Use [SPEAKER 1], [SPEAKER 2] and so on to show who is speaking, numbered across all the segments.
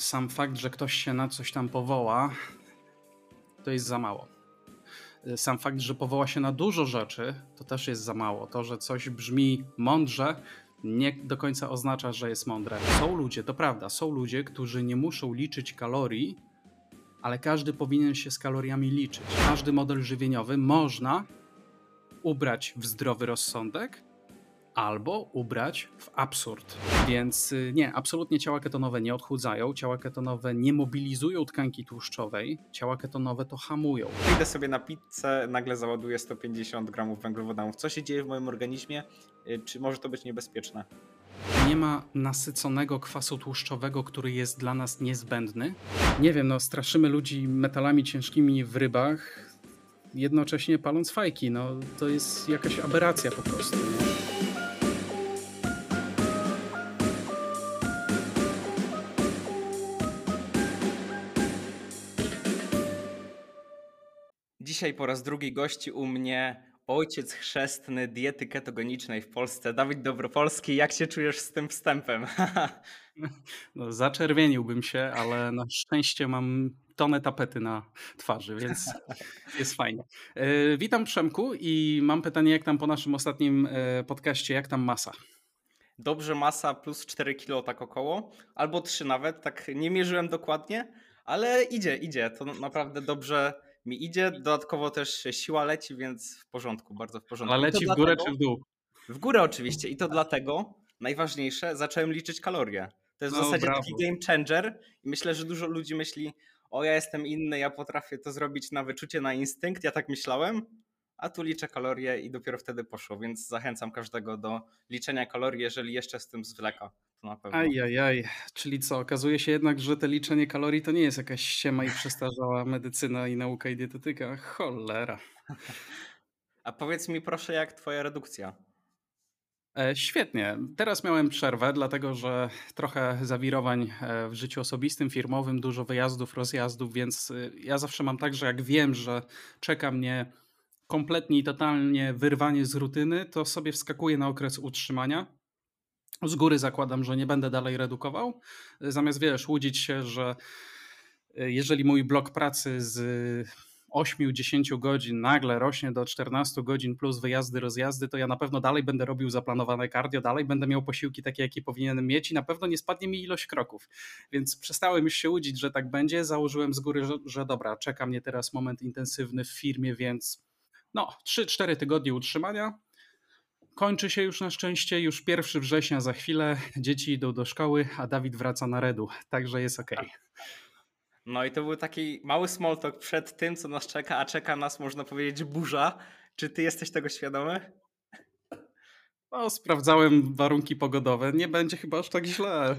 [SPEAKER 1] Sam fakt, że ktoś się na coś tam powoła, to jest za mało. Sam fakt, że powoła się na dużo rzeczy, to też jest za mało. To, że coś brzmi mądrze, nie do końca oznacza, że jest mądre. Są ludzie, to prawda, są ludzie, którzy nie muszą liczyć kalorii, ale każdy powinien się z kaloriami liczyć. Każdy model żywieniowy można ubrać w zdrowy rozsądek albo ubrać w absurd. Więc y, nie, absolutnie ciała ketonowe nie odchudzają, ciała ketonowe nie mobilizują tkanki tłuszczowej, ciała ketonowe to hamują.
[SPEAKER 2] Idę sobie na pizzę, nagle załaduję 150 gramów węglowodanów. Co się dzieje w moim organizmie? Y, czy może to być niebezpieczne?
[SPEAKER 1] Nie ma nasyconego kwasu tłuszczowego, który jest dla nas niezbędny. Nie wiem, no straszymy ludzi metalami ciężkimi w rybach, jednocześnie paląc fajki. No to jest jakaś aberracja po prostu. Nie?
[SPEAKER 2] Dzisiaj po raz drugi gości u mnie ojciec chrzestny diety ketogenicznej w Polsce, Dawid Dobropolski. Jak się czujesz z tym wstępem?
[SPEAKER 1] No, zaczerwieniłbym się, ale na szczęście mam tonę tapety na twarzy, więc jest fajnie. E, witam Przemku i mam pytanie, jak tam po naszym ostatnim e, podcaście, jak tam masa?
[SPEAKER 2] Dobrze masa plus 4 kilo tak około, albo 3 nawet, tak nie mierzyłem dokładnie, ale idzie, idzie, to naprawdę dobrze mi idzie. Dodatkowo też siła leci, więc w porządku, bardzo w porządku.
[SPEAKER 1] Ale leci w górę dlatego, czy w dół?
[SPEAKER 2] W górę oczywiście i to dlatego, najważniejsze, zacząłem liczyć kalorie. To jest w no, zasadzie brawo. taki game changer i myślę, że dużo ludzi myśli, o ja jestem inny, ja potrafię to zrobić na wyczucie, na instynkt, ja tak myślałem, a tu liczę kalorie i dopiero wtedy poszło, więc zachęcam każdego do liczenia kalorii, jeżeli jeszcze z tym zwleka. To na pewno.
[SPEAKER 1] Ajajaj, czyli co, okazuje się jednak, że te liczenie kalorii to nie jest jakaś ściema i przestarzała medycyna i nauka i dietetyka. Cholera.
[SPEAKER 2] A powiedz mi proszę, jak twoja redukcja?
[SPEAKER 1] E, świetnie. Teraz miałem przerwę, dlatego że trochę zawirowań e, w życiu osobistym, firmowym, dużo wyjazdów, rozjazdów, więc e, ja zawsze mam tak, że jak wiem, że czeka mnie kompletnie i totalnie wyrwanie z rutyny, to sobie wskakuję na okres utrzymania. Z góry zakładam, że nie będę dalej redukował. Zamiast wiesz, łudzić się, że jeżeli mój blok pracy z 8-10 godzin nagle rośnie do 14 godzin plus wyjazdy, rozjazdy, to ja na pewno dalej będę robił zaplanowane cardio, dalej będę miał posiłki takie, jakie powinienem mieć i na pewno nie spadnie mi ilość kroków. Więc przestałem już się łudzić, że tak będzie. Założyłem z góry, że, że dobra, czeka mnie teraz moment intensywny w firmie, więc no, 3-4 tygodnie utrzymania. Kończy się już na szczęście, już 1 września za chwilę. Dzieci idą do szkoły, a Dawid wraca na redu, także jest ok.
[SPEAKER 2] No i to był taki mały small talk przed tym, co nas czeka, a czeka nas, można powiedzieć, burza. Czy ty jesteś tego świadomy?
[SPEAKER 1] No, sprawdzałem warunki pogodowe. Nie będzie chyba aż tak źle.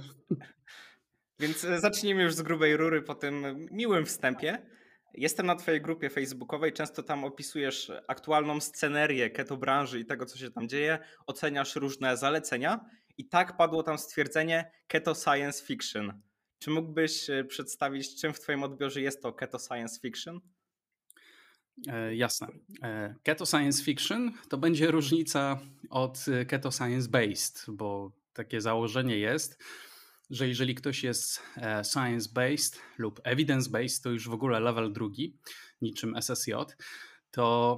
[SPEAKER 2] Więc zacznijmy już z grubej rury po tym miłym wstępie. Jestem na Twojej grupie facebookowej, często tam opisujesz aktualną scenerię keto branży i tego, co się tam dzieje, oceniasz różne zalecenia i tak padło tam stwierdzenie keto science fiction. Czy mógłbyś e, przedstawić, czym w Twoim odbiorze jest to keto science fiction?
[SPEAKER 1] E, jasne. E, keto science fiction to będzie różnica od keto science based, bo takie założenie jest, że jeżeli ktoś jest e, science-based lub evidence-based, to już w ogóle level drugi, niczym SSJ, to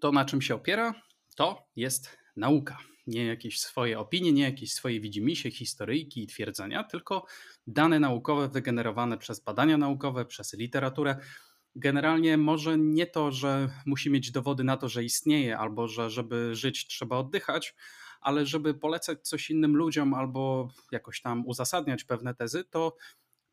[SPEAKER 1] to, na czym się opiera, to jest nauka. Nie jakieś swoje opinie, nie jakieś swoje widzimisię, historyjki i twierdzenia, tylko dane naukowe wygenerowane przez badania naukowe, przez literaturę. Generalnie może nie to, że musi mieć dowody na to, że istnieje, albo że żeby żyć trzeba oddychać, ale żeby polecać coś innym ludziom albo jakoś tam uzasadniać pewne tezy, to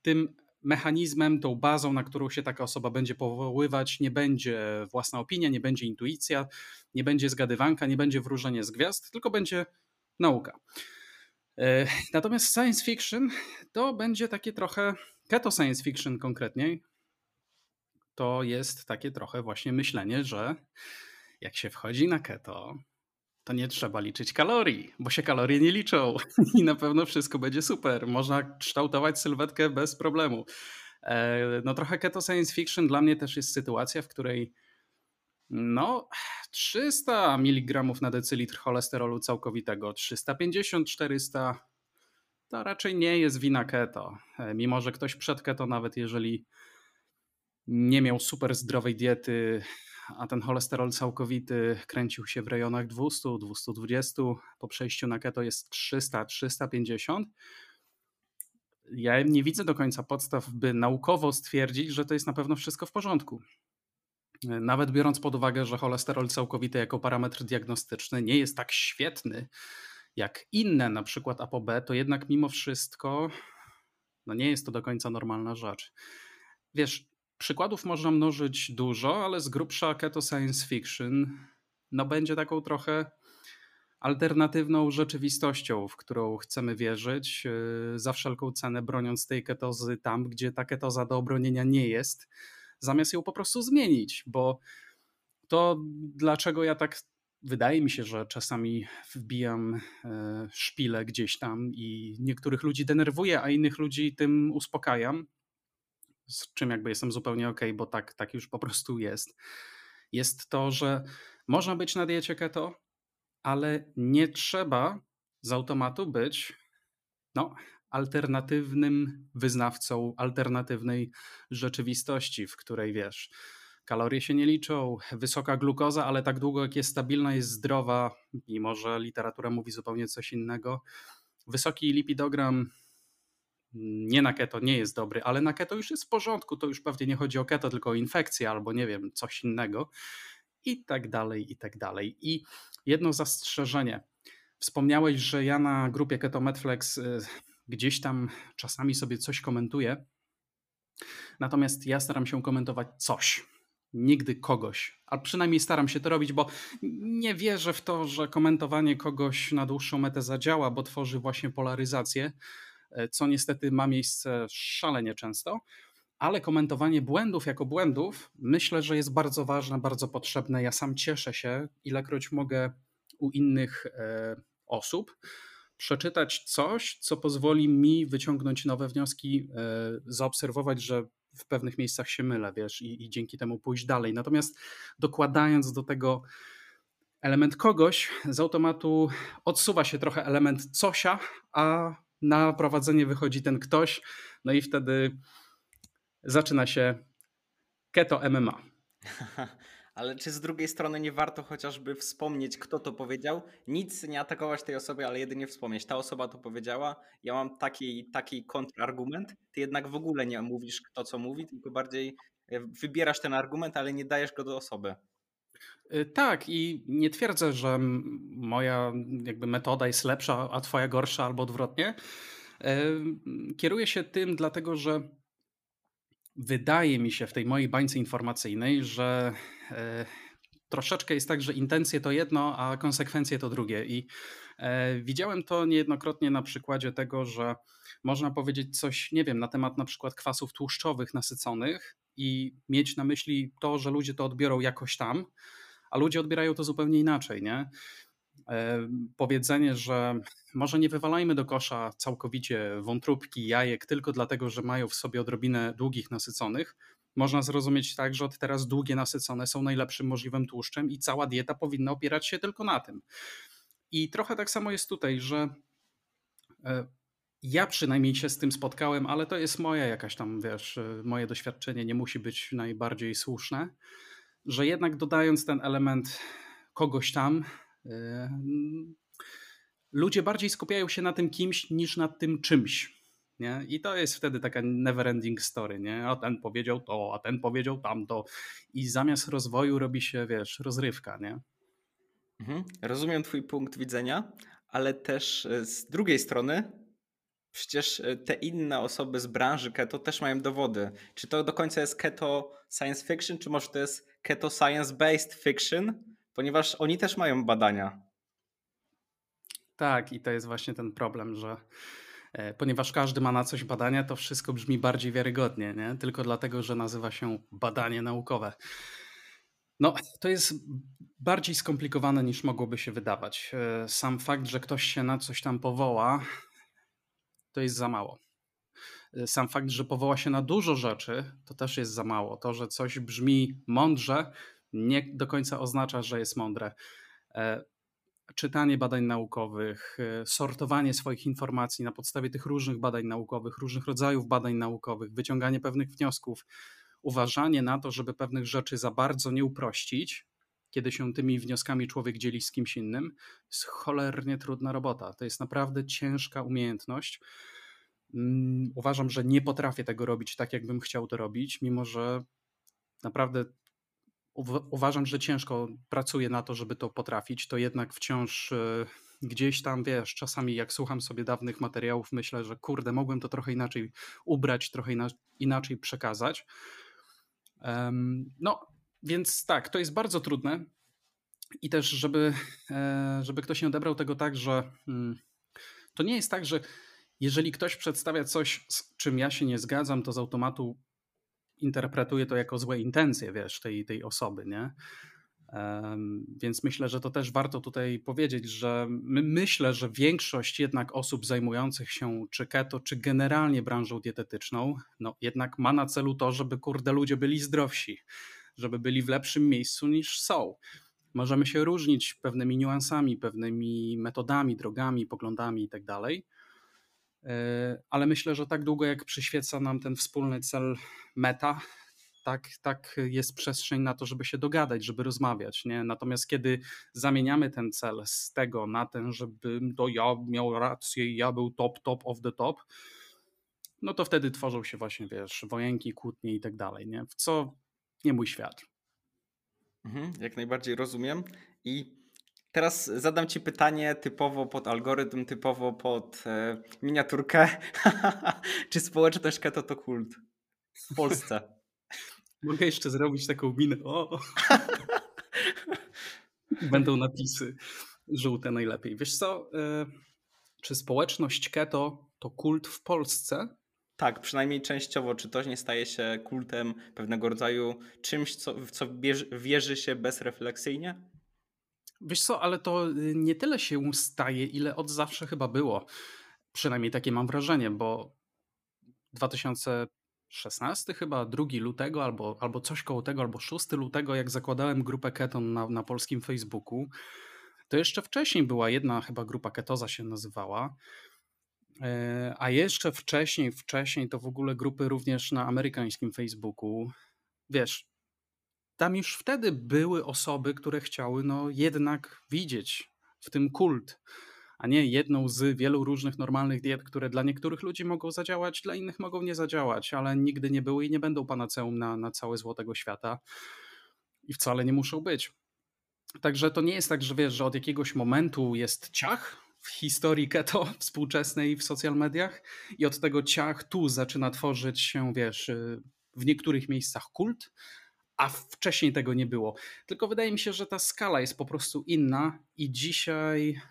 [SPEAKER 1] tym mechanizmem, tą bazą, na którą się taka osoba będzie powoływać, nie będzie własna opinia, nie będzie intuicja, nie będzie zgadywanka, nie będzie wróżenie z gwiazd, tylko będzie nauka. E, natomiast science fiction to będzie takie trochę, keto science fiction konkretniej, to jest takie trochę właśnie myślenie, że jak się wchodzi na keto, to nie trzeba liczyć kalorii, bo się kalorie nie liczą i na pewno wszystko będzie super. Można kształtować sylwetkę bez problemu. E, no trochę keto science fiction dla mnie też jest sytuacja, w której no 300 mg na decylitr cholesterolu całkowitego, 350, 400 to raczej nie jest wina keto. E, mimo, że ktoś przed keto, nawet jeżeli nie miał super zdrowej diety, a ten cholesterol całkowity kręcił się w rejonach 200, 220, po przejściu na keto jest 300, 350. Ja nie widzę do końca podstaw, by naukowo stwierdzić, że to jest na pewno wszystko w porządku. Nawet biorąc pod uwagę, że cholesterol całkowity jako parametr diagnostyczny nie jest tak świetny jak inne, na przykład ApoB, to jednak mimo wszystko no nie jest to do końca normalna rzecz. Wiesz, przykładów można mnożyć dużo, ale z grubsza keto science fiction no będzie taką trochę alternatywną rzeczywistością, w którą chcemy wierzyć, yy, za wszelką cenę broniąc tej ketozy tam, gdzie ta ketoza do obronienia nie jest zamiast ją po prostu zmienić, bo to dlaczego ja tak wydaje mi się, że czasami wbijam e, szpilę gdzieś tam i niektórych ludzi denerwuję, a innych ludzi tym uspokajam, z czym jakby jestem zupełnie ok, bo tak, tak już po prostu jest, jest to, że można być na diecie keto, ale nie trzeba z automatu być no, alternatywnym wyznawcą alternatywnej rzeczywistości, w której wiesz, kalorie się nie liczą, wysoka glukoza, ale tak długo jak jest stabilna, jest zdrowa, mimo że literatura mówi zupełnie coś innego. Wysoki lipidogram nie na keto nie jest dobry, ale na keto już jest w porządku. To już pewnie nie chodzi o keto, tylko o infekcję albo nie wiem, coś innego. I tak dalej, i tak dalej. I jedno zastrzeżenie. Wspomniałeś, że ja na grupie Keto Medflex y, gdzieś tam czasami sobie coś komentuję. Natomiast ja staram się komentować coś, nigdy kogoś. A przynajmniej staram się to robić, bo nie wierzę w to, że komentowanie kogoś na dłuższą metę zadziała, bo tworzy właśnie polaryzację, co niestety ma miejsce szalenie często. Ale komentowanie błędów jako błędów myślę, że jest bardzo ważne, bardzo potrzebne. Ja sam cieszę się, ilekroć mogę u innych e, osób przeczytać coś, co pozwoli mi wyciągnąć nowe wnioski, e, zaobserwować, że w pewnych miejscach się mylę, wiesz, i, i dzięki temu pójść dalej. Natomiast dokładając do tego element kogoś, z automatu odsuwa się trochę element cosia, a na prowadzenie wychodzi ten ktoś, no i wtedy zaczyna się keto MMA.
[SPEAKER 2] Ale czy z drugiej strony nie warto chociażby wspomnieć, kto to powiedział? Nic nie atakować tej osoby, ale jedynie wspomnieć. Ta osoba to powiedziała, ja mam taki, taki kontrargument. Ty jednak w ogóle nie mówisz, kto co mówi, tylko bardziej e, wybierasz ten argument, ale nie dajesz go do osoby.
[SPEAKER 1] Y, tak, i nie twierdzę, że moja jakby metoda jest lepsza, a twoja gorsza, albo odwrotnie. E, kieruję się tym, dlatego że wydaje mi się w tej mojej bańce informacyjnej, że e, troszeczkę jest tak, że intencje to jedno, a konsekwencje to drugie. I widziałem to niejednokrotnie na przykładzie tego, że można powiedzieć coś, nie wiem, na temat na przykład kwasów tłuszczowych nasyconych i mieć na myśli to, że ludzie to odbiorą jakoś tam, a ludzie odbierają to zupełnie inaczej, nie? powiedzenie, że może nie wywalajmy do kosza całkowicie wątróbki, jajek tylko dlatego, że mają w sobie odrobinę długich nasyconych, można zrozumieć tak, że od teraz długie nasycone są najlepszym możliwym tłuszczem i cała dieta powinna opierać się tylko na tym. I trochę tak samo jest tutaj, że e, ja przynajmniej się z tym spotkałem, ale to jest moja jakaś tam, wiesz, e, moje doświadczenie nie musi być najbardziej słuszne, że jednak dodając ten element kogoś tam, ludzie bardziej skupiają się na tym kimś niż na tym czymś. Nie? I to jest wtedy taka never ending story, nie? A ten powiedział to, a ten powiedział tamto. I zamiast rozwoju robi się, wiesz, rozrywka, nie?
[SPEAKER 2] Mhm. Rozumiem twój punkt widzenia, ale też e, z drugiej strony przecież e, te inne osoby z branży keto też mają dowody. Czy to do końca jest keto science fiction, czy może to jest keto science based fiction? ponieważ oni też mają badania.
[SPEAKER 1] Tak, i to jest właśnie ten problem, że e, ponieważ każdy ma na coś badania, to wszystko brzmi bardziej wiarygodnie, nie? tylko dlatego, że nazywa się badanie naukowe. No, to jest bardziej skomplikowane niż mogłoby się wydawać. E, sam fakt, że ktoś się na coś tam powoła, to jest za mało. E, sam fakt, że powoła się na dużo rzeczy, to też jest za mało. To, że coś brzmi mądrze, nie do końca oznacza, że jest mądre. E, czytanie badań naukowych, e, sortowanie swoich informacji na podstawie tych różnych badań naukowych, różnych rodzajów badań naukowych, wyciąganie pewnych wniosków, uważanie na to, żeby pewnych rzeczy za bardzo nie uprościć, kiedy się tymi wnioskami człowiek dzieli z kimś innym, jest cholernie trudna robota. To jest naprawdę ciężka umiejętność. Mm, uważam, że nie potrafię tego robić tak, jakbym chciał to robić, mimo że naprawdę uważam, że ciężko pracuję na to, żeby to potrafić, to jednak wciąż e, gdzieś tam, wiesz, czasami jak słucham sobie dawnych materiałów, myślę, że kurde, mogłem to trochę inaczej ubrać, trochę inaczej przekazać. No, więc tak, to jest bardzo trudne i też, żeby, e, żeby ktoś nie odebrał tego tak, że hmm, to nie jest tak, że jeżeli ktoś przedstawia coś, z czym ja się nie zgadzam, to z automatu interpretuję to jako złe intencje, wiesz, tej, tej osoby, nie? Więc myślę, że to też warto tutaj powiedzieć, że my, myślę, że większość jednak osób zajmujących się czy keto, czy generalnie branżą dietetyczną, no jednak ma na celu to, żeby kurde ludzie byli zdrowsi, żeby byli w lepszym miejscu niż są. Możemy się różnić pewnymi niuansami, pewnymi metodami, drogami, poglądami itd. Tak E, ale myślę, że tak długo jak przyświeca nam ten wspólny cel meta, tak, tak jest przestrzeń na to, żeby się dogadać, żeby rozmawiać. Nie? Natomiast kiedy zamieniamy ten cel z tego na ten, żebym to ja miał rację ja był top, top of the top, no to wtedy tworzą się właśnie, wiesz, wojenki, kłótnie i tak dalej, nie? w co nie mój świat.
[SPEAKER 2] Mhm, jak najbardziej rozumiem. I Teraz zadam Ci pytanie typowo pod algorytm, typowo pod e, miniaturkę. Czy społeczność keto to kult w Polsce?
[SPEAKER 1] Mogę jeszcze zrobić taką minę. O! Będą napisy żółte najlepiej. Wiesz co, e, czy społeczność keto to kult w Polsce?
[SPEAKER 2] Tak, przynajmniej częściowo. Czy to nie staje się kultem pewnego rodzaju czymś, co, w co wierzy się bezrefleksyjnie?
[SPEAKER 1] Wiesz co, ale to y, nie tyle się staje, ile od zawsze chyba było. Przynajmniej takie mam wrażenie, bo 2016 chyba, 2 lutego albo, albo coś koło tego, albo 6 lutego, jak zakładałem grupę Keton na, na polskim Facebooku, to jeszcze wcześniej była jedna chyba grupa Ketoza się nazywała, a jeszcze wcześniej, wcześniej to w ogóle grupy również na amerykańskim Facebooku. Wiesz, tam już wtedy były osoby, które chciały no jednak widzieć w tym kult, a nie jedną z wielu różnych normalnych diet, które dla niektórych ludzi mogą zadziałać, dla innych mogą nie zadziałać, ale nigdy nie były i nie będą panaceum na, na całe złotego świata i wcale nie muszą być. Także to nie jest tak, że wiesz, że od jakiegoś momentu jest ciach w historii keto współczesnej w social mediach i od tego ciach tu zaczyna tworzyć się, wiesz, w niektórych miejscach kult, a wcześniej tego nie było. Tylko wydaje mi się, że ta skala jest po prostu inna i dzisiaj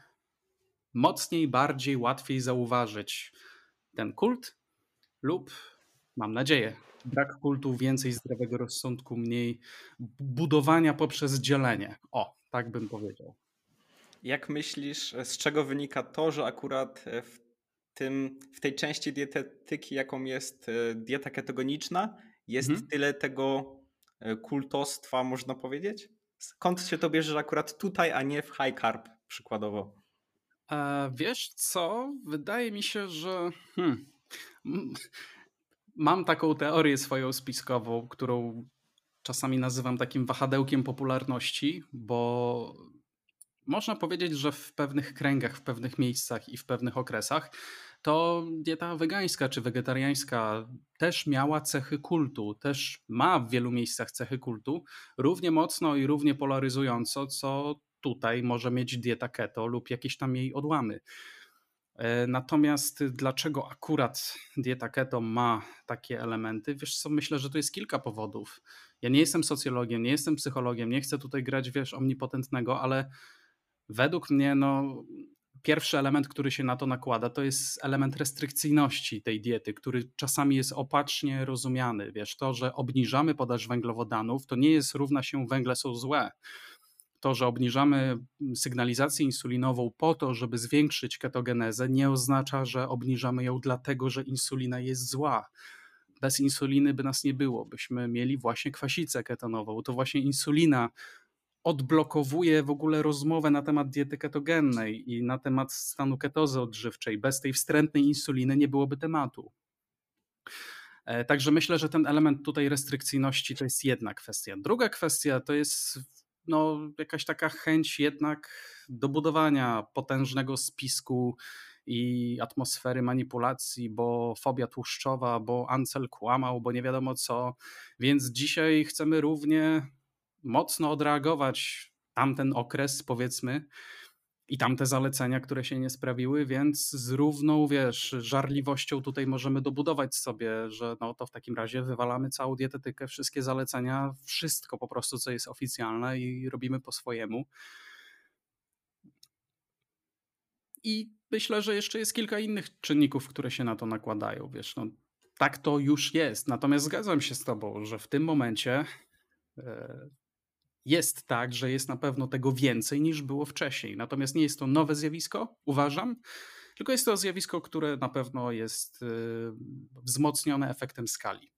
[SPEAKER 1] mocniej, bardziej, łatwiej zauważyć ten kult lub, mam nadzieję, brak kultu, więcej zdrowego rozsądku, mniej budowania poprzez dzielenie. O, tak bym powiedział.
[SPEAKER 2] Jak myślisz, z czego wynika to, że akurat w, tym, w tej części dietetyki, jaką jest e, dieta ketogeniczna, jest mhm. tyle tego E, kultostwa, można powiedzieć? Skąd się to bierze, że akurat tutaj, a nie w high carb przykładowo?
[SPEAKER 1] E, wiesz co? Wydaje mi się, że hmm, mam taką teorię swoją spiskową, którą czasami nazywam takim wahadełkiem popularności, bo można powiedzieć, że w pewnych kręgach, w pewnych miejscach i w pewnych okresach to dieta wegańska czy wegetariańska też miała cechy kultu, też ma w wielu miejscach cechy kultu, równie mocno i równie polaryzująco, co tutaj może mieć dieta keto lub jakieś tam jej odłamy. E, natomiast dlaczego akurat dieta keto ma takie elementy? Wiesz co, myślę, że to jest kilka powodów. Ja nie jestem socjologiem, nie jestem psychologiem, nie chcę tutaj grać, wiesz, omnipotentnego, ale według mnie no, pierwszy element, który się na to nakłada, to jest element restrykcyjności tej diety, który czasami jest opacznie rozumiany. Wiesz, to, że obniżamy podaż węglowodanów, to nie jest równa się węgle są złe. To, że obniżamy sygnalizację insulinową po to, żeby zwiększyć ketogenezę, nie oznacza, że obniżamy ją dlatego, że insulina jest zła. Bez insuliny by nas nie było, byśmy mieli właśnie kwasicę ketonową. To właśnie insulina odblokowuje w ogóle rozmowę na temat diety ketogennej i na temat stanu ketozy odżywczej. Bez tej wstrętnej insuliny nie byłoby tematu. E, także myślę, że ten element tutaj restrykcyjności to jest jedna kwestia. Druga kwestia to jest no, jakaś taka chęć jednak dobudowania potężnego spisku i atmosfery manipulacji, bo fobia tłuszczowa, bo Ancel kłamał, bo nie wiadomo co. Więc dzisiaj chcemy równie mocno odreagować tamten okres, powiedzmy, i tamte zalecenia, które się nie sprawiły, więc z równą, wiesz, żarliwością tutaj możemy dobudować sobie, że no to w takim razie wywalamy całą dietetykę, wszystkie zalecenia, wszystko po prostu, co jest oficjalne i robimy po swojemu. I myślę, że jeszcze jest kilka innych czynników, które się na to nakładają, wiesz, no tak to już jest. Natomiast zgadzam się z tobą, że w tym momencie e, jest tak, że jest na pewno tego więcej niż było wcześniej. Natomiast nie jest to nowe zjawisko, uważam, tylko jest to zjawisko, które na pewno jest y, wzmocnione efektem skali.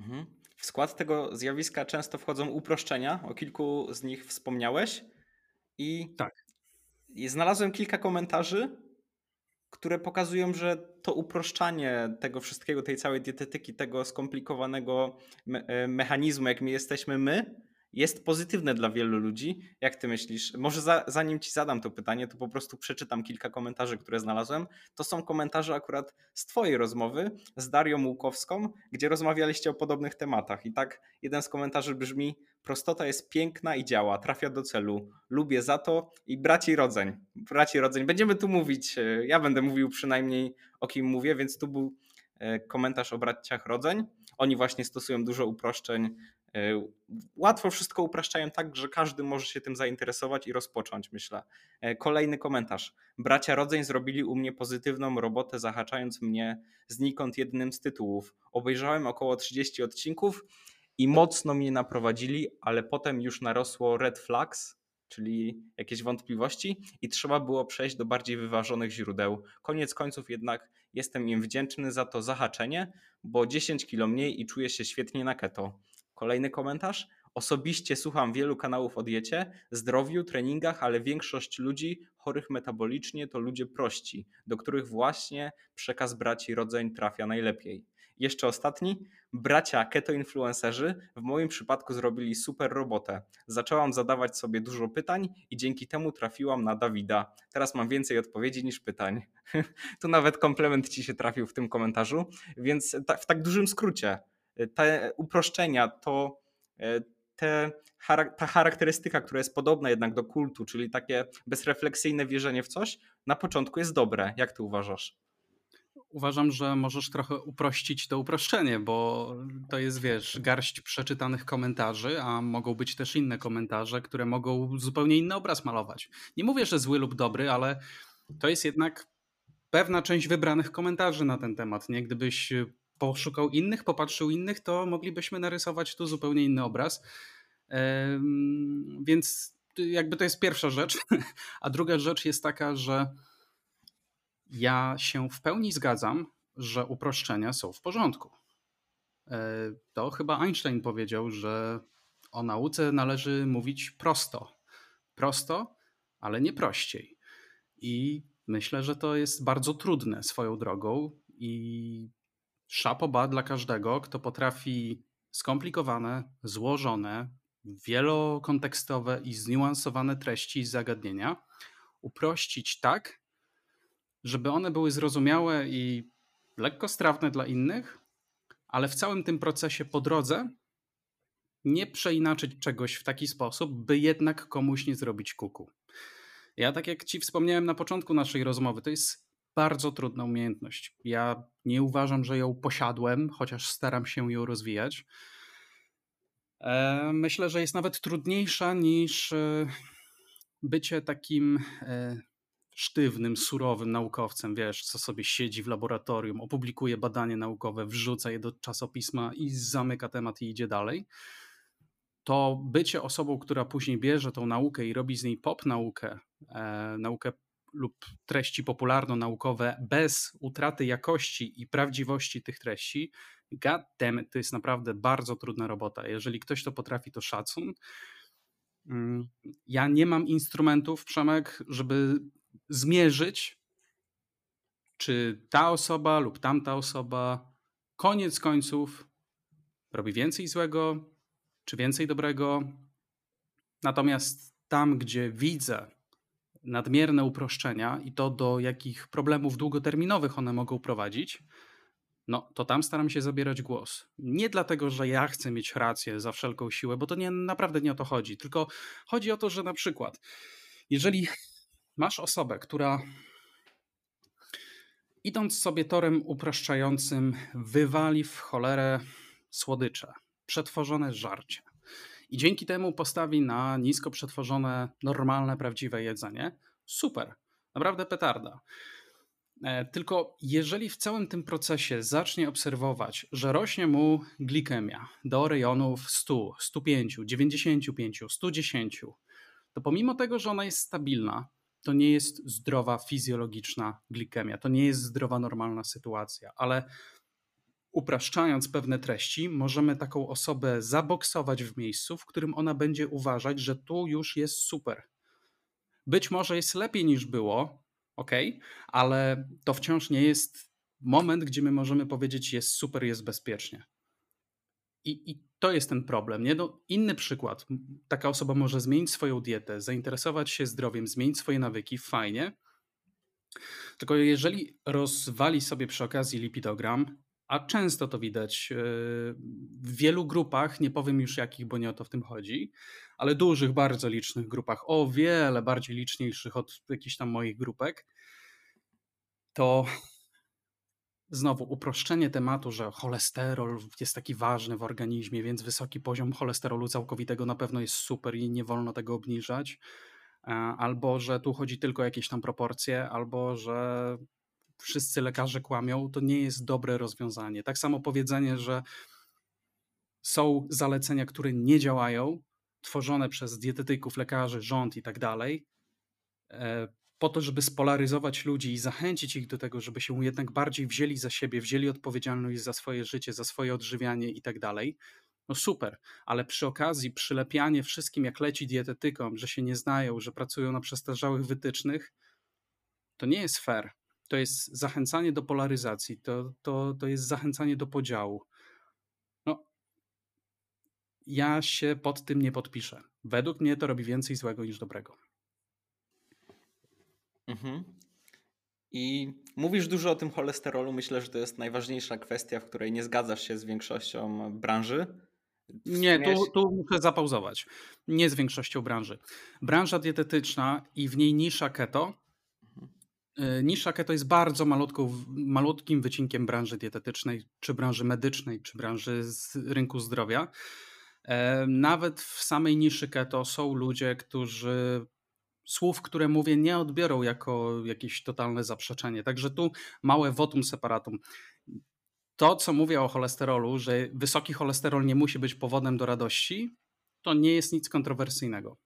[SPEAKER 2] Mhm. W skład tego zjawiska często wchodzą uproszczenia, o kilku z nich wspomniałeś. I,
[SPEAKER 1] tak.
[SPEAKER 2] znalazłem kilka komentarzy, które pokazują, że to uproszczanie tego wszystkiego, tej całej dietetyki, tego skomplikowanego me e, mechanizmu, jak my jesteśmy my, jest pozytywne dla wielu ludzi. Jak ty myślisz? Może za, zanim ci zadam to pytanie, to po prostu przeczytam kilka komentarzy, które znalazłem. To są komentarze akurat z twojej rozmowy z Darią Łukowską, gdzie rozmawialiście o podobnych tematach. I tak jeden z komentarzy brzmi: Prostota jest piękna i działa, trafia do celu. Lubię za to i braci rodzeń. Braci rodzeń. Będziemy tu mówić, e, ja będę mówił przynajmniej o kim mówię, więc tu był e, komentarz o braciach rodzeń. Oni właśnie stosują dużo uproszczeń łatwo wszystko upraszczają tak, że każdy może się tym zainteresować i rozpocząć, myślę. E, kolejny komentarz. Bracia Rodzeń zrobili u mnie pozytywną robotę, zahaczając mnie znikąd jednym z tytułów. Obejrzałem około 30 odcinków i mocno mnie naprowadzili, ale potem już narosło red flags, czyli jakieś wątpliwości, i trzeba było przejść do bardziej wyważonych źródeł. Koniec końców jednak jestem im wdzięczny za to zahaczenie, bo 10 kilo mniej i czuję się świetnie na keto. Kolejny komentarz. Osobiście słucham wielu kanałów o diecie, zdrowiu, treningach, ale większość ludzi chorych metabolicznie to ludzie prości, do których właśnie przekaz braci rodzeń trafia najlepiej. Jeszcze ostatni. Bracia keto influencerzy w moim przypadku zrobili super robotę. Zaczęłam zadawać sobie dużo pytań i dzięki temu trafiłam na Dawida. Teraz mam więcej odpowiedzi niż pytań. tu nawet komplement ci się trafił w tym komentarzu, więc w tak dużym skrócie te uproszczenia, to e, te, ta charakterystyka, która jest podobna jednak do kultu, czyli takie bezrefleksyjne wierzenie w coś, na początku jest dobre. Jak ty uważasz?
[SPEAKER 1] Uważam, że możesz trochę uprościć to uproszczenie, bo to jest, wiesz, garść przeczytanych komentarzy, a mogą być też inne komentarze, które mogą zupełnie inny obraz malować. Nie mówię, że zły lub dobry, ale to jest jednak pewna część wybranych komentarzy na ten temat. Nie? Gdybyś poszukał innych, popatrzył innych, to moglibyśmy narysować tu zupełnie inny obraz. Więc jakby to jest pierwsza rzecz. A druga rzecz jest taka, że ja się w pełni zgadzam, że uproszczenia są w porządku. E, to chyba Einstein powiedział, że o nauce należy mówić prosto. Prosto, ale nie prościej. I myślę, że to jest bardzo trudne swoją drogą i szapoba dla każdego, kto potrafi skomplikowane, złożone, wielokontekstowe i zniuansowane treści i zagadnienia uprościć tak, żeby one były zrozumiałe i lekko strawne dla innych, ale w całym tym procesie po drodze nie przeinaczyć czegoś w taki sposób, by jednak komuś nie zrobić kuku. Ja, tak jak Ci wspomniałem na początku naszej rozmowy, to jest bardzo trudna umiejętność. Ja nie uważam, że ją posiadłem, chociaż staram się ją rozwijać. E, myślę, że jest nawet trudniejsza niż e, bycie takim e, sztywnym, surowym naukowcem, wiesz, co sobie siedzi w laboratorium, opublikuje badanie naukowe, wrzuca je do czasopisma i zamyka temat i idzie dalej. To bycie osobą, która później bierze tą naukę i robi z niej pop naukę, naukę lub treści popularno-naukowe bez utraty jakości i prawdziwości tych treści, god damn it, to jest naprawdę bardzo trudna robota. Jeżeli ktoś to potrafi, to szacun. Mm, ja nie mam instrumentów, Przemek, żeby zmierzyć, czy ta osoba lub tamta osoba koniec końców robi więcej złego, czy więcej dobrego. Natomiast tam, gdzie widzę nadmierne uproszczenia i to, do jakich problemów długoterminowych one mogą prowadzić, no to tam staram się zabierać głos. Nie dlatego, że ja chcę mieć rację za wszelką siłę, bo to nie, naprawdę nie o to chodzi. Tylko chodzi o to, że na przykład, jeżeli masz osobę, która idąc sobie torem upraszczającym, wywali w cholerę słodycze, przetworzone żarcie. I dzięki temu postawi na nisko przetworzone, normalne, prawdziwe jedzenie. Super, naprawdę petarda. E, tylko jeżeli w całym tym procesie zacznie obserwować, że rośnie mu glikemia do rejonów 100, 105, 95, 110, to pomimo tego, że ona jest stabilna, to nie jest zdrowa fizjologiczna glikemia, to nie jest zdrowa normalna sytuacja, ale upraszczając pewne treści, możemy taką osobę zaboksować w miejscu, w którym ona będzie uważać, że tu już jest super. Być może jest lepiej niż było, ok, ale to wciąż nie jest moment, gdzie my możemy powiedzieć, jest super, jest bezpiecznie. I, i to jest ten problem. Nie? No, inny przykład. Taka osoba może zmienić swoją dietę, zainteresować się zdrowiem, zmienić swoje nawyki, fajnie. Tylko jeżeli rozwali sobie przy okazji lipidogram, a często to widać e, w wielu grupach, nie powiem już jakich, bo nie o to w tym chodzi, ale dużych, bardzo licznych grupach, o wiele bardziej liczniejszych od jakichś tam moich grupek, to znowu uproszczenie tematu, że cholesterol jest taki ważny w organizmie, więc wysoki poziom cholesterolu całkowitego na pewno jest super i nie wolno tego obniżać. E, albo że tu chodzi tylko o jakieś tam proporcje, albo że wszyscy lekarze kłamią, to nie jest dobre rozwiązanie. Tak samo powiedzenie, że są zalecenia, które nie działają, tworzone przez dietetyków, lekarzy, rząd i tak dalej, e, po to, żeby spolaryzować ludzi i zachęcić ich do tego, żeby się jednak bardziej wzięli za siebie, wzięli odpowiedzialność za swoje życie, za swoje odżywianie i tak dalej. No super, ale przy okazji przylepianie wszystkim, jak leci dietetykom, że się nie znają, że pracują na przestarzałych wytycznych, to nie jest fair to jest zachęcanie do polaryzacji, to, to, to jest zachęcanie do podziału. No, ja się pod tym nie podpiszę. Według mnie to robi więcej złego niż dobrego.
[SPEAKER 2] Mhm. I mówisz dużo o tym cholesterolu. Myślę, że to jest najważniejsza kwestia, w której nie zgadzasz się z większością branży.
[SPEAKER 1] Nie, tu, tu muszę zapauzować. Nie z większością branży. Branża dietetyczna i w niej nisza keto nisza keto jest bardzo malutką, malutkim wycinkiem branży dietetycznej, czy branży medycznej, czy branży z rynku zdrowia. E, nawet w samej niszy keto są ludzie, którzy słów, które mówię, nie odbiorą jako jakieś totalne zaprzeczenie. Także tu małe votum separatum. To, co mówię o cholesterolu, że wysoki cholesterol nie musi być powodem do radości, to nie jest nic kontrowersyjnego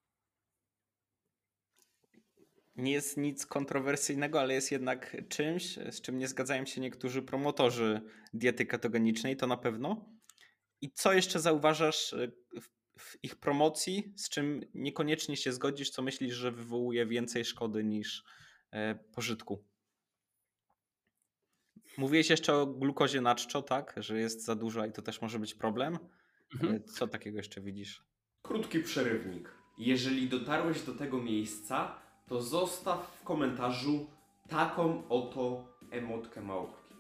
[SPEAKER 2] nie jest nic kontrowersyjnego, ale jest jednak czymś, z czym nie zgadzają się niektórzy promotorzy diety ketogenicznej, to na pewno. I co jeszcze zauważasz e, w ich promocji, z czym niekoniecznie się zgodzisz, co myślisz, że wywołuje więcej szkody niż e, pożytku? Mówiłeś jeszcze o glukozie na czczo, tak? Że jest za duża i to też może być problem. Mhm. E, co takiego jeszcze widzisz?
[SPEAKER 3] Krótki przerywnik. Jeżeli dotarłeś do tego miejsca, to zostaw w komentarzu taką oto emotkę małpki.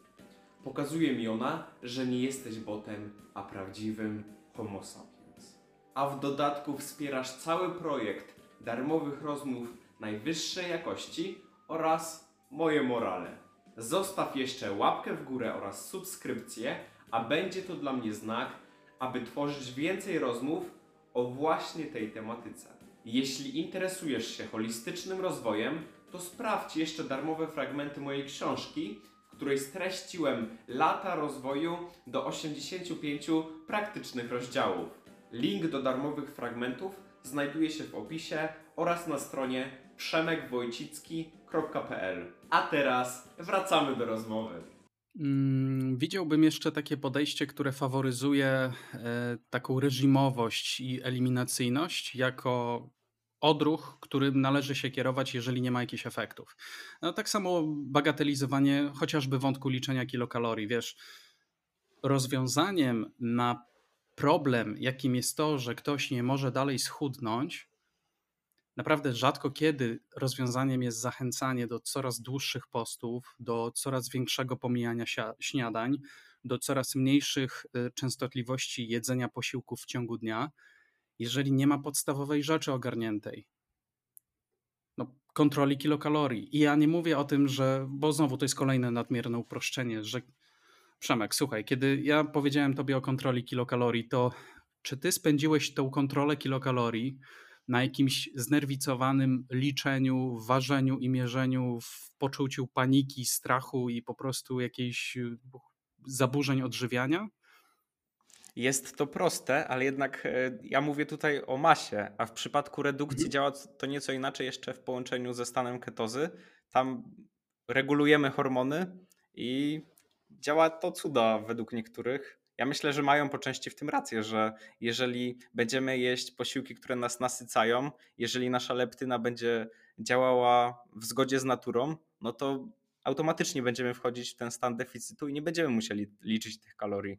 [SPEAKER 3] Pokazuje mi ona, że nie jesteś botem, a prawdziwym homo sapiens. A w dodatku wspierasz cały projekt darmowych rozmów najwyższej jakości oraz moje morale. Zostaw jeszcze łapkę w górę oraz subskrypcję, a będzie to dla mnie znak, aby tworzyć więcej rozmów o właśnie tej tematyce. Jeśli interesujesz się holistycznym rozwojem, to sprawdź jeszcze darmowe fragmenty mojej książki, w której streściłem lata rozwoju do 85 praktycznych rozdziałów. Link do darmowych fragmentów znajduje się w opisie oraz na stronie przemekwojcicki.pl. A teraz wracamy do rozmowy.
[SPEAKER 1] Mm, widziałbym jeszcze takie podejście, które faworyzuje e, taką reżimowość i eliminacyjność jako odruch, którym należy się kierować, jeżeli nie ma jakichś efektów. No, tak samo bagatelizowanie chociażby wątku liczenia kilokalorii. Wiesz, rozwiązaniem na problem, jakim jest to, że ktoś nie może dalej schudnąć, naprawdę rzadko kiedy rozwiązaniem jest zachęcanie do coraz dłuższych postów, do coraz większego pomijania śniadań, do coraz mniejszych y, częstotliwości jedzenia posiłków w ciągu dnia, jeżeli nie ma podstawowej rzeczy ogarniętej. No, kontroli kilokalorii. I ja nie mówię o tym, że, bo znowu to jest kolejne nadmierne uproszczenie, że Przemek, słuchaj, kiedy ja powiedziałem tobie o kontroli kilokalorii, to czy ty spędziłeś tą kontrolę kilokalorii na jakimś znerwicowanym liczeniu, ważeniu i mierzeniu w poczuciu paniki, strachu i po prostu jakiejś y, zaburzeń odżywiania?
[SPEAKER 2] Jest to proste, ale jednak e, ja mówię tutaj o masie, a w przypadku redukcji mhm. działa to nieco inaczej jeszcze w połączeniu ze stanem ketozy. Tam regulujemy hormony i działa to cuda według niektórych. Ja myślę, że mają po części w tym rację, że jeżeli będziemy jeść posiłki, które nas nasycają, jeżeli nasza leptyna będzie działała w zgodzie z naturą, no to automatycznie będziemy wchodzić w ten stan deficytu i nie będziemy musieli liczyć tych kalorii.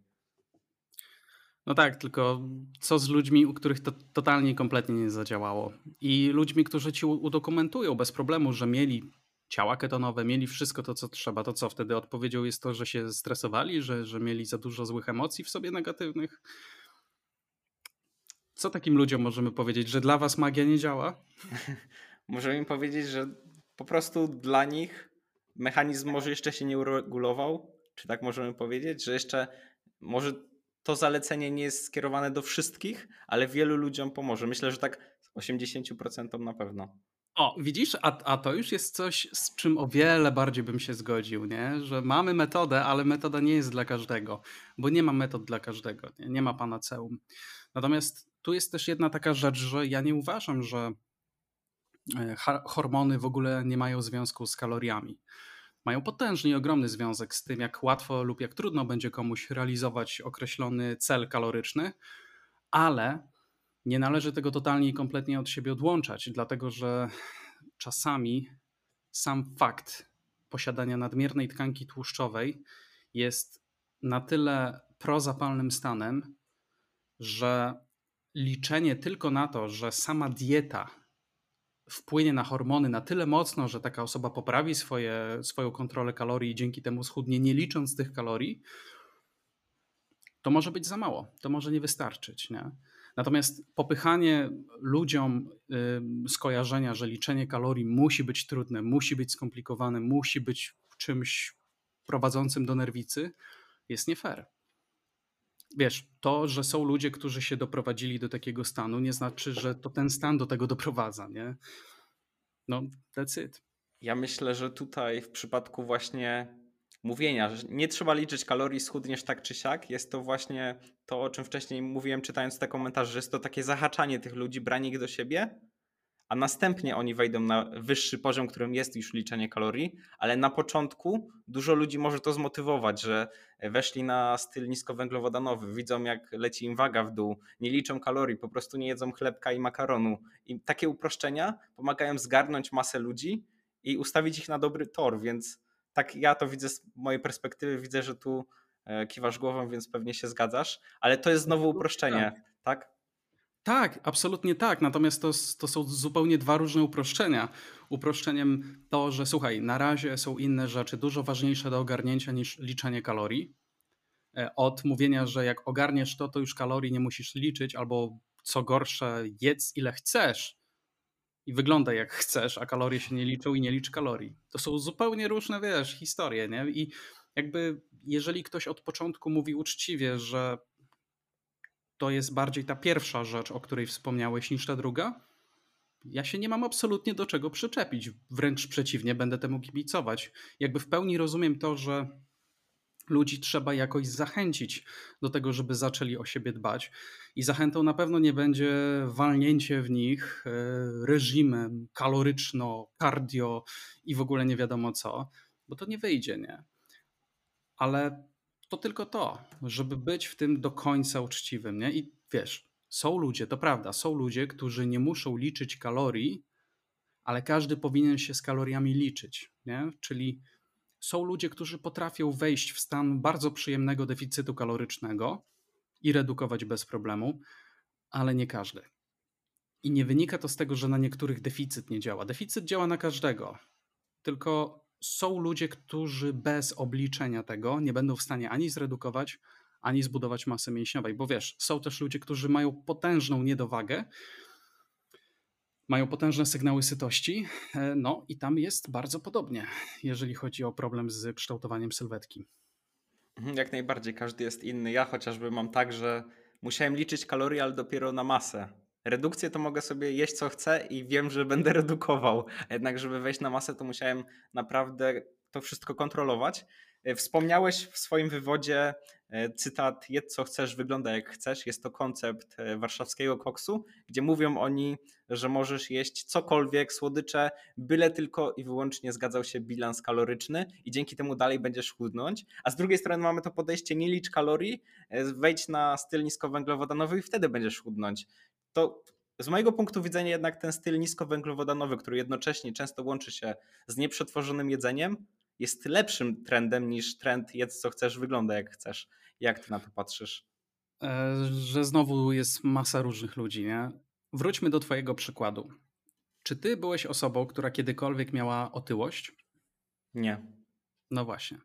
[SPEAKER 1] No tak, tylko co z ludźmi, u których to totalnie kompletnie nie zadziałało? I ludźmi, którzy ci udokumentują bez problemu, że mieli ciała ketonowe, mieli wszystko to, co trzeba, to co wtedy odpowiedzią jest to, że się stresowali, że, że mieli za dużo złych emocji w sobie negatywnych? Co takim ludziom możemy powiedzieć, że dla was magia nie działa?
[SPEAKER 2] możemy im powiedzieć, że po prostu dla nich mechanizm może jeszcze się nie uregulował, czy tak możemy powiedzieć, że jeszcze może to zalecenie nie jest skierowane do wszystkich, ale wielu ludziom pomoże. Myślę, że tak 80% na pewno.
[SPEAKER 1] O, widzisz, a, a to już jest coś, z czym o wiele bardziej bym się zgodził, nie? że mamy metodę, ale metoda nie jest dla każdego, bo nie ma metod dla każdego, nie, nie ma panaceum. Natomiast tu jest też jedna taka rzecz, że ja nie uważam, że e, hormony w ogóle nie mają związku z kaloriami. Mają potężny i ogromny związek z tym, jak łatwo lub jak trudno będzie komuś realizować określony cel kaloryczny, ale nie należy tego totalnie i kompletnie od siebie odłączać, dlatego że czasami sam fakt posiadania nadmiernej tkanki tłuszczowej jest na tyle prozapalnym stanem, że liczenie tylko na to, że sama dieta wpłynie na hormony na tyle mocno, że taka osoba poprawi swoje, swoją kontrolę kalorii i dzięki temu schudnie, nie licząc tych kalorii, to może być za mało, to może nie wystarczyć. Nie? Natomiast popychanie ludziom skojarzenia, że liczenie kalorii musi być trudne, musi być skomplikowane, musi być czymś prowadzącym do nerwicy, jest nie fair. Wiesz, to, że są ludzie, którzy się doprowadzili do takiego stanu, nie znaczy, że to ten stan do tego doprowadza, nie? No, that's it.
[SPEAKER 2] Ja myślę, że tutaj w przypadku właśnie mówienia, że nie trzeba liczyć kalorii, schudniesz tak czy siak. Jest to właśnie to, o czym wcześniej mówiłem, czytając te komentarze, że jest to takie zahaczanie tych ludzi, branie ich do siebie, a następnie oni wejdą na wyższy poziom, którym jest już liczenie kalorii, ale na początku dużo ludzi może to zmotywować, że weszli na styl niskowęglowodanowy, widzą jak leci im waga w dół, nie liczą kalorii, po prostu nie jedzą chlebka i makaronu. I takie uproszczenia pomagają zgarnąć masę ludzi i ustawić ich na dobry tor, więc tak ja to widzę z mojej perspektywy, widzę, że tu e, kiwasz głową, więc pewnie się zgadzasz, ale to jest znowu uproszczenie, tak? tak?
[SPEAKER 1] Tak, absolutnie tak. Natomiast to, to są zupełnie dwa różne uproszczenia. Uproszczeniem to, że słuchaj, na razie są inne rzeczy dużo ważniejsze do ogarnięcia niż liczenie kalorii. E, od mówienia, że jak ogarniesz to, to już kalorii nie musisz liczyć, albo co gorsze, jedz ile chcesz, i wygląda jak chcesz, a kalorie się nie liczą i nie licz kalorii. To są zupełnie różne, wiesz, historie, nie? I jakby jeżeli ktoś od początku mówi uczciwie, że to jest bardziej ta pierwsza rzecz, o której wspomniałeś, niż ta druga, ja się nie mam absolutnie do czego przyczepić. Wręcz przeciwnie, będę temu kibicować. Jakby w pełni rozumiem to, że ludzi trzeba jakoś zachęcić do tego, żeby zaczęli o siebie dbać. I zachętą na pewno nie będzie walnięcie w nich e, reżimem kaloryczno, cardio i w ogóle nie wiadomo co, bo to nie wyjdzie, nie? ale to tylko to, żeby być w tym do końca uczciwym, nie? I wiesz, są ludzie, to prawda, są ludzie, którzy nie muszą liczyć kalorii, ale każdy powinien się z kaloriami liczyć, nie? Czyli są ludzie, którzy potrafią wejść w stan bardzo przyjemnego deficytu kalorycznego i redukować bez problemu, ale nie każdy. I nie wynika to z tego, że na niektórych deficyt nie działa. Deficyt działa na każdego. Tylko są ludzie, którzy bez obliczenia tego nie będą w stanie ani zredukować, ani zbudować masy mięśniowej. Bo wiesz, są też ludzie, którzy mają potężną niedowagę, mają potężne sygnały sytości, e, no i tam jest bardzo podobnie, jeżeli chodzi o problem z kształtowaniem sylwetki.
[SPEAKER 2] Mhm, jak najbardziej, każdy jest inny. Ja chociażby mam tak, że musiałem liczyć kalorie, ale dopiero na masę. Redukcję to mogę sobie jeść co chcę i wiem, że będę redukował. Jednak, żeby wejść na masę, to musiałem naprawdę to wszystko kontrolować. E, wspomniałeś w swoim wywodzie e, cytat jedz co chcesz, wygląda jak chcesz. Jest to koncept e, warszawskiego koksu, gdzie mówią oni, że możesz jeść cokolwiek, słodycze, byle tylko i wyłącznie zgadzał się bilans kaloryczny i dzięki temu dalej będziesz chudnąć. A z drugiej strony mamy to podejście nie licz kalorii, wejdź na styl niskowęglowodanowy i wtedy będziesz chudnąć. To z mojego punktu widzenia jednak ten styl niskowęglowodanowy, który jednocześnie często łączy się z nieprzetworzonym jedzeniem, jest lepszym trendem niż trend jedz co chcesz, wygląda jak chcesz. Jak ty na to patrzysz?
[SPEAKER 1] E, że znowu jest masa różnych ludzi, nie? Wróćmy do twojego przykładu. Czy ty byłeś osobą, która kiedykolwiek miała otyłość?
[SPEAKER 2] Nie.
[SPEAKER 1] No właśnie.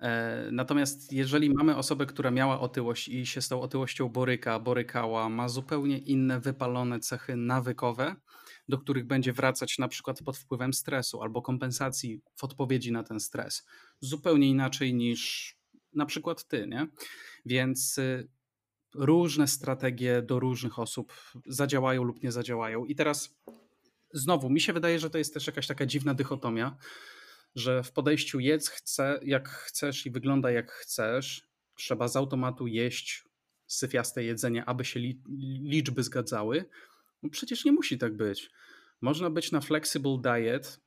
[SPEAKER 1] E, natomiast jeżeli mamy osobę, która miała otyłość i się z tą otyłością boryka, borykała, ma zupełnie inne wypalone cechy nawykowe, do których będzie wracać na przykład pod wpływem stresu albo kompensacji w odpowiedzi na ten stres, zupełnie inaczej niż na przykład ty, nie? Więc y, różne strategie do różnych osób zadziałają lub nie zadziałają. I teraz znowu mi się wydaje, że to jest też jakaś taka dziwna dychotomia że w podejściu jedz chce, jak chcesz i wygląda jak chcesz, trzeba z automatu jeść syfiaste jedzenie, aby się li, liczby zgadzały. No przecież nie musi tak być. Można być na flexible diet,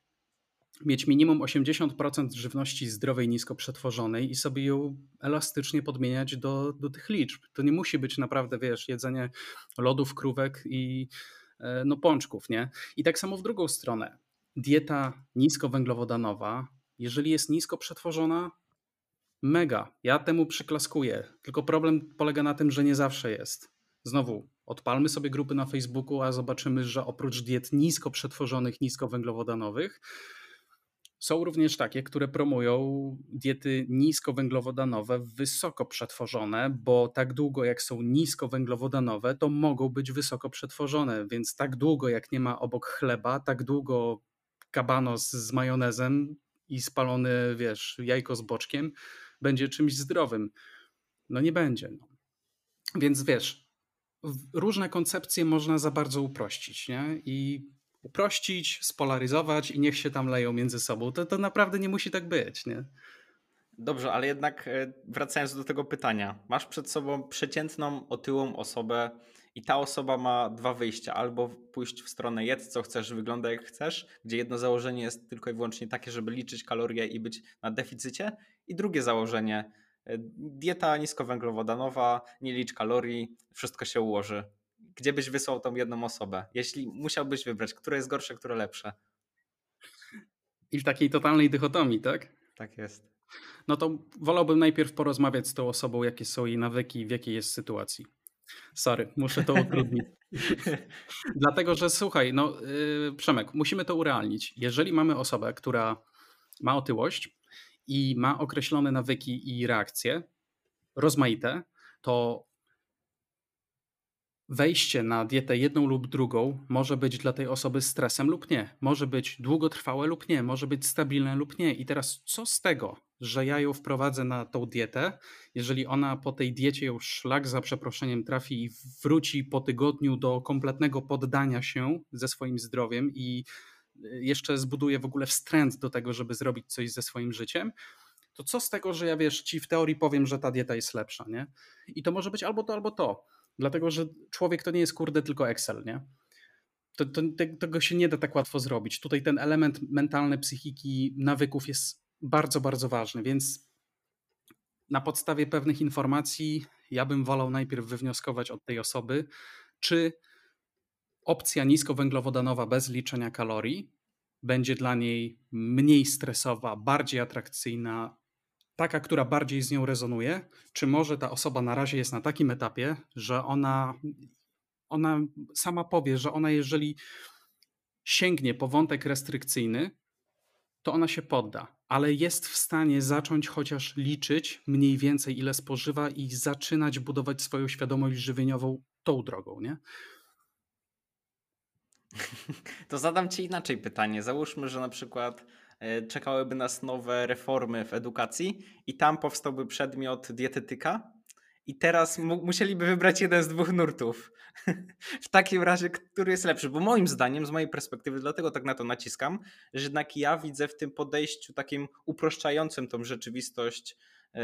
[SPEAKER 1] mieć minimum 80% żywności zdrowej, nisko przetworzonej i sobie ją elastycznie podmieniać do, do tych liczb. To nie musi być naprawdę, wiesz, jedzenie lodów, krówek i e, no pączków, nie? I tak samo w drugą stronę dieta niskowęglowodanowa, jeżeli jest nisko przetworzona, mega. Ja temu przyklaskuję. Tylko problem polega na tym, że nie zawsze jest. Znowu, odpalmy sobie grupy na Facebooku, a zobaczymy, że oprócz diet nisko przetworzonych, niskowęglowodanowych, są również takie, które promują diety niskowęglowodanowe, wysoko przetworzone, bo tak długo jak są niskowęglowodanowe, to mogą być wysoko przetworzone, więc tak długo jak nie ma obok chleba, tak długo kabanos z majonezem i spalony, wiesz, jajko z boczkiem będzie czymś zdrowym. No nie będzie. No. Więc wiesz, różne koncepcje można za bardzo uprościć, nie? I uprościć, spolaryzować i niech się tam leją między sobą. To, to naprawdę nie musi tak być, nie?
[SPEAKER 2] Dobrze, ale jednak e, wracając do tego pytania. Masz przed sobą przeciętną, otyłą osobę, i ta osoba ma dwa wyjścia. Albo pójść w stronę jedz co chcesz, wygląda jak chcesz, gdzie jedno założenie jest tylko i wyłącznie takie, żeby liczyć kalorie i być na deficycie. I drugie założenie, dieta niskowęglowodanowa, nie licz kalorii, wszystko się ułoży. Gdzie byś wysłał tą jedną osobę? Jeśli musiałbyś wybrać, które jest gorsze, które lepsze?
[SPEAKER 1] I w takiej totalnej dychotomii, tak?
[SPEAKER 2] Tak jest.
[SPEAKER 1] No to wolałbym najpierw porozmawiać z tą osobą, jakie są jej nawyki, w jakiej jest sytuacji. Sorry, muszę to utrudnić. Dlatego, że słuchaj, no yy, Przemek, musimy to urealnić. Jeżeli mamy osobę, która ma otyłość i ma określone nawyki i reakcje rozmaite, to wejście na dietę jedną lub drugą może być dla tej osoby stresem lub nie. Może być długotrwałe lub nie, może być stabilne lub nie. I teraz co z tego, że ja ją wprowadzę na tą dietę, jeżeli ona po tej diecie już szlak za przeproszeniem trafi i wróci po tygodniu do kompletnego poddania się ze swoim zdrowiem i jeszcze zbuduje w ogóle wstręt do tego, żeby zrobić coś ze swoim życiem, to co z tego, że ja wiesz, ci w teorii powiem, że ta dieta jest lepsza, nie? I to może być albo to, albo to. Dlatego, że człowiek to nie jest kurde tylko Excel, nie? To, to, tego się nie da tak łatwo zrobić. Tutaj ten element mentalny, psychiki, nawyków jest bardzo, bardzo ważny, więc na podstawie pewnych informacji ja bym wolał najpierw wywnioskować od tej osoby, czy opcja niskowęglowodanowa bez liczenia kalorii będzie dla niej mniej stresowa, bardziej atrakcyjna, taka, która bardziej z nią rezonuje, czy może ta osoba na razie jest na takim etapie, że ona, ona sama powie, że ona jeżeli sięgnie po wątek restrykcyjny, to ona się podda, ale jest w stanie zacząć chociaż liczyć mniej więcej, ile spożywa i zaczynać budować swoją świadomość żywieniową tą drogą, nie?
[SPEAKER 2] To zadam Ci inaczej pytanie. Załóżmy, że na przykład e, czekałyby nas nowe reformy w edukacji i tam powstałby przedmiot dietetyka i teraz mu musieliby wybrać jeden z dwóch nurtów. w takim razie, który jest lepszy? Bo moim zdaniem, z mojej perspektywy, dlatego tak na to naciskam, że jednak ja widzę w tym podejściu takim uproszczającym tą rzeczywistość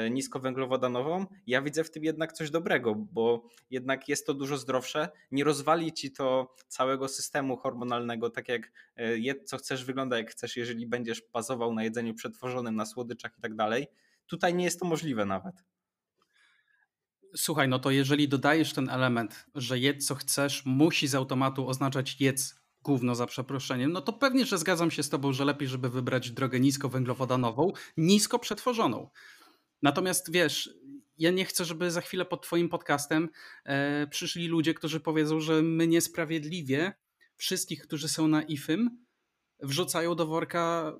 [SPEAKER 2] niskowęglowodanową, ja widzę w tym jednak coś dobrego, bo jednak jest to dużo zdrowsze. Nie rozwali ci to całego systemu hormonalnego, tak jak e, jedz co chcesz, wygląda jak chcesz, jeżeli będziesz bazował na jedzeniu przetworzonym, na słodyczach i tak dalej. Tutaj nie jest to możliwe nawet.
[SPEAKER 1] Słuchaj, no to jeżeli dodajesz ten element, że jedz co chcesz, musi z automatu oznaczać jedz gówno za przeproszeniem, no to pewnie, że zgadzam się z tobą, że lepiej, żeby wybrać drogę niskowęglowodanową, nisko przetworzoną. Natomiast wiesz, ja nie chcę, żeby za chwilę pod Twoim podcastem e, przyszli ludzie, którzy powiedzą, że my niesprawiedliwie wszystkich, którzy są na IFIM, wrzucają do worka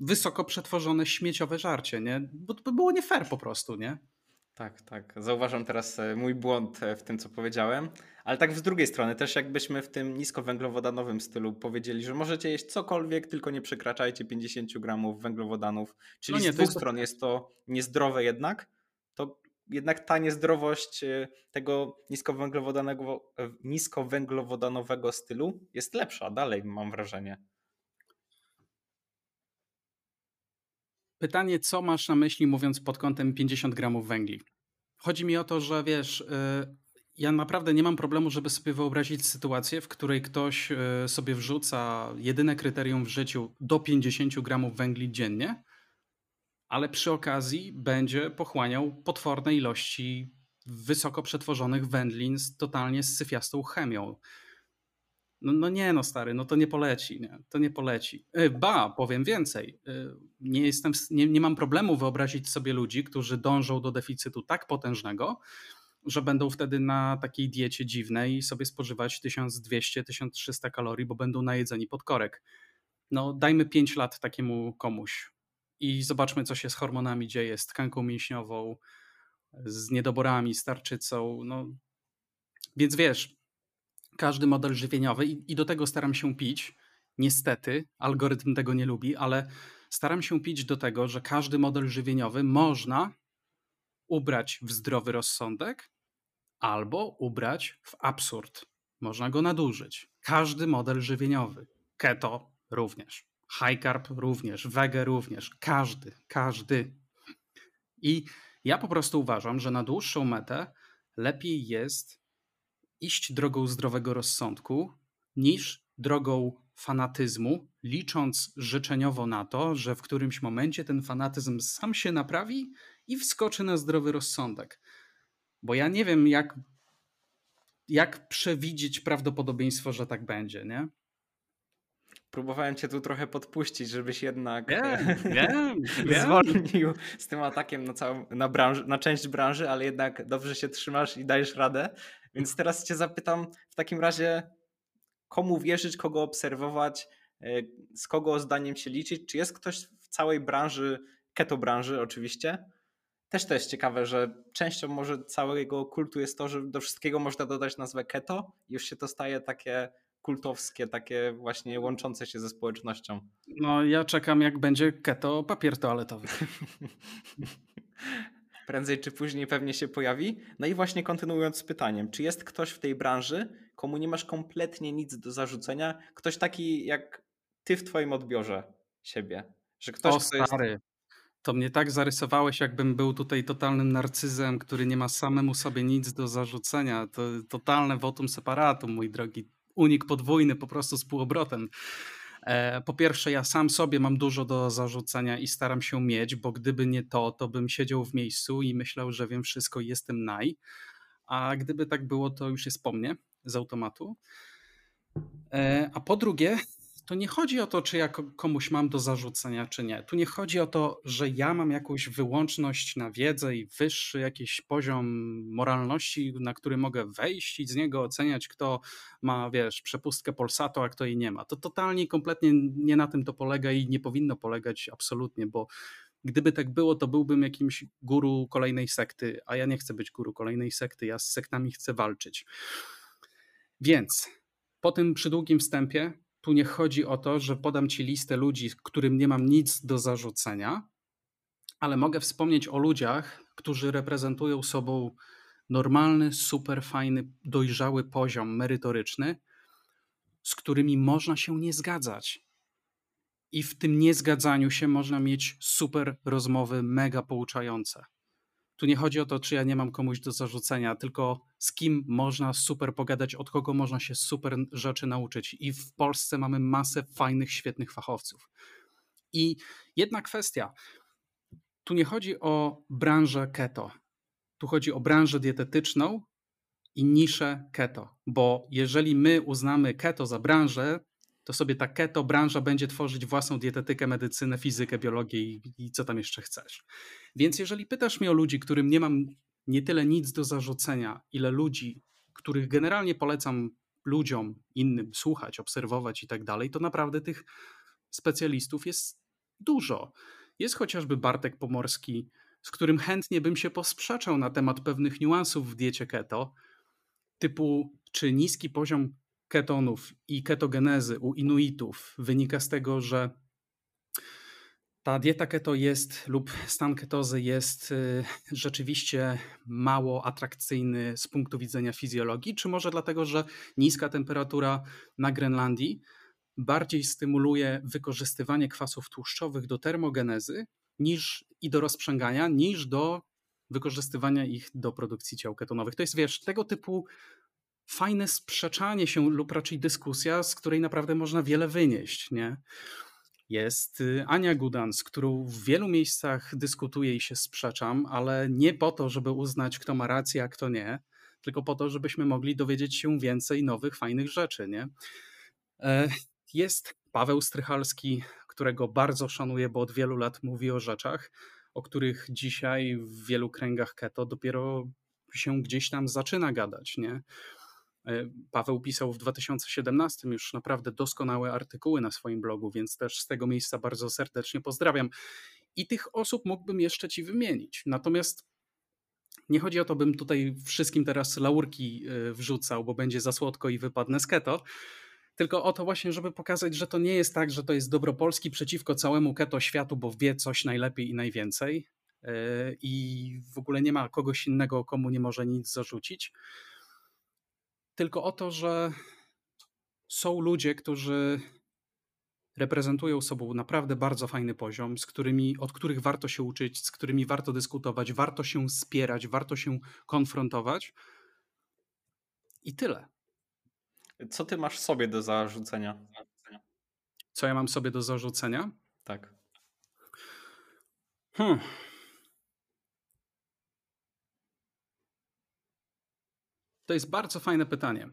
[SPEAKER 1] wysoko przetworzone śmieciowe żarcie, nie? Bo to by było nie fair po prostu, nie?
[SPEAKER 2] Tak, tak. Zauważam teraz e, mój błąd e, w tym, co powiedziałem. Ale tak z drugiej strony, też jakbyśmy w tym niskowęglowodanowym stylu powiedzieli, że możecie jeść cokolwiek, tylko nie przekraczajcie 50 gramów węglowodanów. Czyli no nie, z dwóch jest... stron jest to niezdrowe jednak, to jednak ta niezdrowość e, tego niskowęglowodanego, niskowęglowodanowego stylu jest lepsza dalej, mam wrażenie.
[SPEAKER 1] Pytanie, co masz na myśli mówiąc pod kątem 50 gramów węgli? Chodzi mi o to, że wiesz, y, ja naprawdę nie mam problemu, żeby sobie wyobrazić sytuację, w której ktoś y, sobie wrzuca jedyne kryterium w życiu do 50 gramów węgli dziennie, ale przy okazji będzie pochłaniał potworne ilości wysoko przetworzonych wędlin z totalnie syfiastą chemią. No, no, nie, no stary, no to nie poleci, nie? to nie poleci. E, ba, powiem więcej. E, nie, jestem, nie, nie mam problemu wyobrazić sobie ludzi, którzy dążą do deficytu tak potężnego, że będą wtedy na takiej diecie dziwnej sobie spożywać 1200-1300 kalorii, bo będą najedzeni pod korek. No dajmy 5 lat takiemu komuś i zobaczmy, co się z hormonami dzieje, z tkanką mięśniową, z niedoborami, z tarczycą. No. Więc wiesz, każdy model żywieniowy i, i do tego staram się pić. Niestety, algorytm tego nie lubi, ale staram się pić do tego, że każdy model żywieniowy można ubrać w zdrowy rozsądek albo ubrać w absurd. Można go nadużyć. Każdy model żywieniowy. Keto również. High carb również. Wege również. Każdy, każdy. I ja po prostu uważam, że na dłuższą metę lepiej jest iść drogą zdrowego rozsądku niż drogą fanatyzmu, licząc życzeniowo na to, że w którymś momencie ten fanatyzm sam się naprawi i wskoczy na zdrowy rozsądek. Bo ja nie wiem, jak, jak przewidzieć prawdopodobieństwo, że tak będzie, nie?
[SPEAKER 2] Próbowałem cię tu trochę podpuścić, żebyś jednak
[SPEAKER 1] wiem, wiem,
[SPEAKER 2] zwolnił z tym atakiem na, całą, na, branży, na część branży, ale jednak dobrze się trzymasz i dajesz radę. Więc teraz cię zapytam w takim razie, komu wierzyć, kogo obserwować, e, z kogo zdaniem się liczyć? Czy jest ktoś w całej branży, keto branży oczywiście? Też to jest ciekawe, że częścią może całego kultu jest to, że do wszystkiego można dodać nazwę keto i już się to staje takie kultowskie, takie właśnie łączące się ze społecznością.
[SPEAKER 1] No ja czekam jak będzie keto papier toaletowy.
[SPEAKER 2] prędzej czy później pewnie się pojawi. No i właśnie kontynuując z pytaniem, czy jest ktoś w tej branży, komu nie masz kompletnie nic do zarzucenia? Ktoś taki jak ty w twoim odbiorze siebie?
[SPEAKER 1] Że ktoś, o stary, jest... to mnie tak zarysowałeś, jakbym był tutaj totalnym narcyzem, który nie ma samemu sobie nic do zarzucenia. To totalne votum separatum, mój drogi. Unik podwójny po prostu z półobrotem. E, po pierwsze, ja sam sobie mam dużo do zarzucenia i staram się mieć, bo gdyby nie to, to bym siedział w miejscu i myślał, że wiem wszystko i jestem naj. A gdyby tak było, to już jest po mnie z automatu. E, a po drugie, to nie chodzi o to, czy ja komuś mam do zarzucenia, czy nie. Tu nie chodzi o to, że ja mam jakąś wyłączność na wiedzę i wyższy jakiś poziom moralności, na który mogę wejść i z niego oceniać, kto ma, wiesz, przepustkę Polsatu, a kto jej nie ma. To totalnie kompletnie nie na tym to polega i nie powinno polegać absolutnie, bo gdyby tak było, to byłbym jakimś guru kolejnej sekty, a ja nie chcę być guru kolejnej sekty, ja z sektami chcę walczyć. Więc po tym przydługim wstępie tu nie chodzi o to, że podam ci listę ludzi, którym nie mam nic do zarzucenia, ale mogę wspomnieć o ludziach, którzy reprezentują sobą normalny, super fajny, dojrzały poziom merytoryczny, z którymi można się nie zgadzać. I w tym niezgadzaniu się można mieć super rozmowy, mega pouczające. Tu nie chodzi o to, czy ja nie mam komuś do zarzucenia, tylko z kim można super pogadać, od kogo można się super rzeczy nauczyć. I w Polsce mamy masę fajnych, świetnych fachowców. I jedna kwestia. Tu nie chodzi o branżę keto. Tu chodzi o branżę dietetyczną i niszę keto. Bo jeżeli my uznamy keto za branżę, to sobie ta keto branża będzie tworzyć własną dietetykę, medycynę, fizykę, biologię i, i, co tam jeszcze chcesz. Więc jeżeli pytasz mnie o ludzi, którym nie mam nie tyle nic do zarzucenia, ile ludzi, których generalnie polecam ludziom innym słuchać, obserwować i tak dalej, to naprawdę tych specjalistów jest dużo. Jest chociażby Bartek Pomorski, z którym chętnie bym się posprzeczał na temat pewnych niuansów w diecie keto, typu czy niski poziom ketonów i ketogenezy u Inuitów wynika z tego, że ta dieta keto jest lub stan ketozy jest y, rzeczywiście mało atrakcyjny z punktu widzenia fizjologii, czy może dlatego, że niska temperatura na Grenlandii bardziej stymuluje wykorzystywanie kwasów tłuszczowych do termogenezy niż i do rozprzęgania, niż do wykorzystywania ich do produkcji ciał ketonowych. To jest, wiesz, tego typu fajne sprzeczanie się lub raczej dyskusja, z której naprawdę można wiele wynieść, nie? Jest y, Ania Gudan, z którą w wielu miejscach dyskutuję i się sprzeczam, ale nie po to, żeby uznać, kto ma rację, a kto nie, tylko po to, żebyśmy mogli dowiedzieć się więcej nowych, fajnych rzeczy. Nie? E, jest Paweł Strychalski, którego bardzo szanuję, bo od wielu lat mówi o rzeczach, o których dzisiaj w wielu kręgach keto dopiero się gdzieś tam zaczyna gadać. Nie? E, Paweł pisał w 2017 już naprawdę doskonałe artykuły na swoim blogu, więc też z tego miejsca bardzo serdecznie pozdrawiam. I tych osób mógłbym jeszcze ci wymienić. Natomiast nie chodzi o to, bym tutaj wszystkim teraz laurki e, wrzucał, bo będzie za słodko i wypadnę z keto, tylko o to właśnie, żeby pokazać, że to nie jest tak, że to jest dobro Polski przeciwko całemu keto światu, bo wie coś najlepiej i najwięcej e, i w ogóle nie ma kogoś innego, komu nie może nic zarzucić tylko o to, że są ludzie, którzy reprezentują sobą naprawdę bardzo fajny poziom, z którymi, od których warto się uczyć, z którymi warto dyskutować, warto się spierać, warto się konfrontować. I tyle.
[SPEAKER 2] Co ty masz sobie do zarzucenia?
[SPEAKER 1] Co ja mam sobie do zarzucenia?
[SPEAKER 2] Tak.
[SPEAKER 1] Hmm. To jest bardzo fajne pytanie.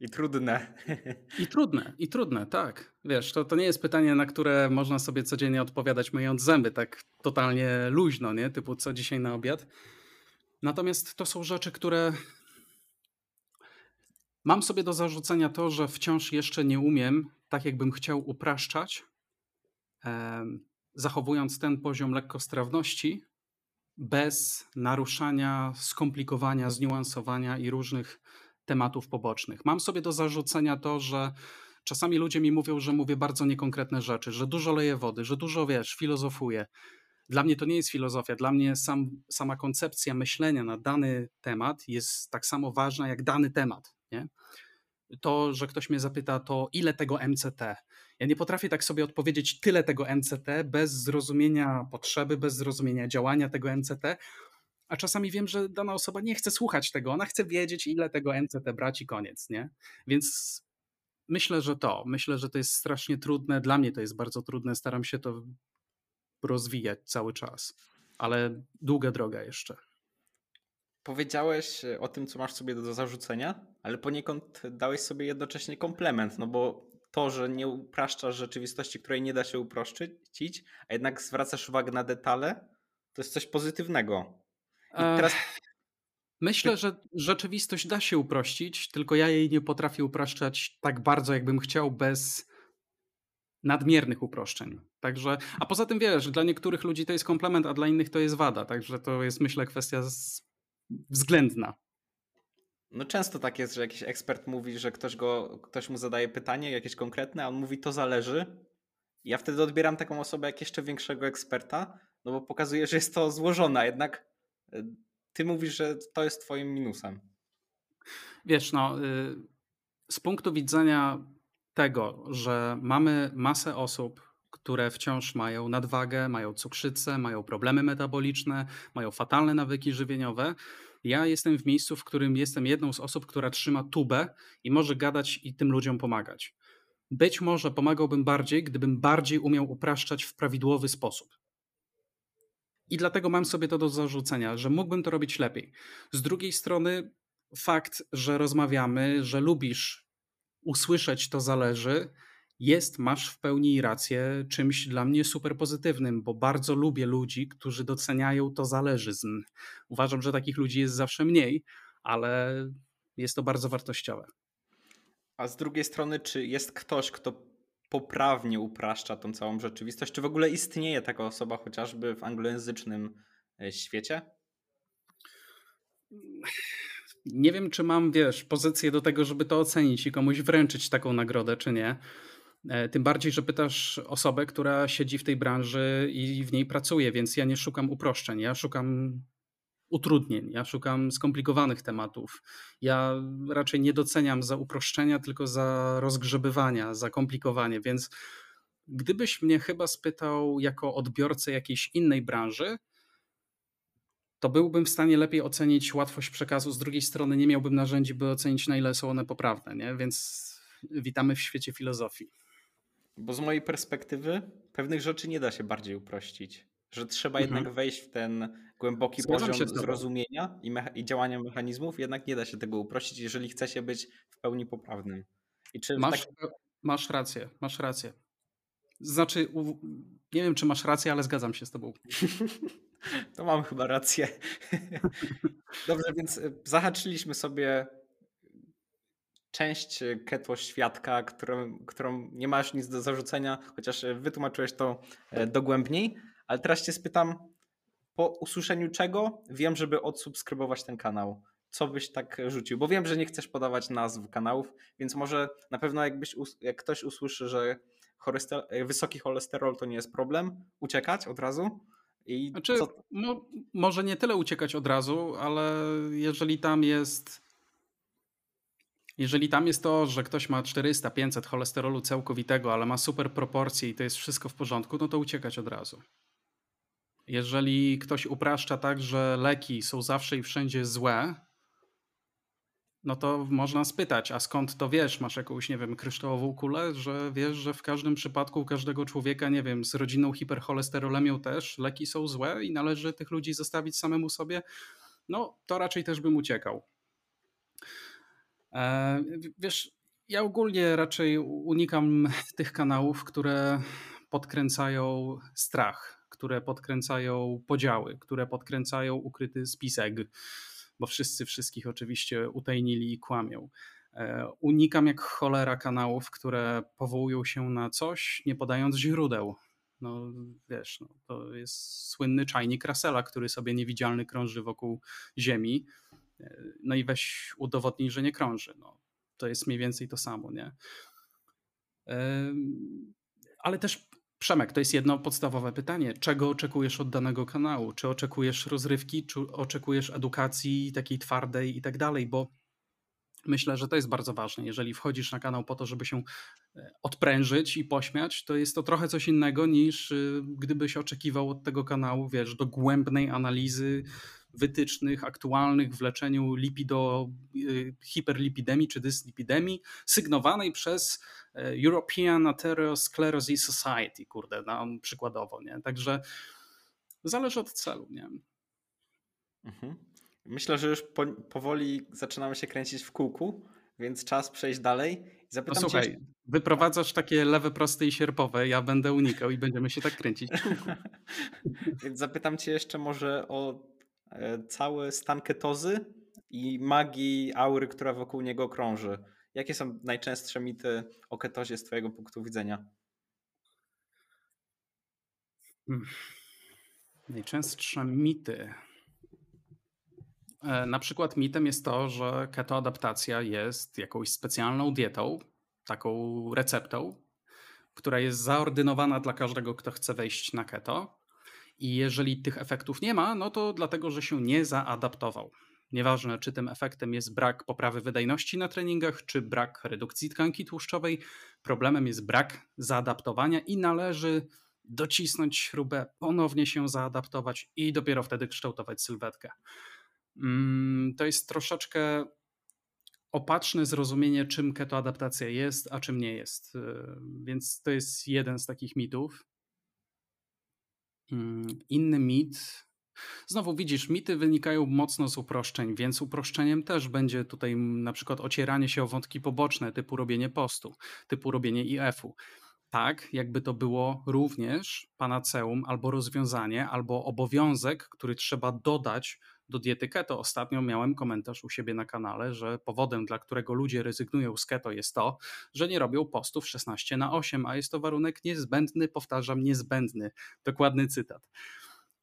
[SPEAKER 2] I trudne.
[SPEAKER 1] I trudne, i trudne, tak. Wiesz, to, to nie jest pytanie, na które można sobie codziennie odpowiadać myjąc zęby, tak totalnie luźno, nie? Typu co dzisiaj na obiad. Natomiast to są rzeczy, które mam sobie do zarzucenia to, że wciąż jeszcze nie umiem, tak jakbym chciał upraszczać, zachowując ten poziom lekkostrawności, bez naruszania, skomplikowania, zniuansowania i różnych tematów pobocznych. Mam sobie do zarzucenia to, że czasami ludzie mi mówią, że mówię bardzo niekonkretne rzeczy, że dużo leję wody, że dużo wiesz, filozofuję. Dla mnie to nie jest filozofia, dla mnie sam, sama koncepcja myślenia na dany temat jest tak samo ważna jak dany temat. Nie? To, że ktoś mnie zapyta, to ile tego MCT, ja nie potrafię tak sobie odpowiedzieć tyle tego MCT bez zrozumienia potrzeby, bez zrozumienia działania tego MCT, a czasami wiem, że dana osoba nie chce słuchać tego, ona chce wiedzieć, ile tego MCT brać i koniec, nie? Więc myślę, że to. Myślę, że to jest strasznie trudne. Dla mnie to jest bardzo trudne. Staram się to rozwijać cały czas, ale długa droga jeszcze.
[SPEAKER 2] Powiedziałeś o tym, co masz sobie do zarzucenia, ale poniekąd dałeś sobie jednocześnie komplement, no bo to, że nie upraszczasz rzeczywistości, której nie da się uprościć, a jednak zwracasz uwagę na detale, to jest coś pozytywnego.
[SPEAKER 1] I teraz Myślę, że rzeczywistość da się uprościć, tylko ja jej nie potrafię upraszczać tak bardzo, jakbym chciał, bez nadmiernych uproszczeń. Także, a poza tym wiesz, dla niektórych ludzi to jest komplement, a dla innych to jest wada. Także to jest, myślę, kwestia względna.
[SPEAKER 2] No często tak jest, że jakiś ekspert mówi, że ktoś, go, ktoś mu zadaje pytanie jakieś konkretne, a on mówi to zależy. Ja wtedy odbieram taką osobę jak jeszcze większego eksperta, no bo pokazuje, że jest to złożone, a jednak e, ty mówisz, że to jest twoim minusem.
[SPEAKER 1] Wiesz, no, y, z punktu widzenia tego, że mamy masę osób, które wciąż mają nadwagę, mają cukrzycę, mają problemy metaboliczne, mają fatalne nawyki żywieniowe, ja jestem w miejscu, w którym jestem jedną z osób, która trzyma tubę i może gadać i tym ludziom pomagać. Być może pomagałbym bardziej, gdybym bardziej umiał upraszczać w prawidłowy sposób. I dlatego mam sobie to do zarzucenia, że mógłbym to robić lepiej. Z drugiej strony, fakt, że rozmawiamy, że lubisz usłyszeć to zależy, jest, masz w pełni rację, czymś dla mnie super pozytywnym, bo bardzo lubię ludzi, którzy doceniają to zależyzm. Uważam, że takich ludzi jest zawsze mniej, ale jest to bardzo wartościowe.
[SPEAKER 2] A z drugiej strony, czy jest ktoś, kto poprawnie upraszcza tą całą rzeczywistość? Czy w ogóle istnieje taka osoba chociażby w anglojęzycznym e, świecie?
[SPEAKER 1] Nie wiem, czy mam, wiesz, pozycję do tego, żeby to ocenić i komuś wręczyć taką nagrodę, czy nie. E, tym bardziej, że pytasz osobę, która siedzi w tej branży i w niej pracuje, więc ja nie szukam uproszczeń. Ja szukam utrudnień, ja szukam skomplikowanych tematów. Ja raczej nie doceniam za uproszczenia, tylko za rozgrzebywania, za komplikowanie. Więc gdybyś mnie chyba spytał jako odbiorcę jakiejś innej branży, to byłbym w stanie lepiej ocenić łatwość przekazu. Z drugiej strony nie miałbym narzędzi, by ocenić, na ile są one poprawne. Nie? Więc witamy w świecie filozofii.
[SPEAKER 2] Bo z mojej perspektywy pewnych rzeczy nie da się bardziej uprościć. Że trzeba mhm. jednak wejść w ten głęboki Zgadzam poziom zrozumienia i, i, działania mechanizmów, jednak nie da się tego uprościć, jeżeli chce się być w pełni poprawnym.
[SPEAKER 1] masz, tak... masz rację, masz rację. Znaczy, nie wiem, czy masz rację, ale zgadzam się z tobą.
[SPEAKER 2] to mam chyba rację. Dobrze, więc e, zahaczyliśmy sobie część e, keto świadka, którą, którą nie masz nic do zarzucenia, chociaż e, wytłumaczyłeś to dogłębniej. Ale teraz cię spytam, po usłyszeniu czego wiem, żeby odsubskrybować ten kanał? Co byś tak rzucił? Bo wiem, że nie chcesz podawać nazw kanałów, więc może na pewno jakbyś, jak ktoś usłyszy, że wysoki cholesterol to nie jest problem, uciekać od razu?
[SPEAKER 1] I znaczy, co... mo, może nie tyle uciekać od razu, ale jeżeli tam jest. Jeżeli tam jest to, że ktoś ma 400-500 cholesterolu całkowitego, ale ma super proporcje i to jest wszystko w porządku, no to uciekać od razu. Jeżeli ktoś upraszcza tak, że leki są zawsze i wszędzie złe, no to można spytać, a skąd to wiesz? Masz jakąś, nie wiem, kryształową kulę, że wiesz, że w każdym przypadku u każdego człowieka, nie wiem, z rodziną hipercholesterolemią też leki są złe i należy tych ludzi zostawić samemu sobie? No, to raczej też bym uciekał. E, wiesz, ja ogólnie raczej unikam tych kanałów, które podkręcają strach które podkręcają podziały, które podkręcają ukryty spisek, bo wszyscy wszystkich oczywiście utajnili i kłamią. E, unikam jak cholera kanałów, które powołują się na coś, nie podając źródeł. No wiesz, no, to jest słynny czajnik Russella, który sobie niewidzialny krąży wokół Ziemi. No i weź udowodnij, że nie krąży. No, to jest mniej więcej to samo, nie? Ale też Przemek, to jest jedno podstawowe pytanie. Czego oczekujesz od danego kanału? Czy oczekujesz rozrywki, czy oczekujesz edukacji takiej twardej i tak dalej? Bo myślę, że to jest bardzo ważne. Jeżeli wchodzisz na kanał po to, żeby się e, odprężyć i pośmiać, to jest to trochę coś innego niż y, gdybyś oczekiwał od tego kanału, wiesz, dogłębnej analizy wytycznych aktualnych w leczeniu lipido, y, hiperlipidemii czy dyslipidemii, sygnowanej przez e, European Atherosclerosis Society, kurde, no, przykładowo, nie? Także zależy od celu, nie?
[SPEAKER 2] Mhm. Myślę, że już po, powoli zaczynamy się kręcić w kółku, więc czas przejść dalej.
[SPEAKER 1] Zapytam no słuchaj, cię... wyprowadzasz takie lewe, proste i sierpowe, ja będę unikał i będziemy się tak kręcić.
[SPEAKER 2] Więc zapytam cię jeszcze może o cały stan ketozy i magii aury, która wokół niego krąży. Jakie są najczęstsze mity o ketozie z twojego punktu widzenia?
[SPEAKER 1] Hmm. Najczęstsze mity. E, na przykład mitem jest to, że ketoadaptacja jest jakąś specjalną dietą, taką receptą, która jest zaordynowana dla każdego, kto chce wejść na keto. I jeżeli tych efektów nie ma, no to dlatego, że się nie zaadaptował. Nieważne, czy tym efektem jest brak poprawy wydajności na treningach, czy brak redukcji tkanki tłuszczowej, problemem jest brak zaadaptowania i należy docisnąć śrubę, ponownie się zaadaptować i dopiero wtedy kształtować sylwetkę. Mm, to jest troszeczkę opatrzne zrozumienie, czym ketoadaptacja jest, a czym nie jest. Y, więc to jest jeden z takich mitów. Mm, inny mit. Znowu widzisz, mity wynikają mocno z uproszczeń, więc uproszczeniem też będzie tutaj na przykład ocieranie się o wątki poboczne, typu robienie postu, typu robienie IF-u. Tak, jakby to było również panaceum albo rozwiązanie, albo obowiązek, który trzeba dodać do diety keto. Ostatnio miałem komentarz u siebie na kanale, że powodem, dla którego ludzie rezygnują z keto jest to, że nie robią postów 16 na 8, a jest to warunek niezbędny, powtarzam, niezbędny. Dokładny cytat.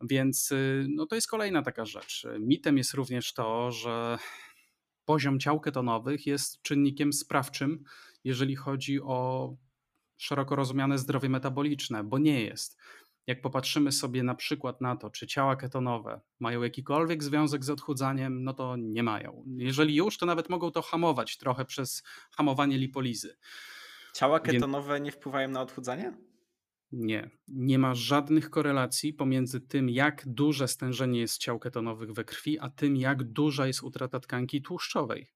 [SPEAKER 1] Więc y, no to jest kolejna taka rzecz. Mitem jest również to, że poziom ciał ketonowych jest czynnikiem sprawczym, jeżeli chodzi o szeroko rozumiane zdrowie metaboliczne, bo nie jest jak popatrzymy sobie na przykład na to, czy ciała ketonowe mają jakikolwiek związek z odchudzaniem, no to nie mają. Jeżeli już, to nawet mogą to hamować trochę przez hamowanie lipolizy.
[SPEAKER 2] Ciała ketonowe Więc... nie wpływają na odchudzanie?
[SPEAKER 1] Nie, nie ma żadnych korelacji pomiędzy tym, jak duże stężenie jest ciał ketonowych we krwi, a tym, jak duża jest utrata tkanki tłuszczowej.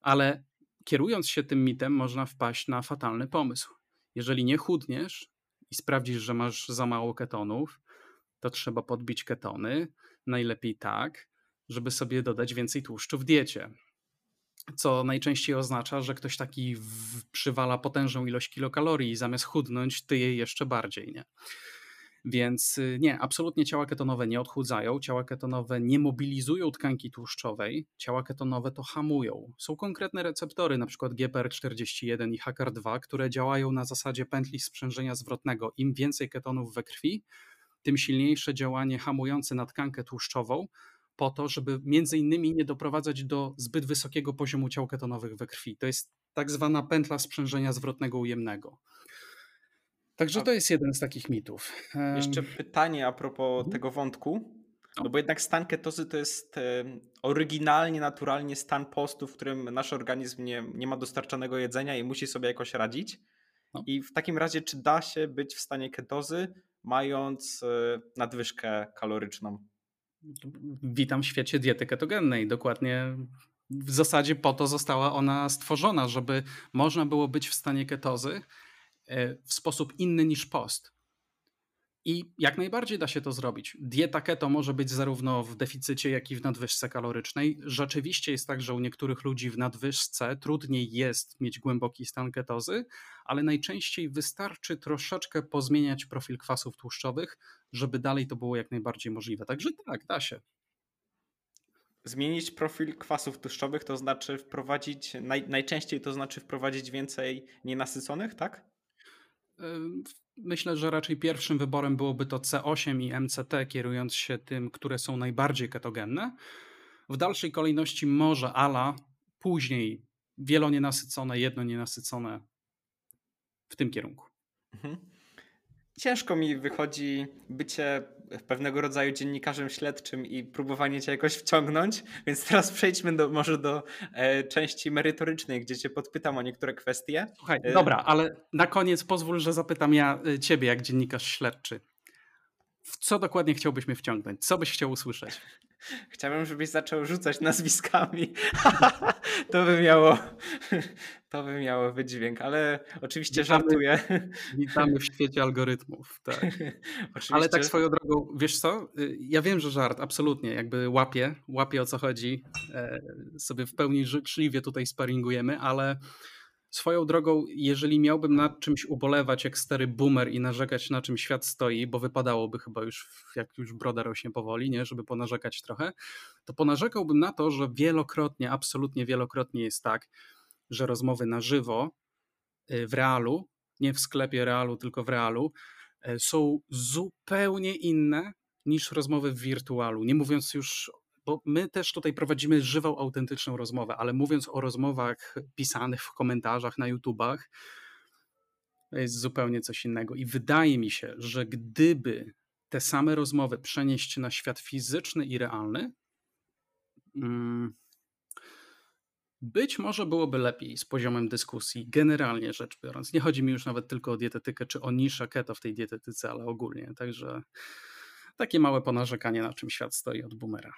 [SPEAKER 1] Ale kierując się tym mitem, można wpaść na fatalny pomysł. Jeżeli nie chudniesz, i sprawdzisz, że masz za mało ketonów, to trzeba podbić ketony. Najlepiej tak, żeby sobie dodać więcej tłuszczu w diecie. Co najczęściej oznacza, że ktoś taki przywala potężną ilość kilokalorii i zamiast chudnąć, tyje jeszcze bardziej. Nie? Więc y, nie, absolutnie ciała ketonowe nie odchudzają, ciała ketonowe nie mobilizują tkanki tłuszczowej, ciała ketonowe to hamują. Są konkretne receptory, np. GPR41 i HACR2, które działają na zasadzie pętli sprzężenia zwrotnego. Im więcej ketonów we krwi, tym silniejsze działanie hamujące na tkankę tłuszczową, po to, żeby między innymi nie doprowadzać do zbyt wysokiego poziomu ciał ketonowych we krwi. To jest tak zwana pętla sprzężenia zwrotnego ujemnego. Także to jest jeden z takich mitów.
[SPEAKER 2] Jeszcze pytanie a propos mhm. tego wątku. No. no bo jednak stan ketozy to jest oryginalnie, naturalnie stan postu, w którym nasz organizm nie, nie ma dostarczanego jedzenia i musi sobie jakoś radzić. No. I w takim razie, czy da się być w stanie ketozy, mając e, nadwyżkę kaloryczną?
[SPEAKER 1] Witam w świecie diety ketogennej. Dokładnie w zasadzie po to została ona stworzona, żeby można było być w stanie ketozy w sposób inny niż post. I jak najbardziej da się to zrobić. Dieta keto może być zarówno w deficycie, jak i w nadwyżce kalorycznej. Rzeczywiście jest tak, że u niektórych ludzi w nadwyżce trudniej jest mieć głęboki stan ketozy, ale najczęściej wystarczy troszeczkę pozmieniać profil kwasów tłuszczowych, żeby dalej to było jak najbardziej możliwe. Także tak, da się.
[SPEAKER 2] Zmienić profil kwasów tłuszczowych to znaczy wprowadzić, naj, najczęściej to znaczy wprowadzić więcej nienasyconych, tak?
[SPEAKER 1] Myślę, że raczej pierwszym wyborem byłoby to C8 i MCT, kierując się tym, które są najbardziej ketogenne. W dalszej kolejności może ALA, później wielonienasycone, jednonienasycone w tym kierunku. Mhm
[SPEAKER 2] ciężko mi wychodzi bycie pewnego rodzaju dziennikarzem śledczym i próbowanie cię jakoś wciągnąć, więc teraz przejdźmy do, może do e, części merytorycznej, gdzie cię podpytam o niektóre kwestie.
[SPEAKER 1] Słuchaj, e... dobra, ale na koniec pozwól, że zapytam ja e, ciebie jak dziennikarz śledczy. W co dokładnie chciałbyś mnie wciągnąć? Co byś chciał usłyszeć?
[SPEAKER 2] Chciałbym, żebyś zaczął rzucać nazwiskami. to by miało to by miało wydźwięk, ale oczywiście witamy, żartuję.
[SPEAKER 1] Witamy w świecie algorytmów, tak. ale tak swoją drogą, wiesz co? Y, ja wiem, że żart, absolutnie, jakby łapię, łapię o co chodzi. E, sobie w pełni życzliwie tutaj sparingujemy, ale Swoją drogą, jeżeli miałbym nad czymś ubolewać jak stary boomer i narzekać na czym świat stoi, bo wypadałoby chyba już, jak już broda rośnie powoli, nie, żeby ponarzekać trochę, to ponarzekałbym na to, że wielokrotnie, absolutnie wielokrotnie jest tak, że rozmowy na żywo y, w realu, nie w sklepie realu, tylko w realu, y, są zupełnie inne niż rozmowy w wirtualu. Nie mówiąc już bo my też tutaj prowadzimy żywą, autentyczną rozmowę, ale mówiąc o rozmowach pisanych w komentarzach na YouTubach, jest zupełnie coś innego. I wydaje mi się, że gdyby te same rozmowy przenieść na świat fizyczny i realny, mm, być może byłoby lepiej z poziomem dyskusji, generalnie rzecz biorąc. Nie chodzi mi już nawet tylko o dietetykę czy o niszę keto w tej dietetyce, ale ogólnie. Także takie małe ponarzekanie, na czym świat stoi od boomera.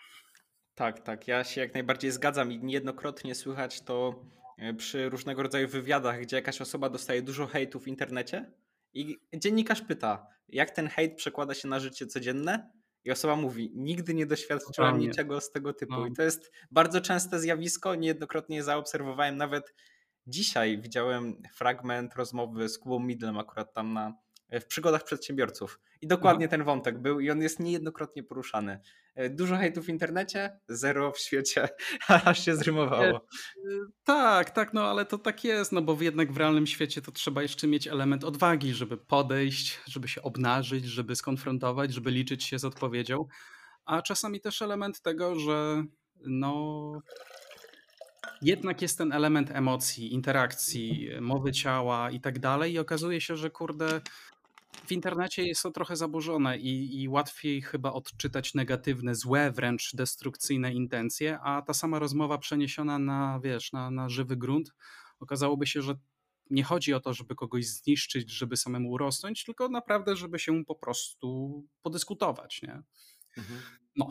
[SPEAKER 2] Tak, tak. Ja się jak najbardziej zgadzam i niejednokrotnie słychać to e, przy różnego rodzaju wywiadach, gdzie jakaś osoba dostaje dużo hejtu w internecie i dziennikarz pyta, jak ten hejt przekłada się na życie codzienne i osoba mówi, nigdy nie doświadczyłem Totalnie. niczego z tego typu. No. I to jest bardzo częste zjawisko, niejednokrotnie je zaobserwowałem, nawet dzisiaj widziałem fragment rozmowy z Kubą Midlem akurat tam na w przygodach przedsiębiorców. I dokładnie mhm. ten wątek był i on jest niejednokrotnie poruszany. E, dużo hejtu w internecie, zero w świecie, aż się zrymowało. E,
[SPEAKER 1] tak, tak, no ale to tak jest, no bo jednak w realnym świecie to trzeba jeszcze mieć element odwagi, żeby podejść, żeby się obnażyć, żeby skonfrontować, żeby liczyć się z odpowiedzią, a czasami też element tego, że no jednak jest ten element emocji, interakcji, mowy ciała i tak dalej i okazuje się, że kurde w internecie jest to trochę zaburzone i, i, łatwiej chyba odczytać negatywne, złe, wręcz destrukcyjne intencje, a ta sama rozmowa przeniesiona na, wiesz, na, na żywy grunt, okazałoby się, że nie chodzi o to, żeby kogoś zniszczyć, żeby samemu urosnąć, tylko naprawdę, żeby się po prostu podyskutować, nie? Mhm. No,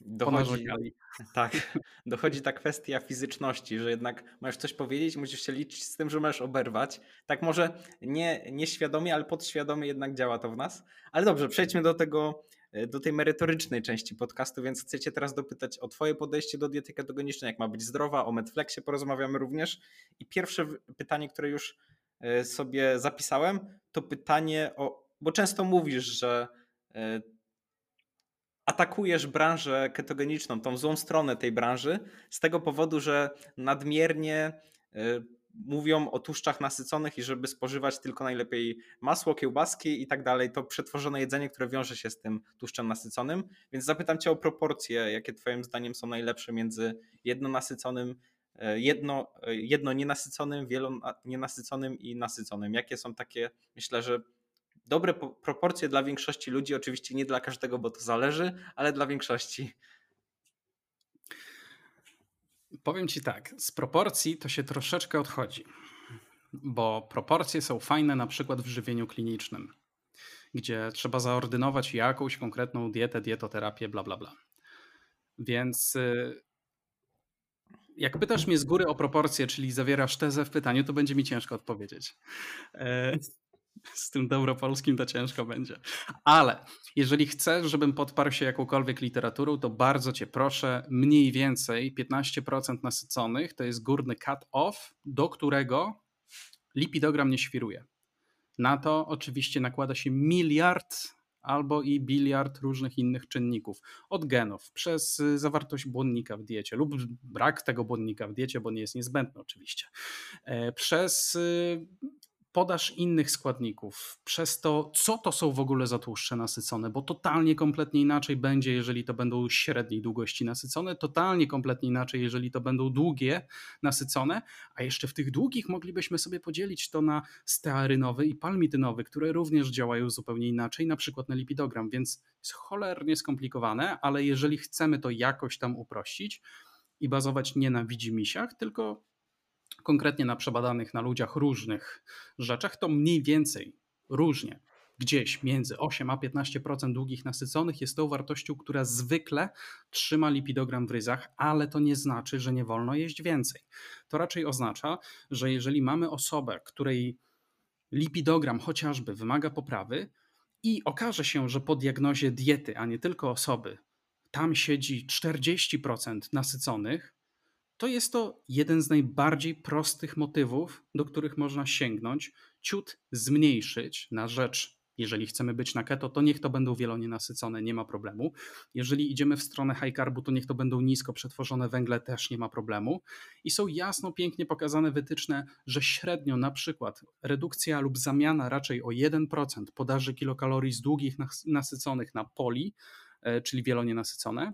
[SPEAKER 2] dochodzi, tak, dochodzi ta kwestia fizyczności, że jednak masz coś powiedzieć, musisz się liczyć z tym, że możesz oberwać. Tak może nie, nieświadomie, ale podświadomie jednak działa to w nas. Ale dobrze, przejdźmy do tego, e, do tej merytorycznej części podcastu, więc chcecie teraz dopytać o twoje podejście do diety ketogenicznej, jak ma być zdrowa, o Medflexie porozmawiamy również. I pierwsze pytanie, które już e, sobie zapisałem, to pytanie o, bo często mówisz, że e, atakujesz branżę ketogeniczną, tą złą stronę tej branży, z tego powodu, że nadmiernie y, mówią o tłuszczach nasyconych i żeby spożywać tylko najlepiej masło, kiełbaski i tak dalej, to przetworzone jedzenie, które wiąże się z tym tłuszczem nasyconym. Więc zapytam Cię o proporcje, jakie Twoim zdaniem są najlepsze między jedno nasyconym, y, jedno, y, jedno nienasyconym, wielonienasyconym i nasyconym. Jakie są takie, myślę, że dobre proporcje dla większości ludzi, oczywiście nie dla każdego, bo to zależy, ale dla większości.
[SPEAKER 1] Powiem ci tak, z proporcji to się troszeczkę odchodzi, bo proporcje są fajne na przykład w żywieniu klinicznym, gdzie trzeba zaordynować jakąś konkretną dietę, dietoterapię, bla, bla, bla. Więc y, jak pytasz mnie z góry o proporcje, czyli zawierasz tezę w pytaniu, to będzie mi ciężko odpowiedzieć. Z tym dobropolskim to ciężko będzie. Ale jeżeli chcesz, żebym podparł się jakąkolwiek literaturą, to bardzo cię proszę, mniej więcej 15% nasyconych to jest górny cut-off, do którego lipidogram nie świruje. Na to oczywiście nakłada się miliard albo i biliard różnych innych czynników. Od genów, przez zawartość błonnika w diecie lub brak tego błonnika w diecie, bo nie jest niezbędny oczywiście, e, przez podaż innych składników, przez to, co to są w ogóle za tłuszcze nasycone, bo totalnie kompletnie inaczej będzie, jeżeli to będą średniej długości nasycone, totalnie kompletnie inaczej, jeżeli to będą długie nasycone, a jeszcze w tych długich moglibyśmy sobie podzielić to na stearynowy i palmitynowy, które również działają zupełnie inaczej, na przykład na lipidogram, więc jest cholernie skomplikowane, ale jeżeli chcemy to jakoś tam uprościć i bazować nie na widzimisiach, tylko konkretnie na przebadanych na ludziach różnych rzeczach, to mniej więcej różnie gdzieś między 8 a 15% długich nasyconych jest tą wartością, która zwykle trzyma lipidogram w ryzach, ale to nie znaczy, że nie wolno jeść więcej. To raczej oznacza, że jeżeli mamy osobę, której lipidogram chociażby wymaga poprawy i okaże się, że po diagnozie diety, a nie tylko osoby, tam siedzi 40% nasyconych, to jest to jeden z najbardziej prostych motywów, do których można sięgnąć, ciut zmniejszyć na rzecz, jeżeli chcemy być na keto, to niech to będą wielonienasycone, nie ma problemu. Jeżeli idziemy w stronę high carbu, to niech to będą nisko przetworzone węgle, też nie ma problemu. I są jasno, pięknie pokazane wytyczne, że średnio na przykład redukcja lub zamiana raczej o 1% podaży kilokalorii z długich nasyconych na poli, e, czyli wielonienasycone,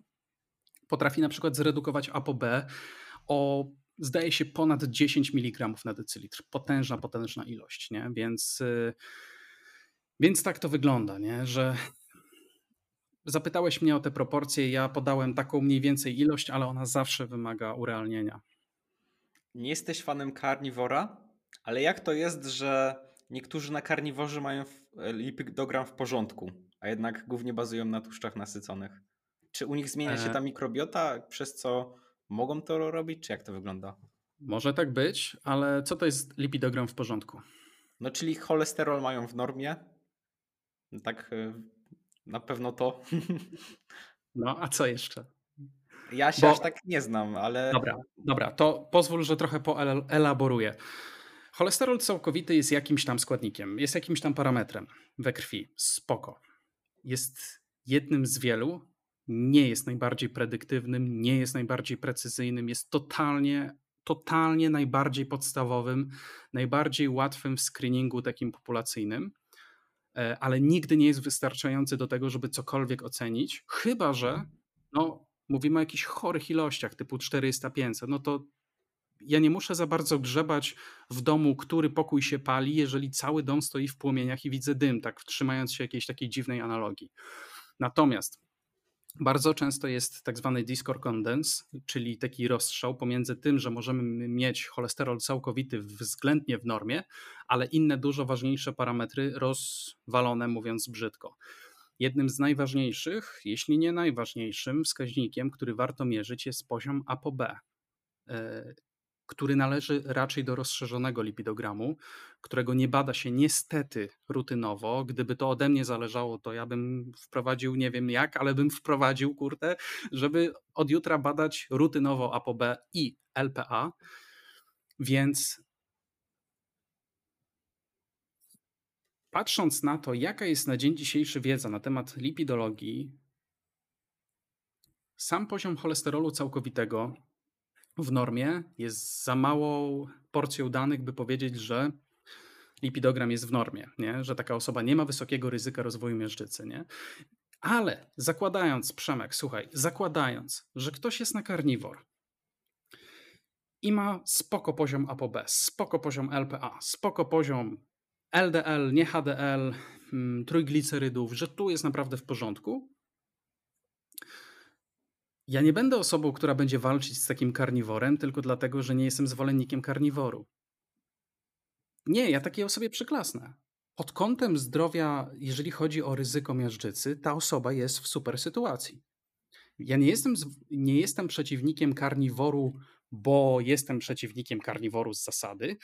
[SPEAKER 1] potrafi na przykład zredukować ApoB o zdaje się ponad 10 mg na decylitr. Potężna, potężna ilość, nie? Więc, y, więc tak to wygląda, nie? że zapytałeś mnie o te proporcje, ja podałem taką mniej więcej ilość, ale ona zawsze wymaga urealnienia.
[SPEAKER 2] Nie jesteś fanem karniwora, ale jak to jest, że niektórzy na karniworze mają lipidogram w porządku, a jednak głównie bazują na tłuszczach nasyconych? Czy u nich zmienia się e. ta mikrobiota, przez co mogą to robić, czy jak to wygląda?
[SPEAKER 1] Może tak być, ale co to jest lipidogram w porządku?
[SPEAKER 2] No, czyli cholesterol mają w normie. Tak, y, na pewno to.
[SPEAKER 1] No, a co jeszcze?
[SPEAKER 2] Ja się Bo... aż tak nie znam, ale.
[SPEAKER 1] Dobra, dobra, to pozwól, że trochę poelaboruję. Cholesterol całkowity jest jakimś tam składnikiem, jest jakimś tam parametrem we krwi. Spoko. Jest jednym z wielu, nie jest najbardziej predyktywnym, nie jest najbardziej precyzyjnym, jest totalnie, totalnie najbardziej podstawowym, najbardziej łatwym w screeningu takim populacyjnym, e, ale nigdy nie jest wystarczający do tego, żeby cokolwiek ocenić, chyba że no, mówimy o jakichś chorych ilościach typu 400-500, no to ja nie muszę za bardzo grzebać w domu, który pokój się pali, jeżeli cały dom stoi w płomieniach i widzę dym, tak trzymając się jakiejś takiej dziwnej analogii. Natomiast bardzo często jest tak zwany discord condense, czyli taki rozstrzał pomiędzy tym, że możemy mieć cholesterol całkowity względnie w normie, ale inne dużo ważniejsze parametry rozwalone, mówiąc brzydko. Jednym z najważniejszych, jeśli nie najważniejszym wskaźnikiem, który warto mierzyć jest poziom ApoB który należy raczej do rozszerzonego lipidogramu, którego nie bada się niestety rutynowo. Gdyby to ode mnie zależało, to ja bym wprowadził, nie wiem jak, ale bym wprowadził, kurtę, żeby od jutra badać rutynowo ApoB i LPA. Więc patrząc na to, jaka jest na dzień dzisiejszy wiedza na temat lipidologii, sam poziom cholesterolu całkowitego w normie jest za małą porcją danych, by powiedzieć, że lipidogram jest w normie, nie? że taka osoba nie ma wysokiego ryzyka rozwoju miażdżycy. Nie? Ale zakładając, Przemek, słuchaj, zakładając, że ktoś jest na karniwor i ma spoko poziom ApoB, spoko poziom LPA, spoko poziom LDL, nie HDL, hmm, trójglicerydów, że tu jest naprawdę w porządku, ja nie będę osobą, która będzie walczyć z takim karniworem, tylko dlatego, że nie jestem zwolennikiem karniworu. Nie, ja takiej osobie przyklasnę. Pod kątem zdrowia, jeżeli chodzi o ryzyko miażdżycy, ta osoba jest w super sytuacji. Ja nie jestem, nie jestem przeciwnikiem karniworu, bo jestem przeciwnikiem karniworu z zasady,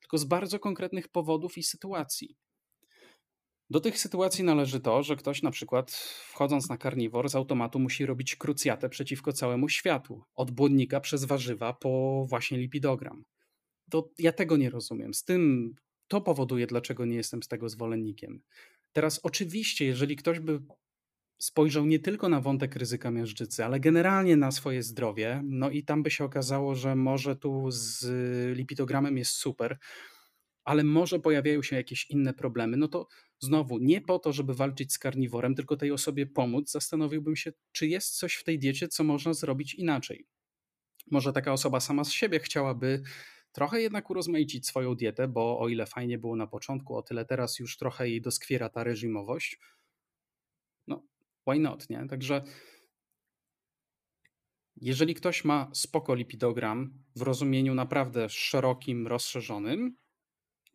[SPEAKER 1] tylko z bardzo konkretnych powodów i sytuacji. Do tych sytuacji należy to, że ktoś na przykład wchodząc na karniwor z automatu musi robić krucjatę przeciwko całemu światu. Od błonnika przez warzywa po właśnie lipidogram. To ja tego nie rozumiem. Z tym to powoduje, dlaczego nie jestem z tego zwolennikiem. Teraz oczywiście, jeżeli ktoś by spojrzał nie tylko na wątek ryzyka miażdżycy, ale generalnie na swoje zdrowie, no i tam by się okazało, że może tu z lipidogramem jest super, ale może pojawiają się jakieś inne problemy, no to znowu nie po to, żeby walczyć z karniworem, tylko tej osobie pomóc, zastanowiłbym się, czy jest coś w tej diecie, co można zrobić inaczej. Może taka osoba sama z siebie chciałaby trochę jednak urozmaicić swoją dietę, bo o ile fajnie było na początku, o tyle teraz już trochę jej doskwiera ta reżimowość. No, why not, nie? Także jeżeli ktoś ma spoko lipidogram w rozumieniu naprawdę szerokim, rozszerzonym,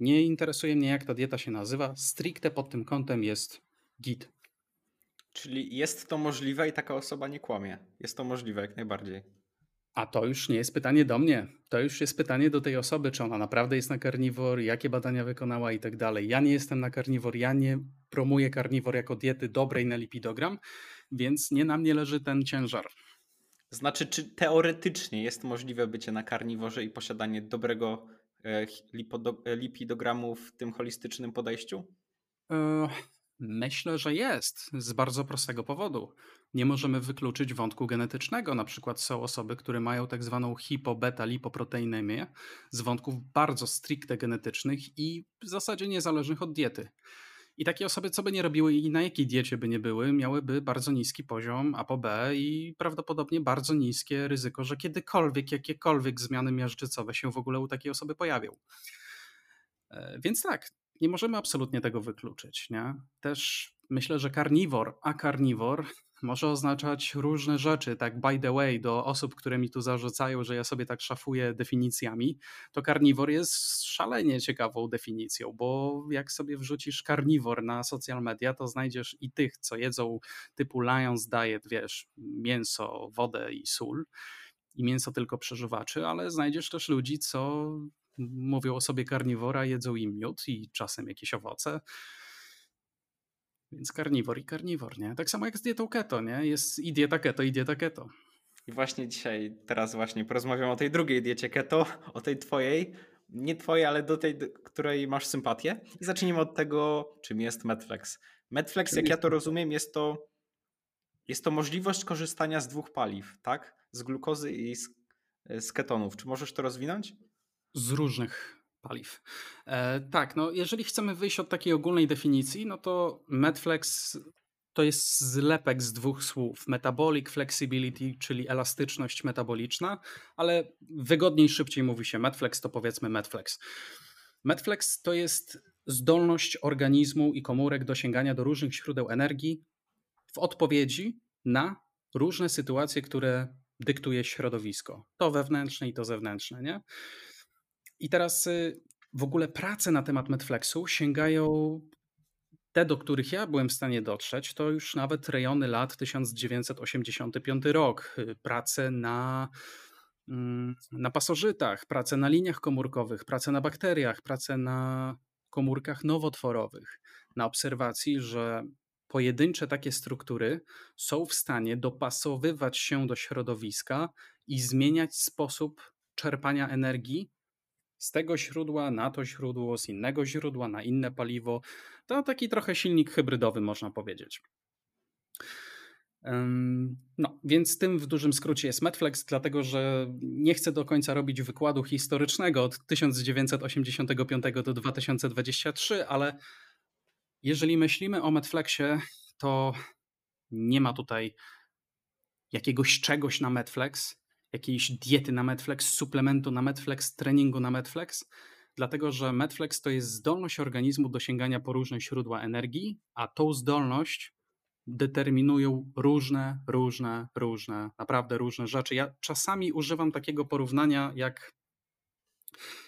[SPEAKER 1] Nie interesuje mnie, jak ta dieta się nazywa. Stricte pod tym kątem jest git.
[SPEAKER 2] Czyli jest to możliwe i taka osoba nie kłamie. Jest to możliwe jak najbardziej.
[SPEAKER 1] A to już nie jest pytanie do mnie. To już jest pytanie do tej osoby, czy ona naprawdę jest na karniwor, jakie badania wykonała i tak dalej. Ja nie jestem na karniwor, ja nie promuję karniwor jako diety dobrej na lipidogram, więc nie na mnie leży ten ciężar.
[SPEAKER 2] Znaczy, czy teoretycznie jest możliwe bycie na karniworze i posiadanie dobrego lipidogramu w tym holistycznym podejściu?
[SPEAKER 1] E, myślę, że jest. Z bardzo prostego powodu. Nie możemy wykluczyć wątku genetycznego. Na przykład są osoby, które mają tak zwaną hipo-beta-lipoproteinemię z wątków bardzo stricte genetycznych i w zasadzie niezależnych od diety. I takie osoby, co by nie robiły i na jakiej diecie by nie były, miałyby bardzo niski poziom ApoB i prawdopodobnie bardzo niskie ryzyko, że kiedykolwiek jakiekolwiek zmiany miażdżycowe się w ogóle u takiej osoby pojawią. E, więc tak, nie możemy absolutnie tego wykluczyć. Nie? Też myślę, że karniwor, a karniwor może oznaczać różne rzeczy. Tak, by the way, do osób, które mi tu zarzucają, że ja sobie tak szafuję definicjami, to karniwor jest szalenie ciekawą definicją, bo jak sobie wrzucisz karniwor na social media, to znajdziesz i tych, co jedzą typu Lions Diet, wiesz, mięso, wodę i sól. I mięso tylko przeżywaczy, ale znajdziesz też ludzi, co mówią o sobie karniwora, jedzą im miód i czasem jakieś owoce więc karniwor i karniwor, nie? Tak samo jak z dietą keto, nie? Jest i dieta keto, i dieta keto.
[SPEAKER 2] I właśnie dzisiaj, teraz właśnie porozmawiam o tej drugiej diecie keto, o tej twojej. Nie twojej, ale do tej, do której masz sympatię. I zacznijmy od tego, czym jest Medflex. Medflex, jak ja to rozumiem, jest to, jest to możliwość korzystania z dwóch paliw, tak? Z glukozy i z, z ketonów. Czy możesz to rozwinąć?
[SPEAKER 1] Z różnych paliw. E, tak, no jeżeli chcemy wyjść od takiej ogólnej definicji, no to Medflex to jest zlepek z dwóch słów. Metabolic flexibility, czyli elastyczność metaboliczna, ale wygodniej, szybciej mówi się Medflex, to powiedzmy Medflex. Medflex to jest zdolność organizmu i komórek do sięgania do różnych źródeł energii w odpowiedzi na różne sytuacje, które dyktuje środowisko. To wewnętrzne i to zewnętrzne, nie? I teraz y, w ogóle prace na temat Netflixu sięgają te, do których ja byłem w stanie dotrzeć, to już nawet rejony lat 1985 rok. Y, prace na, mm, na pasożytach, prace na liniach komórkowych, prace na bakteriach, prace na komórkach nowotworowych, na obserwacji, że pojedyncze takie struktury są w stanie dopasowywać się do środowiska i zmieniać sposób czerpania energii z tego źródła na to źródło, z innego źródła na inne paliwo. To taki trochę silnik hybrydowy, można powiedzieć. No, więc tym w dużym skrócie jest Medflex, dlatego że nie chcę do końca robić wykładu historycznego od 1985 do 2023, ale jeżeli myślimy o Medflexie, to nie ma tutaj jakiegoś czegoś na Medflex, jakiejś diety na Medflex, suplementu na Medflex, treningu na Medflex, dlatego że Medflex to jest zdolność organizmu do sięgania po różne źródła energii, a tą zdolność determinują różne, różne, różne, naprawdę różne rzeczy. Ja czasami używam takiego porównania, jak,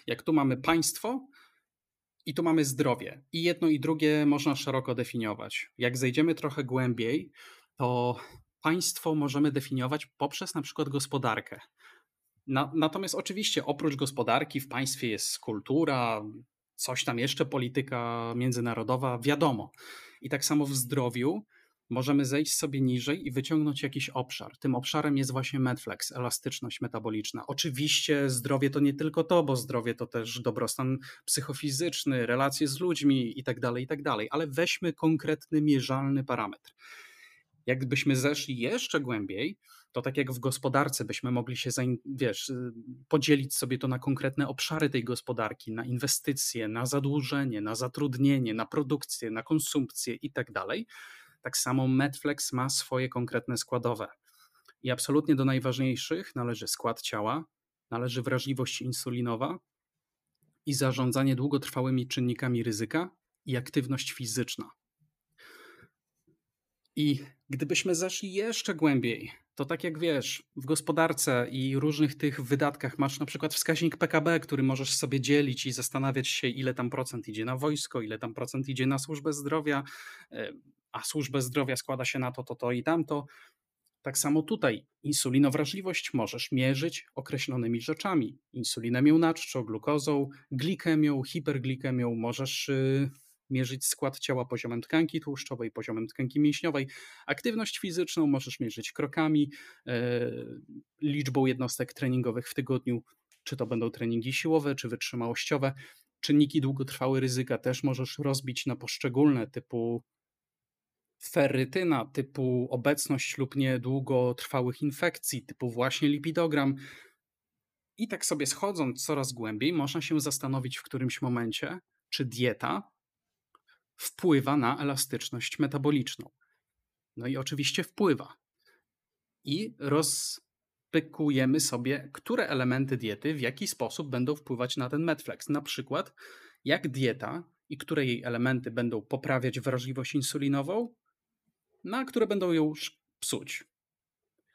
[SPEAKER 1] jak tu mamy państwo i tu mamy zdrowie. I jedno i drugie można szeroko definiować. Jak zejdziemy trochę głębiej, to państwo możemy definiować poprzez na przykład gospodarkę. Na, natomiast oczywiście oprócz gospodarki w państwie jest kultura, coś tam jeszcze, polityka międzynarodowa, wiadomo. I tak samo w zdrowiu możemy zejść sobie niżej i wyciągnąć jakiś obszar. Tym obszarem jest właśnie Medflex, elastyczność metaboliczna. Oczywiście zdrowie to nie tylko to, bo zdrowie to też dobrostan psychofizyczny, relacje z ludźmi itd., tak itd., tak ale weźmy konkretny, mierzalny parametr. Jakbyśmy zeszli jeszcze głębiej, to tak jak w gospodarce byśmy mogli się wiesz, y, podzielić sobie to na konkretne obszary tej gospodarki, na inwestycje, na zadłużenie, na zatrudnienie, na produkcję, na konsumpcję i tak dalej. Tak samo Medflex ma swoje konkretne składowe. I absolutnie do najważniejszych należy skład ciała, należy wrażliwość insulinowa i zarządzanie długotrwałymi czynnikami ryzyka i aktywność fizyczna. I gdybyśmy zeszli jeszcze głębiej, to tak jak wiesz, w gospodarce i różnych tych wydatkach masz na przykład wskaźnik PKB, który możesz sobie dzielić i zastanawiać się, ile tam procent idzie na wojsko, ile tam procent idzie na służbę zdrowia, e, a służbę zdrowia składa się na to, to, to i tamto. Tak samo tutaj insulinowrażliwość możesz mierzyć określonymi rzeczami. Insulinemią naczczą, glukozą, glikemią, hiperglikemią. Możesz y, mierzyć skład ciała poziomem tkanki tłuszczowej, poziomem tkanki mięśniowej. Aktywność fizyczną możesz mierzyć krokami, e, liczbą jednostek treningowych w tygodniu, czy to będą treningi siłowe, czy wytrzymałościowe. Czynniki długotrwałe ryzyka też możesz rozbić na poszczególne, typu ferrytyna, typu obecność lub nie długotrwałych infekcji, typu właśnie lipidogram. I tak sobie schodząc coraz głębiej, można się zastanowić w którymś momencie, czy dieta wpływa na elastyczność metaboliczną. No i oczywiście wpływa. I rozpykujemy sobie, które elementy diety w jaki sposób będą wpływać na ten medflex. Na przykład, jak dieta i które jej elementy będą poprawiać wrażliwość insulinową, na które będą ją psuć.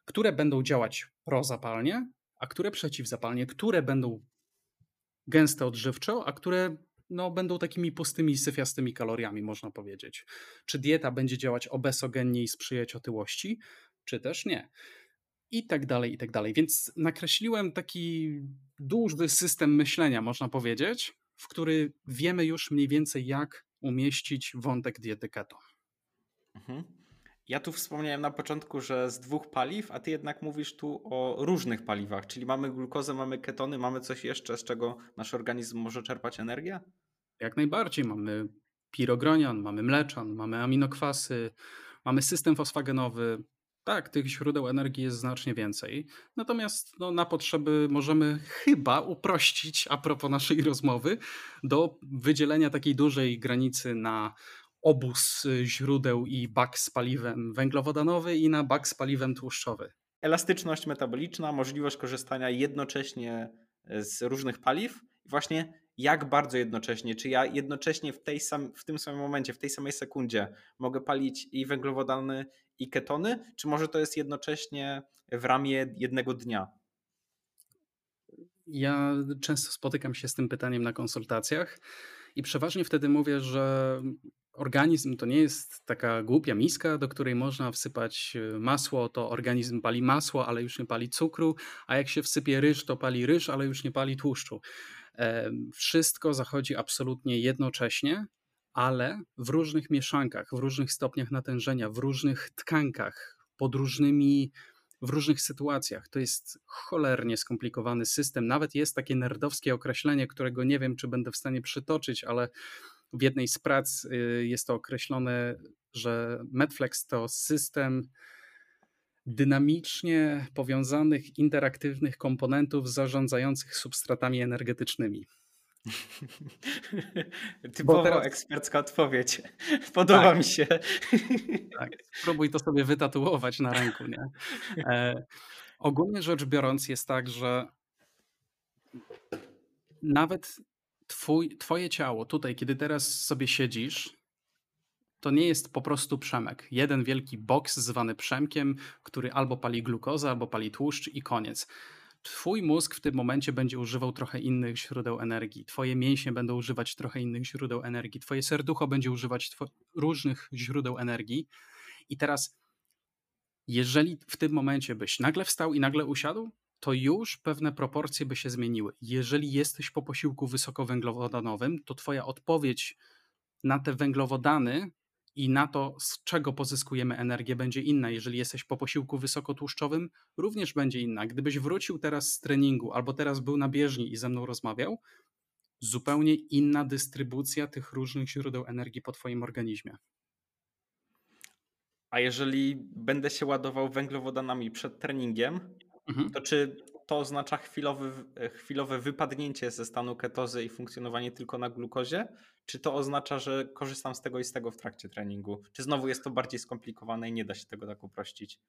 [SPEAKER 1] Które będą działać prozapalnie, a które przeciwzapalnie, które będą gęste odżywczo, a które no, będą takimi pustymi, syfiastymi kaloriami, można powiedzieć. Czy dieta będzie działać obesogennie i sprzyjać otyłości, czy też nie. I tak dalej, i tak dalej. Więc nakreśliłem taki duży system myślenia, można powiedzieć, w który wiemy już mniej więcej, jak umieścić wątek diety keto.
[SPEAKER 2] Mhm. Ja tu wspomniałem na początku, że z dwóch paliw, a ty jednak mówisz tu o różnych paliwach, czyli mamy glukozę, mamy ketony, mamy coś jeszcze, z czego nasz organizm może czerpać energię?
[SPEAKER 1] Jak najbardziej. Mamy pirogronian, mamy mleczan, mamy aminokwasy, mamy system fosfagenowy. Tak, tych źródeł energii jest znacznie więcej. Natomiast no, na potrzeby możemy chyba uprościć, a propos naszej rozmowy, do wydzielenia takiej dużej granicy na obóz y, źródeł i bak z paliwem węglowodanowy i na bak z paliwem tłuszczowy.
[SPEAKER 2] Elastyczność metaboliczna, możliwość korzystania jednocześnie z różnych paliw. Właśnie jak bardzo jednocześnie? Czy ja jednocześnie w, tej sam, w tym samym momencie, w tej samej sekundzie mogę palić i węglowodany, i ketony? Czy może to jest jednocześnie w ramię jednego dnia?
[SPEAKER 1] Ja często spotykam się z tym pytaniem na konsultacjach i przeważnie wtedy mówię, że organizm to nie jest taka głupia miska, do której można wsypać e, masło, to organizm pali masło, ale już nie pali cukru, a jak się wsypie ryż, to pali ryż, ale już nie pali tłuszczu. Wszystko zachodzi absolutnie jednocześnie, ale w różnych mieszankach, w różnych stopniach natężenia, w różnych tkankach, pod różnymi, w różnych sytuacjach. To jest cholernie skomplikowany system. Nawet jest takie nerdowskie określenie, którego nie wiem, czy będę w stanie przytoczyć, ale w jednej z prac y, jest to określone, że Medflex to system dynamicznie powiązanych, interaktywnych komponentów zarządzających substratami energetycznymi.
[SPEAKER 2] Typowo teraz... ekspercka odpowiedź. Podoba tak. mi się.
[SPEAKER 1] Tak, spróbuj to sobie wytatuować na ręku. Nie? E, ogólnie rzecz biorąc jest tak, że nawet twój, twoje ciało tutaj, kiedy teraz sobie siedzisz, to nie jest po prostu przemek. Jeden wielki boks zwany przemkiem, który albo pali glukozę, albo pali tłuszcz i koniec. Twój mózg w tym momencie będzie używał trochę innych źródeł energii. Twoje mięśnie będą używać trochę innych źródeł energii. Twoje serducho będzie używać różnych źródeł energii. I teraz, jeżeli w tym momencie byś nagle wstał i nagle usiadł, to już pewne proporcje by się zmieniły. Jeżeli jesteś po posiłku wysokowęglowodanowym, to Twoja odpowiedź na te węglowodany i na to, z czego pozyskujemy energię, będzie inna. Jeżeli jesteś po posiłku wysokotłuszczowym, również będzie inna. Gdybyś wrócił teraz z treningu albo teraz był na bieżni i ze mną rozmawiał, zupełnie inna dystrybucja tych różnych źródeł energii po Twoim organizmie.
[SPEAKER 2] A jeżeli będę się ładował węglowodanami przed treningiem, mhm. to czy to oznacza chwilowy, chwilowe wypadnięcie ze stanu ketozy i funkcjonowanie tylko na glukozie? Czy to oznacza, że korzystam z tego i z tego w trakcie treningu? Czy znowu jest to bardziej skomplikowane i nie da się tego tak uprościć?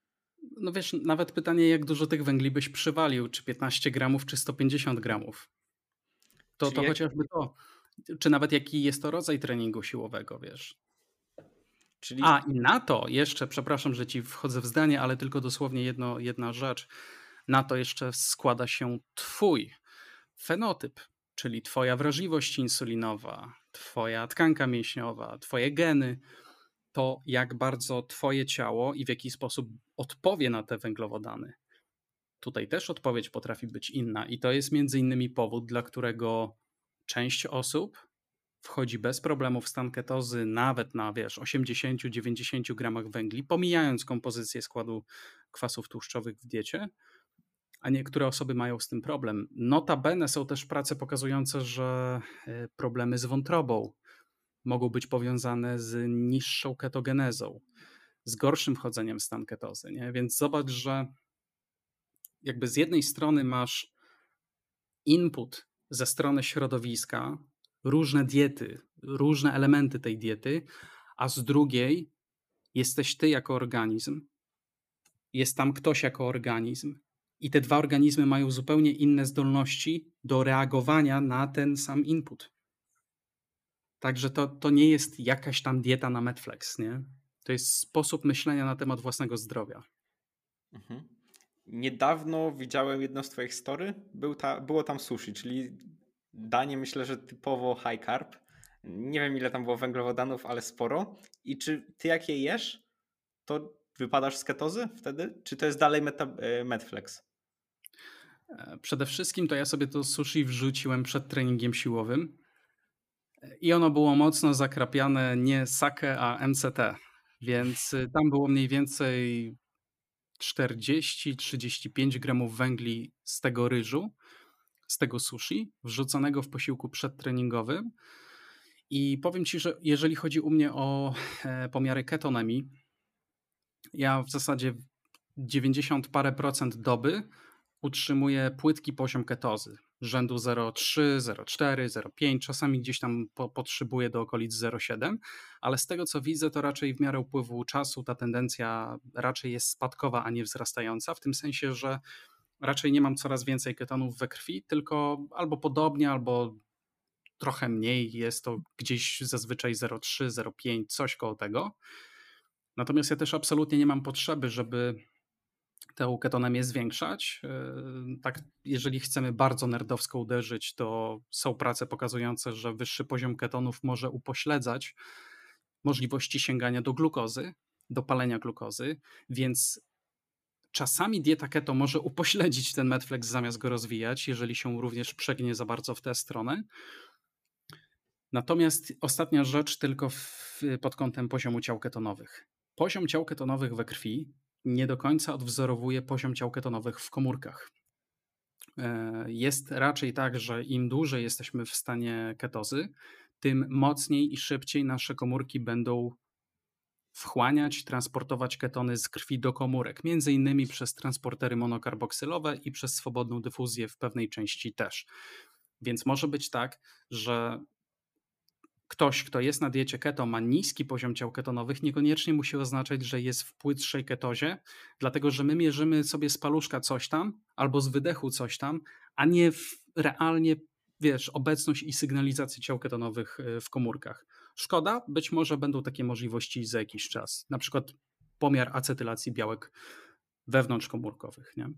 [SPEAKER 1] No wiesz, nawet pytanie, jak dużo tych węgli byś przywalił, czy 15 gramów, czy 150 gramów. To, to jak... chociażby to. Czy nawet jaki jest to rodzaj treningu siłowego, wiesz? Czyli... A i na to jeszcze, przepraszam, że ci wchodzę w zdanie, ale tylko dosłownie jedno, jedna rzecz. Na to jeszcze składa się Twój fenotyp, czyli Twoja wrażliwość insulinowa, Twoja tkanka mięśniowa, Twoje geny. To, jak bardzo Twoje ciało i w jaki sposób odpowie na te węglowodany. Tutaj też odpowiedź potrafi być inna, i to jest między innymi powód, dla którego część osób wchodzi bez problemu w stan ketozy nawet na wiesz 80-90 gramach węgli, pomijając kompozycję składu kwasów tłuszczowych w diecie, a niektóre osoby mają z tym problem. Notabene są też prace pokazujące, że e, problemy z wątrobą mogą być powiązane z niższą ketogenezą, z gorszym wchodzeniem w stan ketozy. Nie? Więc zobacz, że jakby z jednej strony masz input ze strony środowiska, różne diety, różne elementy tej diety, a z drugiej jesteś ty jako organizm, jest tam ktoś jako organizm, i te dwa organizmy mają zupełnie inne zdolności do reagowania na ten sam input. Także to, to nie jest jakaś tam dieta na Netflix, nie? To jest sposób myślenia na temat własnego zdrowia.
[SPEAKER 2] Mhm. Niedawno widziałem jedno z Twoich story. Był ta, było tam sushi, czyli danie myślę, że typowo high carb. Nie wiem ile tam było węglowodanów, ale sporo. I czy ty jak je jesz, to wypadasz z ketozy wtedy? Czy to jest dalej meta, e, Medflex?
[SPEAKER 1] E, przede wszystkim to ja sobie to sushi wrzuciłem przed treningiem siłowym i ono było mocno zakrapiane nie sake, a MCT, więc y, tam było mniej więcej 40-35 gramów węgli z tego ryżu, z tego sushi, wrzuconego w posiłku przedtreningowym. I powiem Ci, że jeżeli chodzi u mnie o e, pomiary ketonemii, ja w zasadzie 90 parę procent doby utrzymuje płytki poziom ketozy rzędu 0,3, 0,4, 0,5, czasami gdzieś tam po, potrzebuje do okolic 0,7, ale z tego co widzę, to raczej w miarę upływu czasu ta tendencja raczej jest spadkowa, a nie wzrastająca, w tym sensie, że raczej nie mam coraz więcej ketonów we krwi, tylko albo podobnie, albo trochę mniej, jest to gdzieś zazwyczaj 0,3, 0,5, coś koło tego. Natomiast ja też absolutnie nie mam potrzeby, żeby tę ketonemię zwiększać. E, tak, jeżeli chcemy bardzo nerdowsko uderzyć, to są prace pokazujące, że wyższy poziom ketonów może upośledzać możliwości sięgania do glukozy, do palenia glukozy, więc czasami dieta keto może upośledzić ten medflex zamiast go rozwijać, jeżeli się również przegnie za bardzo w tę stronę. Natomiast ostatnia rzecz tylko w, pod kątem poziomu ciał ketonowych. Poziom ciał ketonowych we krwi nie do końca odwzorowuje poziom ciał ketonowych w komórkach. E, jest raczej tak, że im dłużej jesteśmy w stanie ketozy, tym mocniej i szybciej nasze komórki będą wchłaniać, transportować ketony z krwi do komórek, między innymi przez transportery monokarboksylowe i przez swobodną dyfuzję w pewnej części też. Więc może być tak, że ktoś, kto jest na diecie keto, ma niski poziom ciał ketonowych, niekoniecznie musi oznaczać, że jest w płytszej ketozie, dlatego że my mierzymy sobie z paluszka coś tam albo z wydechu coś tam, a nie realnie, wiesz, obecność i sygnalizację ciał ketonowych y, w komórkach. Szkoda, być może będą takie możliwości za jakiś czas, na przykład pomiar acetylacji białek wewnątrzkomórkowych. Nie?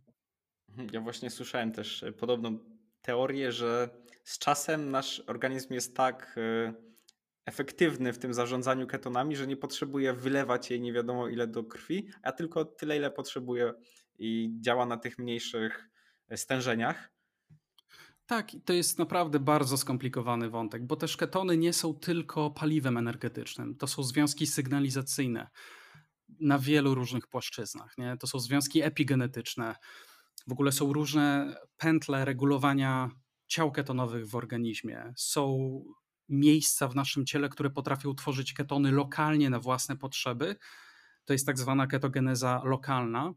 [SPEAKER 2] Mhm, ja właśnie słyszałem też y, podobną teorię, że z czasem nasz organizm jest tak y, efektywny w tym zarządzaniu ketonami, że nie potrzebuje wylewać jej nie wiadomo ile do krwi, a tylko tyle, ile potrzebuje i działa na tych mniejszych e, stężeniach.
[SPEAKER 1] Tak, to jest naprawdę bardzo skomplikowany wątek, bo też ketony nie są tylko paliwem energetycznym, to są związki sygnalizacyjne na wielu różnych płaszczyznach. Nie? To są związki epigenetyczne. W ogóle są różne pętle regulowania ciał ketonowych w organizmie. Są miejsca w naszym ciele, które potrafią tworzyć ketony lokalnie na własne potrzeby. To jest tak zwana ketogeneza lokalna,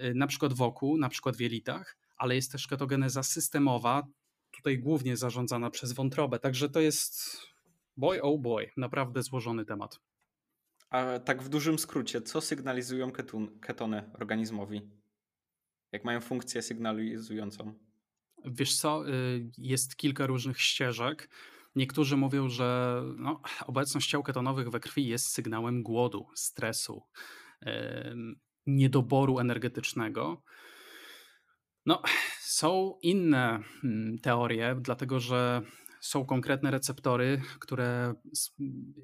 [SPEAKER 1] y, na przykład wokół, na przykład w jelitach, ale jest też ketogeneza systemowa, tutaj głównie zarządzana przez wątrobę. Także to jest boy oh boy, naprawdę złożony temat.
[SPEAKER 2] A tak w dużym skrócie, co sygnalizują ketun, ketony organizmowi? Jak mają funkcję sygnalizującą?
[SPEAKER 1] Wiesz co, y, jest kilka różnych ścieżek. Niektórzy mówią, że no, obecność ciał ketonowych we krwi jest sygnałem głodu, stresu, niedoboru energetycznego. No, są inne mm, teorie, dlatego że są konkretne receptory, które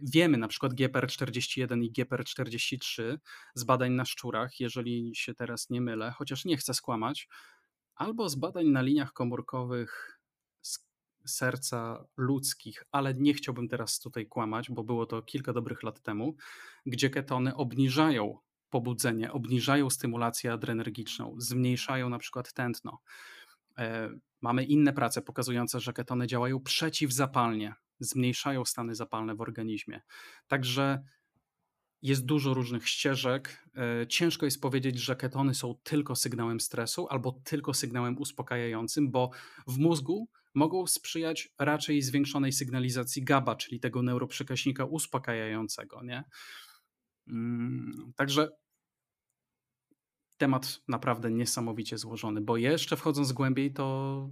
[SPEAKER 1] wiemy, na przykład GPR41 i GPR43 z badań na szczurach, jeżeli się teraz nie mylę, chociaż nie chcę skłamać, albo z badań na liniach komórkowych serca ludzkich, ale nie chciałbym teraz tutaj kłamać, bo było to kilka dobrych lat temu, gdzie ketony obniżają pobudzenie, obniżają stymulację adrenergiczną, zmniejszają na przykład tętno. E, mamy inne prace pokazujące, że ketony działają przeciwzapalnie, zmniejszają stany zapalne w organizmie. Także jest dużo różnych ścieżek. E, ciężko jest powiedzieć, że ketony są tylko sygnałem stresu albo tylko sygnałem uspokajającym, bo w mózgu mogą sprzyjać raczej zwiększonej sygnalizacji GABA, czyli tego neuroprzekaźnika uspokajającego. Nie? Mm, także temat naprawdę niesamowicie złożony, bo jeszcze wchodząc głębiej, to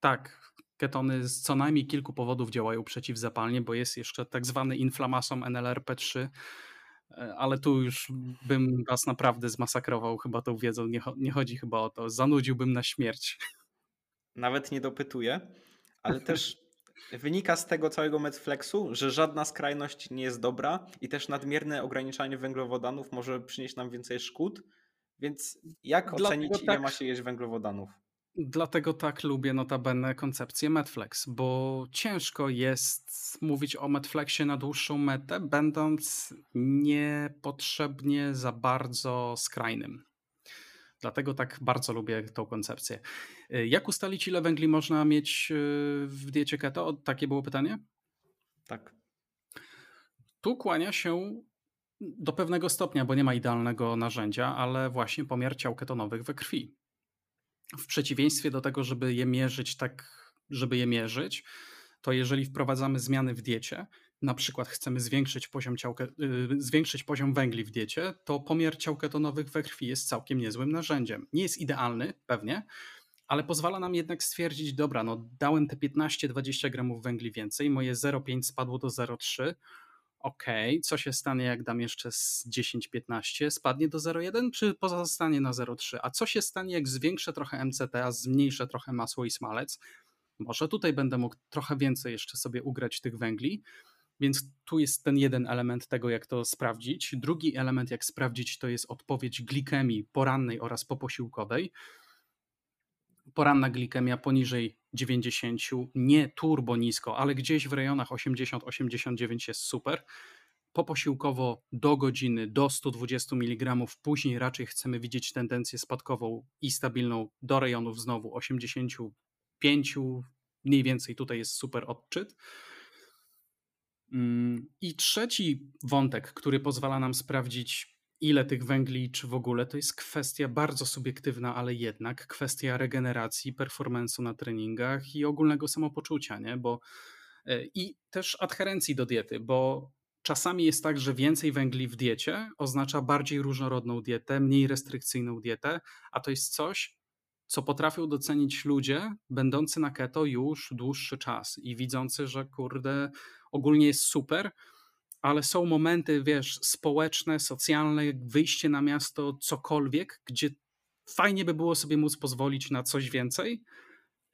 [SPEAKER 1] tak, ketony z co najmniej kilku powodów działają przeciwzapalnie, bo jest jeszcze tak zwany inflamasom NLRP3, e, ale tu już bym was naprawdę zmasakrował chyba tą wiedzą, nie, nie chodzi chyba o to, zanudziłbym na śmierć.
[SPEAKER 2] Nawet nie dopytuję, ale też wynika z tego całego Medflexu, że żadna skrajność nie jest dobra i też nadmierne ograniczanie węglowodanów może przynieść nam więcej szkód, więc jak Dlatego ocenić, tak, ile ma się jeść węglowodanów?
[SPEAKER 1] Dlatego tak lubię notabene koncepcję Medflex, bo ciężko jest mówić o Medflexie na dłuższą metę, będąc niepotrzebnie za bardzo skrajnym. Dlatego tak bardzo lubię tą koncepcję. Jak ustalić, ile węgli można mieć y, w diecie keto? Takie było pytanie?
[SPEAKER 2] Tak.
[SPEAKER 1] Tu kłania się do pewnego stopnia, bo nie ma idealnego narzędzia, ale właśnie pomiar ciał ketonowych we krwi. W przeciwieństwie do tego, żeby je mierzyć tak, żeby je mierzyć, to jeżeli wprowadzamy zmiany w diecie, na przykład chcemy zwiększyć poziom, ciał, yy, zwiększyć poziom węgli w diecie, to pomiar ciał ketonowych we krwi jest całkiem niezłym narzędziem. Nie jest idealny, pewnie, ale pozwala nam jednak stwierdzić, dobra, no dałem te 15-20 gramów węgli więcej, moje 0,5 spadło do 0,3, ok, co się stanie, jak dam jeszcze z 10-15, spadnie do 0,1 czy pozostanie na 0,3? A co się stanie, jak zwiększę trochę MCT, zmniejszę trochę masło i smalec? Może tutaj będę mógł trochę więcej jeszcze sobie ugrać tych węgli, więc tu jest ten jeden element tego, jak to sprawdzić. Drugi element, jak sprawdzić, to jest odpowiedź glikemii porannej oraz poposiłkowej poranna glikemia poniżej 90, nie turbo nisko, ale gdzieś w rejonach 80-89 jest super. Poposiłkowo do godziny do 120 mg, później raczej chcemy widzieć tendencję spadkową i stabilną do rejonów znowu 85, mniej więcej tutaj jest super odczyt. Mm, I trzeci wątek, który pozwala nam sprawdzić ile tych węgli, czy w ogóle, to jest kwestia bardzo subiektywna, ale jednak kwestia regeneracji, performance'u na treningach i ogólnego samopoczucia, nie? Bo, e, I też adherencji do diety, bo czasami jest tak, że więcej węgli w diecie oznacza bardziej różnorodną dietę, mniej restrykcyjną dietę, a to jest coś, co potrafią docenić ludzie będący na keto już dłuższy czas i widzący, że kurde, ogólnie jest super, ale są momenty, wiesz, społeczne, socjalne, wyjście na miasto, cokolwiek, gdzie fajnie by było sobie móc pozwolić na coś więcej.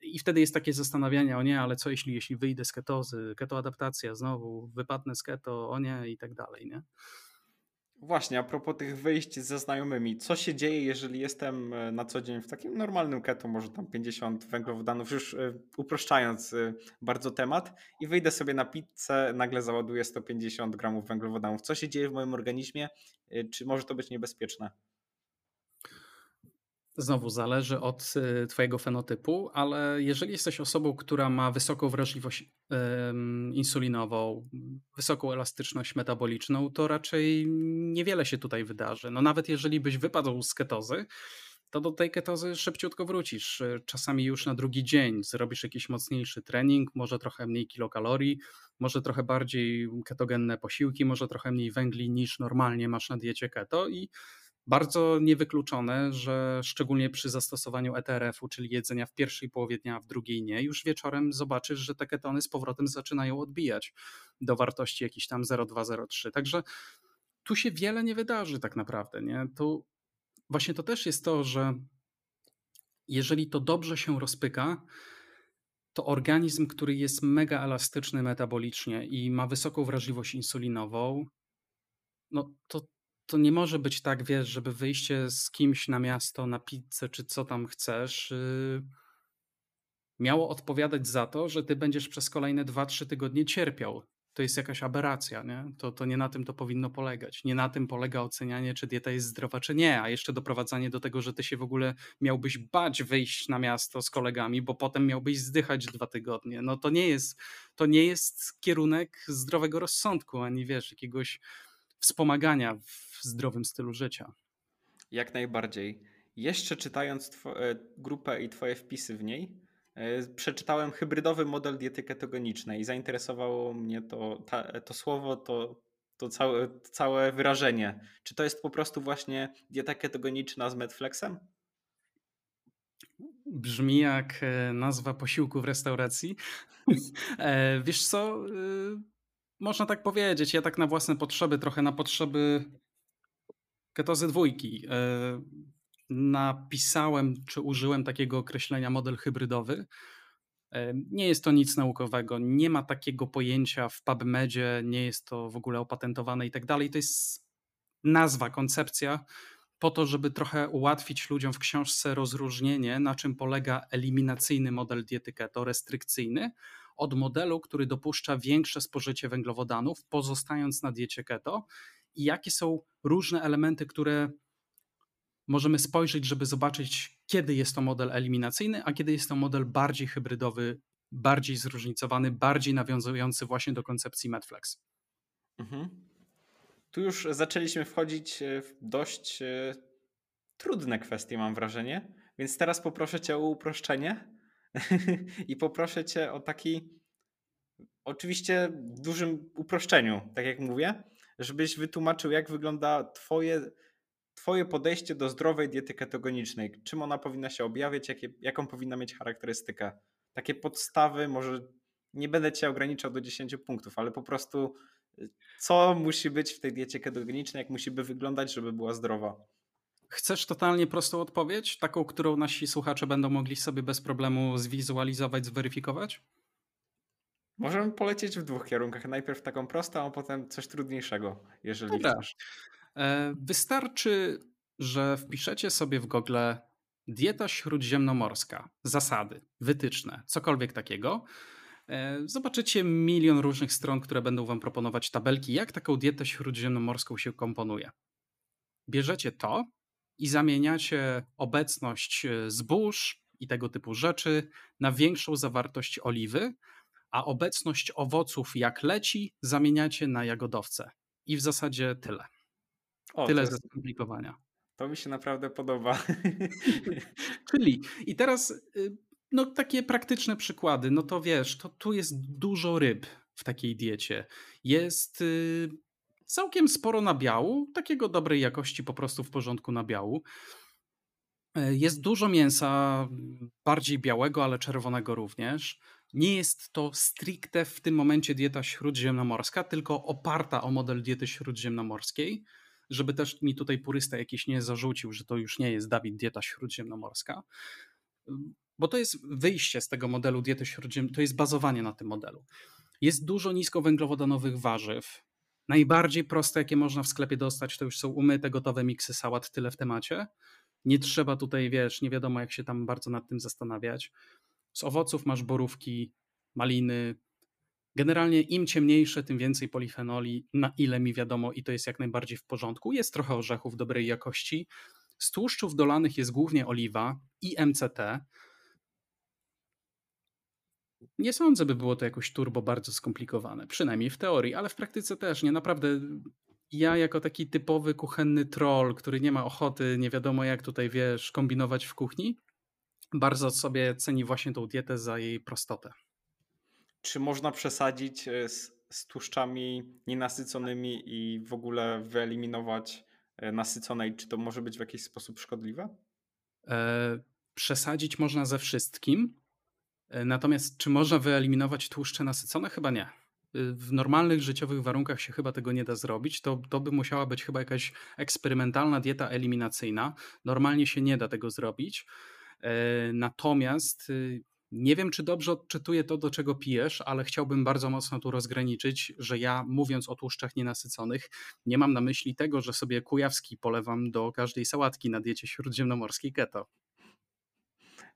[SPEAKER 1] I wtedy jest takie zastanawianie, o nie, ale co jeśli, jeśli wyjdę z ketozy, ketoadaptacja znowu, wypadnę z keto, o nie i tak dalej, nie?
[SPEAKER 2] Właśnie, a propos tych wyjść ze znajomymi, co się dzieje, jeżeli jestem e, na co dzień w takim normalnym keto, może tam 50 węglowodanów, już e, uproszczając e, bardzo temat, i wyjdę sobie na pizzę, nagle załaduję 150 gramów węglowodanów. Co się dzieje w moim organizmie? Czy może to być niebezpieczne?
[SPEAKER 1] Znowu zależy od y, Twojego fenotypu, ale jeżeli jesteś osobą, która ma wysoką wrażliwość insulinową, wysoką elastyczność metaboliczną, to raczej niewiele się tutaj wydarzy. No nawet jeżeli byś wypadł z ketozy, to do tej ketozy szybciutko wrócisz. Czasami już na drugi dzień zrobisz jakiś mocniejszy trening, może trochę mniej kilokalorii, może trochę bardziej ketogenne posiłki, może trochę mniej węgli niż normalnie masz na diecie keto i Bardzo niewykluczone, że szczególnie przy zastosowaniu ETRF-u, czyli jedzenia w pierwszej połowie dnia, a w drugiej nie, już wieczorem zobaczysz, że te ketony z powrotem zaczynają odbijać do wartości jakiś tam 0,2-0,3. Także tu się wiele nie wydarzy tak naprawdę. Nie? Tu właśnie to też jest to, że jeżeli to dobrze się rozpyka, to organizm, który jest mega elastyczny metabolicznie i ma wysoką wrażliwość insulinową, no to, to nie może być tak, wiesz, żeby wyjście z kimś na miasto, na pizzę, czy co tam chcesz, yy, miało odpowiadać za to, że ty będziesz przez kolejne 2-3 tygodnie cierpiał to jest jakaś aberracja, nie? To, to nie na tym to powinno polegać. Nie na tym polega ocenianie, czy dieta jest zdrowa, czy nie, a jeszcze doprowadzanie do tego, że ty się w ogóle miałbyś bać wyjść na miasto z kolegami, bo potem miałbyś zdychać dwa tygodnie. No to nie jest, to nie jest kierunek zdrowego rozsądku, ani wiesz, jakiegoś wspomagania w zdrowym stylu życia.
[SPEAKER 2] Jak najbardziej. Jeszcze czytając e, grupę i twoje wpisy w niej, E, przeczytałem hybrydowy model diety ketogenicznej i zainteresowało mnie to, ta, to słowo, to, to całe, całe wyrażenie. Czy to jest po prostu właśnie dieta ketogeniczna z Medflexem?
[SPEAKER 1] Brzmi jak e, nazwa posiłku w restauracji. Wiesz co? Można tak powiedzieć. Ja tak na własne potrzeby, trochę na potrzeby ketozy dwójki napisałem czy użyłem takiego określenia model hybrydowy. E, nie jest to nic naukowego, nie ma takiego pojęcia w PubMedzie, nie jest to w ogóle opatentowane i tak dalej. To jest nazwa, koncepcja po to, żeby trochę ułatwić ludziom w książce rozróżnienie, na czym polega eliminacyjny model diety keto, restrykcyjny, od modelu, który dopuszcza większe spożycie węglowodanów, pozostając na diecie keto i jakie są różne elementy, które możemy spojrzeć, żeby zobaczyć, kiedy jest to model eliminacyjny, a kiedy jest to model bardziej hybrydowy, bardziej zróżnicowany, bardziej nawiązujący właśnie do koncepcji Medflex. Mhm.
[SPEAKER 2] Tu już zaczęliśmy wchodzić e, w dość e, trudne kwestie, mam wrażenie, więc teraz poproszę Cię o uproszczenie i poproszę Cię o taki, oczywiście w dużym uproszczeniu, tak jak mówię, żebyś wytłumaczył, jak wygląda Twoje Twoje podejście do zdrowej diety ketogenicznej, czym ona powinna się objawiać, jakie, jaką powinna mieć charakterystykę? Takie podstawy, może nie będę Cię ograniczał do 10 punktów, ale po prostu y, co musi być w tej diecie ketogenicznej, jak musi by wyglądać, żeby była zdrowa?
[SPEAKER 1] Chcesz totalnie prostą odpowiedź, taką, którą nasi słuchacze będą mogli sobie bez problemu zwizualizować, zweryfikować?
[SPEAKER 2] Możemy polecieć w dwóch kierunkach. Najpierw taką prostą, a potem coś trudniejszego, jeżeli Dobra. chcesz.
[SPEAKER 1] E, wystarczy, że wpiszecie sobie w Google dieta śródziemnomorska, zasady, wytyczne, cokolwiek takiego. E, zobaczycie milion różnych stron, które będą Wam proponować tabelki, jak taką dietę śródziemnomorską się komponuje. Bierzecie to i zamieniacie obecność e, zbóż i tego typu rzeczy na większą zawartość oliwy, a obecność owoców jak leci zamieniacie na jagodowce. I w zasadzie tyle. O, Tyle jest, ze skomplikowania.
[SPEAKER 2] To mi się naprawdę podoba.
[SPEAKER 1] Czyli i teraz y, no takie praktyczne przykłady, no to wiesz, to tu jest dużo ryb w takiej diecie. Jest y, całkiem sporo nabiału, takiego dobrej jakości, po prostu w porządku nabiału. E, jest dużo mięsa, bardziej białego, ale czerwonego również. Nie jest to stricte w tym momencie dieta śródziemnomorska, tylko oparta o model diety śródziemnomorskiej żeby też mi tutaj purysta jakiś nie zarzucił, że to już nie jest Dawid dieta śródziemnomorska, bo to jest wyjście z tego modelu diety śródziemnomorskiej, to jest bazowanie na tym modelu. Jest dużo niskowęglowodanowych warzyw. Najbardziej proste, jakie można w sklepie dostać, to już są umyte, gotowe miksy sałat, tyle w temacie. Nie trzeba tutaj, wiesz, nie wiadomo jak się tam bardzo nad tym zastanawiać. Z owoców masz borówki, maliny, Generalnie im ciemniejsze, tym więcej polifenoli, na ile mi wiadomo, i to jest jak najbardziej w porządku. Jest trochę orzechów dobrej jakości. Z tłuszczów dolanych jest głównie oliwa i MCT. Nie sądzę, by było to jakoś turbo bardzo skomplikowane, przynajmniej w teorii, ale w praktyce też nie. Naprawdę ja jako taki typowy kuchenny troll, który nie ma ochoty, nie wiadomo jak tutaj, wiesz, kombinować w kuchni, bardzo sobie ceni właśnie tą dietę za jej prostotę
[SPEAKER 2] czy można przesadzić e, z, z tłuszczami nienasyconymi i w ogóle wyeliminować e, nasyconej, czy to może być w jakiś sposób szkodliwe?
[SPEAKER 1] E, przesadzić można ze wszystkim, natomiast czy można wyeliminować tłuszcze nasycone? Chyba nie. W normalnych życiowych warunkach się chyba tego nie da zrobić. To, to by musiała być chyba jakaś eksperymentalna dieta eliminacyjna. Normalnie się nie da tego zrobić. Natomiast y, nie wiem, czy dobrze odczytuję to, do czego pijesz, ale chciałbym bardzo mocno tu rozgraniczyć, że ja mówiąc o tłuszczach nienasyconych, nie mam na myśli tego, że sobie kujawski polewam do każdej sałatki na diecie śródziemnomorskiej keto.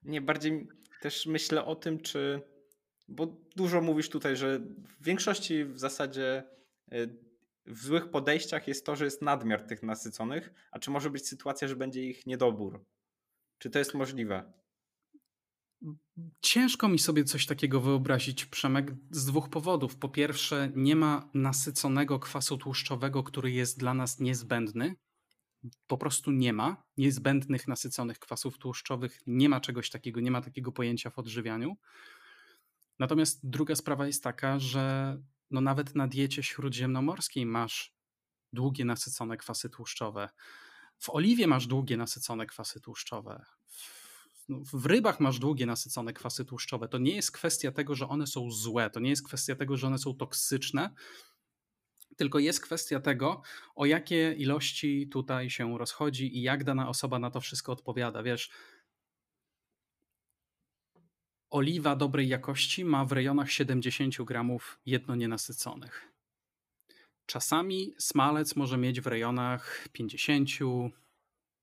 [SPEAKER 2] Nie, bardziej też myślę o tym, czy. Bo dużo mówisz tutaj, że w większości w zasadzie y, w złych podejściach jest to, że jest nadmiar tych nasyconych, a czy może być sytuacja, że będzie ich niedobór? Czy to jest możliwe?
[SPEAKER 1] Ciężko mi sobie coś takiego wyobrazić, Przemek, z dwóch powodów. Po pierwsze, nie ma nasyconego kwasu tłuszczowego, który jest dla nas niezbędny. Po prostu nie ma niezbędnych nasyconych kwasów tłuszczowych, nie ma czegoś takiego, nie ma takiego pojęcia w odżywianiu. Natomiast druga sprawa jest taka, że no nawet na diecie śródziemnomorskiej masz długie nasycone kwasy tłuszczowe. W oliwie masz długie nasycone kwasy tłuszczowe. W no, w rybach masz długie nasycone kwasy tłuszczowe. To nie jest kwestia tego, że one są złe, to nie jest kwestia tego, że one są toksyczne, tylko jest kwestia tego, o jakie ilości tutaj się rozchodzi i jak dana osoba na to wszystko odpowiada. Wiesz, oliwa dobrej jakości ma w rejonach 70 gramów jedno nienasyconych. Czasami smalec może mieć w rejonach 50,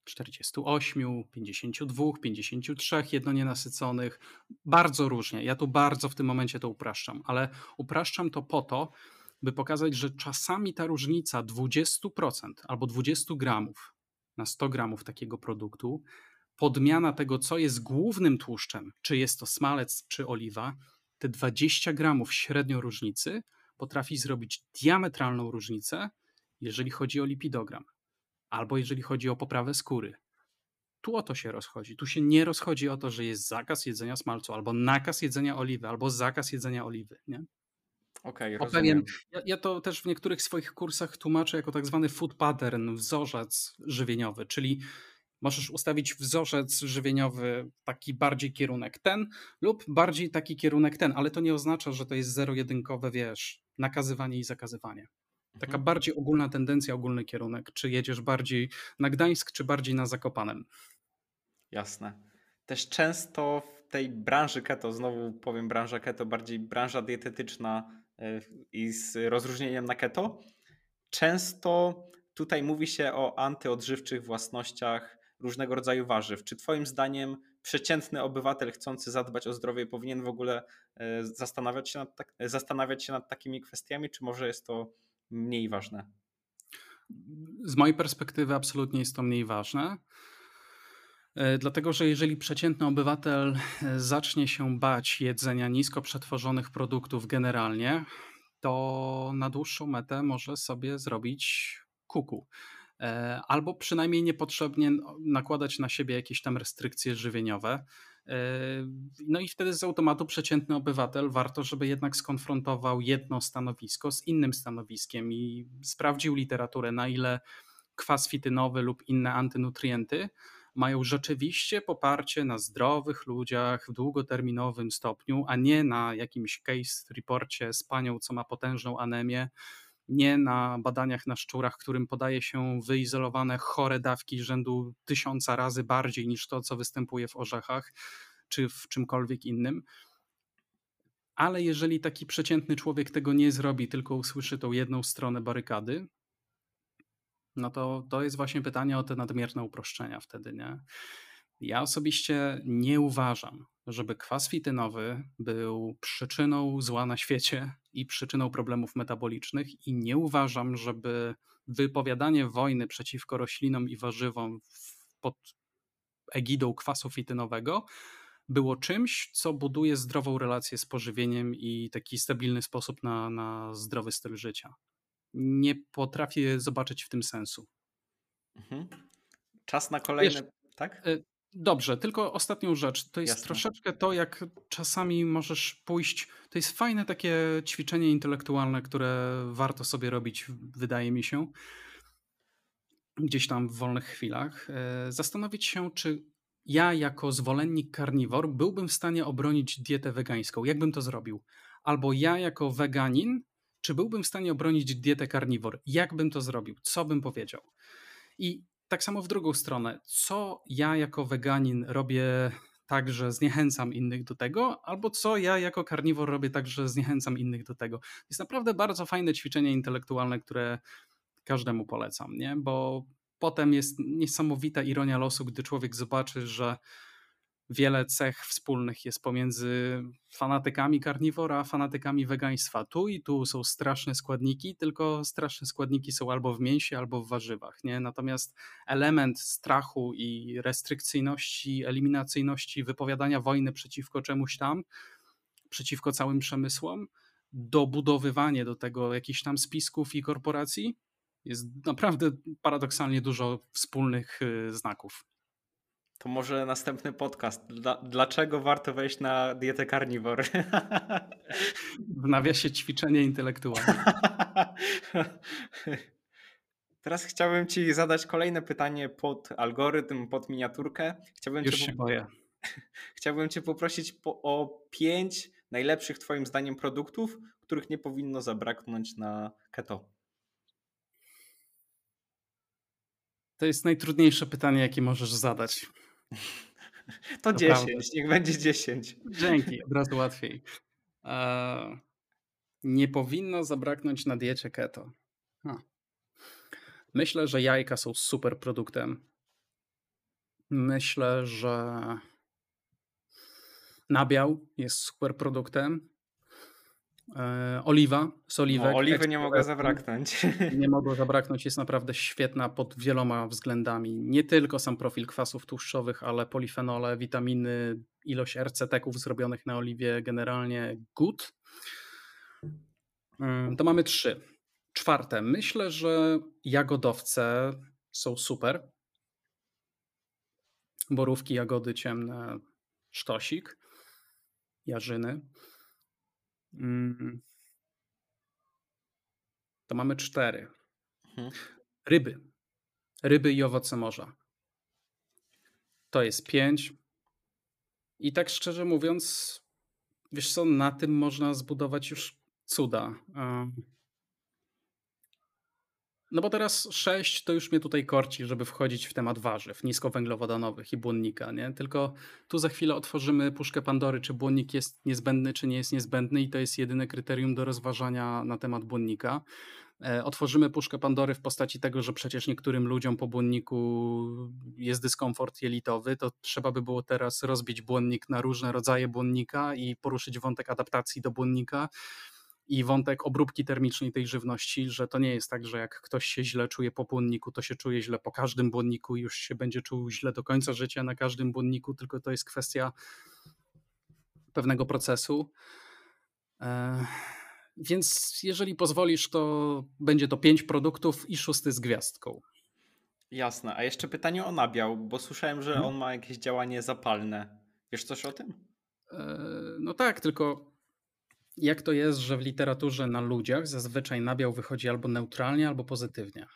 [SPEAKER 1] 48, 52, 53 jednonienasyconych. Bardzo różnie. Ja tu bardzo w tym momencie to upraszczam, ale upraszczam to po to, by pokazać, że czasami ta różnica 20% albo 20 gramów na 100 gramów takiego produktu, podmiana tego, co jest głównym tłuszczem, czy jest to smalec, czy oliwa, te 20 gramów średnio różnicy potrafi zrobić diametralną różnicę, jeżeli chodzi o lipidogram albo jeżeli chodzi o poprawę skóry. Tu o to się rozchodzi. Tu się nie rozchodzi o to, że jest zakaz jedzenia smalcu, albo nakaz jedzenia oliwy, albo zakaz jedzenia oliwy. Nie?
[SPEAKER 2] Okej, okay, rozumiem.
[SPEAKER 1] Ja, ja, to też w niektórych swoich kursach tłumaczę jako tak zwany food pattern, wzorzec żywieniowy, czyli możesz ustawić wzorzec żywieniowy taki bardziej kierunek ten lub bardziej taki kierunek ten, ale to nie oznacza, że to jest zero-jedynkowe, wiesz, nakazywanie i zakazywanie. Taka mhm. bardziej ogólna tendencja, ogólny kierunek. Czy jedziesz bardziej na Gdańsk, czy bardziej na Zakopanem?
[SPEAKER 2] Jasne. Też często w tej branży keto, znowu powiem branża keto, bardziej branża dietetyczna i z rozróżnieniem na keto, często tutaj mówi się o antyodżywczych własnościach różnego rodzaju warzyw. Czy Twoim zdaniem przeciętny obywatel chcący zadbać o zdrowie powinien w ogóle e, zastanawiać się nad, tak, zastanawiać się nad takimi kwestiami, czy może jest to mniej ważne?
[SPEAKER 1] Z mojej perspektywy absolutnie jest to mniej ważne. E, dlatego, że jeżeli przeciętny obywatel e, zacznie się bać jedzenia nisko przetworzonych produktów generalnie, to na dłuższą metę może sobie zrobić kuku. E, albo przynajmniej niepotrzebnie nakładać na siebie jakieś tam restrykcje żywieniowe. No i wtedy z automatu przeciętny obywatel warto, żeby jednak skonfrontował jedno stanowisko z innym stanowiskiem i sprawdził literaturę, na ile kwas fitynowy lub inne antynutrienty mają rzeczywiście poparcie na zdrowych ludziach w długoterminowym stopniu, a nie na jakimś case reporcie z panią, co ma potężną anemię, nie na badaniach na szczurach, którym podaje się wyizolowane chore dawki rzędu tysiąca razy bardziej niż to, co występuje w orzechach czy w czymkolwiek innym. Ale jeżeli taki przeciętny człowiek tego nie zrobi, tylko usłyszy tą jedną stronę barykady, no to to jest właśnie pytanie o te nadmierne uproszczenia wtedy, nie? Ja osobiście nie uważam, żeby kwas fitynowy był przyczyną zła na świecie i przyczyną problemów metabolicznych, i nie uważam, żeby wypowiadanie wojny przeciwko roślinom i warzywom pod egidą kwasu fitynowego było czymś, co buduje zdrową relację z pożywieniem i taki stabilny sposób na, na zdrowy styl życia. Nie potrafię zobaczyć w tym sensu.
[SPEAKER 2] Mhm. Czas na kolejne. Wiesz, tak?
[SPEAKER 1] Y, Dobrze, tylko ostatnią rzecz. To jest Jasne. troszeczkę to, jak czasami możesz pójść. To jest fajne takie ćwiczenie intelektualne, które warto sobie robić, wydaje mi się. gdzieś tam w wolnych chwilach, e, zastanowić się, czy ja jako zwolennik karniwor byłbym w stanie obronić dietę wegańską. Jak bym to zrobił? Albo ja jako weganin, czy byłbym w stanie obronić dietę karniwor? Jak bym to zrobił? Co bym powiedział? I tak samo w drugą stronę, co ja jako weganin robię tak, że zniechęcam innych do tego, albo co ja jako karniwor robię tak, że zniechęcam innych do tego. Jest naprawdę bardzo fajne ćwiczenie intelektualne, które każdemu polecam, nie? Bo potem jest niesamowita ironia losu, gdy człowiek zobaczy, że wiele cech wspólnych jest pomiędzy fanatykami karniwora, a fanatykami wegaństwa. Tu i tu są straszne składniki, tylko straszne składniki są albo w mięsie, albo w warzywach. Nie? Natomiast element strachu i restrykcyjności, eliminacyjności, wypowiadania wojny przeciwko czemuś tam, przeciwko całym przemysłom, dobudowywanie do tego jakichś tam spisków i korporacji, jest naprawdę paradoksalnie dużo wspólnych y, znaków.
[SPEAKER 2] To może następny podcast. dlaczego warto wejść na dietę karniwor?
[SPEAKER 1] W nawiasie ćwiczenie intelektualne.
[SPEAKER 2] Teraz chciałbym Ci zadać kolejne pytanie pod algorytm, pod miniaturkę. Chciałbym
[SPEAKER 1] Już cię się boję.
[SPEAKER 2] Chciałbym Cię poprosić po, o pięć najlepszych Twoim zdaniem produktów, których nie powinno zabraknąć na keto.
[SPEAKER 1] To jest najtrudniejsze pytanie, jakie możesz zadać.
[SPEAKER 2] To, to 10, prawda. niech będzie 10.
[SPEAKER 1] Dzięki, od razu łatwiej. nie powinno zabraknąć na diecie keto. Ha. Myślę, że jajka są super produktem. Myślę, że nabiał jest super produktem. E, oliwa z oliwek.
[SPEAKER 2] No, oliwy nie mogą zabraknąć.
[SPEAKER 1] Nie mogą zabraknąć, jest naprawdę świetna pod wieloma względami. Nie tylko sam profil kwasów tłuszczowych, ale polifenole, witaminy, ilość RCT-ków zrobionych na oliwie, generalnie good. Mm, to mamy trzy. Czwarte, myślę, że jagodowce są super. Borówki, jagody ciemne, sztosik, jarzyny. Mm. To mamy cztery. Mhm. Ryby. Ryby i owoce morza. To jest pięć. I tak szczerze mówiąc, wiesz co, na tym można zbudować już cuda. No bo teraz 6 to już mnie tutaj korci, żeby wchodzić w temat warzyw niskowęglowodanowych i błonnika, nie? Tylko tu za chwilę otworzymy puszkę Pandory, czy błonnik jest niezbędny, czy nie jest niezbędny i to jest jedyne kryterium do rozważania na temat błonnika. E, otworzymy puszkę Pandory w postaci tego, że przecież niektórym ludziom po błonniku jest dyskomfort jelitowy, to trzeba by było teraz rozbić błonnik na różne rodzaje błonnika i poruszyć wątek adaptacji do błonnika i wątek obróbki termicznej tej żywności, że to nie jest tak, że jak ktoś się źle czuje po błonniku, to się czuje źle po każdym błonniku i już się będzie czuł źle do końca życia na każdym błonniku, tylko to jest kwestia pewnego procesu. E, więc jeżeli pozwolisz, to będzie to pięć produktów i szósty z gwiazdką.
[SPEAKER 2] Jasne. A jeszcze pytanie o nabiał, bo słyszałem, że hmm? on ma jakieś działanie zapalne. Wiesz coś o tym?
[SPEAKER 1] E, no tak, tylko jak to jest, że w literaturze na ludziach zazwyczaj nabiał wychodzi albo neutralnie, albo pozytywnie?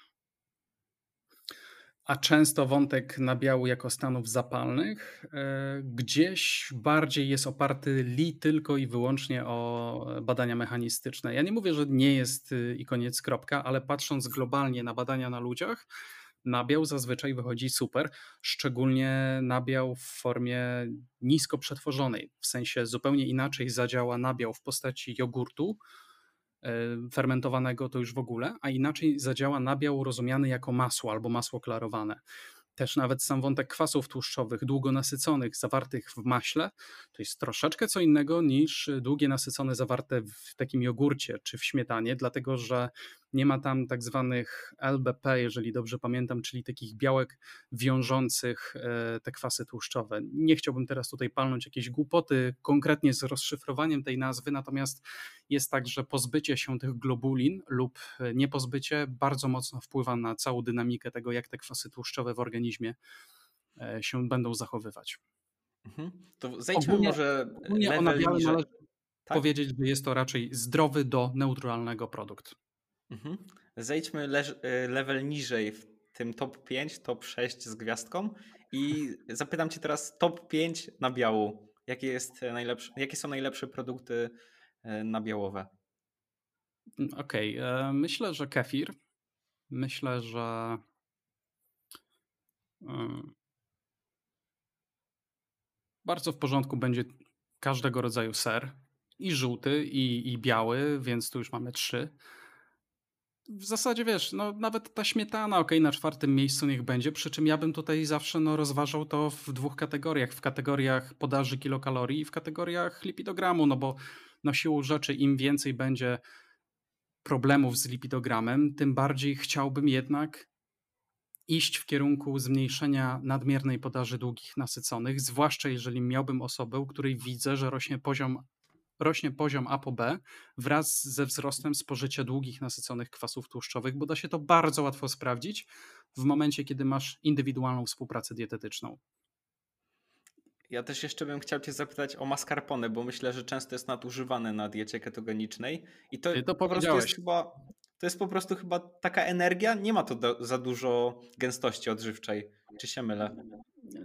[SPEAKER 1] A często wątek nabiału jako stanów zapalnych e, gdzieś bardziej jest oparty li tylko i wyłącznie o badania mechanistyczne. Ja nie mówię, że nie jest y, i koniec kropka, ale patrząc globalnie na badania na ludziach, nabiał zazwyczaj wychodzi super, szczególnie nabiał w formie nisko przetworzonej, w sensie zupełnie inaczej zadziała nabiał w postaci jogurtu e, fermentowanego to już w ogóle, a inaczej zadziała nabiał rozumiany jako masło albo masło klarowane. Też nawet sam wątek kwasów tłuszczowych, długo nasyconych, zawartych w maśle, to jest troszeczkę co innego niż długie nasycone zawarte w takim jogurcie czy w śmietanie, dlatego że nie ma tam tak zwanych LBP, jeżeli dobrze pamiętam, czyli takich białek wiążących e, te kwasy tłuszczowe. Nie chciałbym teraz tutaj palnąć jakieś głupoty konkretnie z rozszyfrowaniem tej nazwy, natomiast jest tak, że pozbycie się tych globulin lub niepozbycie bardzo mocno wpływa na całą dynamikę tego, jak te kwasy tłuszczowe w organizmie e, się będą zachowywać.
[SPEAKER 2] Mhm. To zejdźmy ogólnie, może
[SPEAKER 1] ogólnie level należy tak? powiedzieć, że jest to raczej zdrowy do neutralnego produkt.
[SPEAKER 2] Mhm. Zejdźmy le level niżej w tym top 5, top 6 z gwiazdką i zapytam cię teraz top 5 na biału. Jakie, jest najlepsze, jakie są najlepsze produkty e, nabiałowe?
[SPEAKER 1] Okej, okay. Myślę, że kefir. Myślę, że bardzo w porządku będzie każdego rodzaju ser. I żółty, i, i biały, więc tu już mamy trzy. W zasadzie wiesz, no nawet ta śmietana, ok, na czwartym miejscu niech będzie, przy czym ja bym tutaj zawsze no, rozważał to w dwóch kategoriach. W kategoriach podaży kilokalorii i w kategoriach lipidogramu, no bo no siłą rzeczy im więcej będzie problemów z lipidogramem, tym bardziej chciałbym jednak iść w kierunku zmniejszenia nadmiernej podaży długich nasyconych, zwłaszcza jeżeli miałbym osobę, u której widzę, że rośnie poziom, rośnie poziom ApoB wraz ze wzrostem spożycia długich nasyconych kwasów tłuszczowych, bo da się to bardzo łatwo sprawdzić w momencie, kiedy masz indywidualną współpracę dietetyczną.
[SPEAKER 2] Ja też jeszcze bym chciał Cię zapytać o mascarpone, bo myślę, że często jest nadużywane na diecie ketogenicznej. I to,
[SPEAKER 1] to
[SPEAKER 2] po prostu jest chyba to jest po prostu chyba taka energia, nie ma to do, za dużo gęstości odżywczej. Czy się mylę?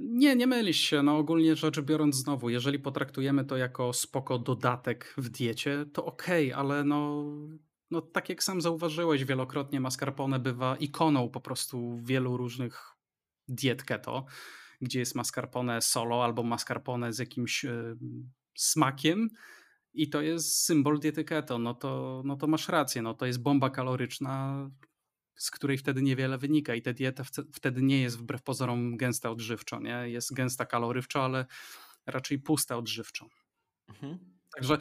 [SPEAKER 1] Nie, nie mylisz się. No ogólnie rzecz biorąc znowu, jeżeli potraktujemy to jako spoko dodatek w diecie, to okej, okay, ale no, no tak jak sam zauważyłeś wielokrotnie, mascarpone bywa ikoną po prostu wielu różnych diet keto, gdzie jest mascarpone solo albo mascarpone z jakimś y, smakiem, i to jest symbol diety keto, no to, no to masz rację, no to jest bomba kaloryczna, z której wtedy niewiele wynika i ta dieta wtedy nie jest wbrew pozorom gęsta odżywczo, nie? Jest gęsta kalorywczo, ale raczej pusta odżywczo. Mhm. Także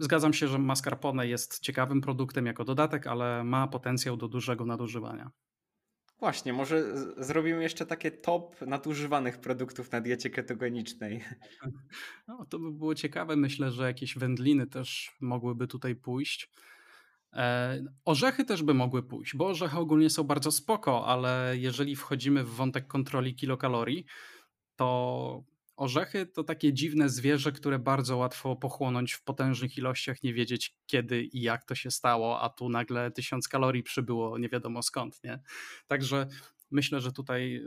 [SPEAKER 1] zgadzam się, że mascarpone jest ciekawym produktem jako dodatek, ale ma potencjał do dużego nadużywania.
[SPEAKER 2] Właśnie, może zrobimy jeszcze takie top nadużywanych produktów na diecie ketogenicznej.
[SPEAKER 1] No, to by było ciekawe. Myślę, że jakieś wędliny też mogłyby tutaj pójść. E, orzechy też by mogły pójść, bo orzechy ogólnie są bardzo spoko, ale jeżeli wchodzimy w wątek kontroli kilokalorii, to Orzechy to takie dziwne zwierzę, które bardzo łatwo pochłonąć w potężnych ilościach, nie wiedzieć kiedy i jak to się stało, a tu nagle tysiąc kalorii przybyło nie wiadomo skąd, nie? Także myślę, że tutaj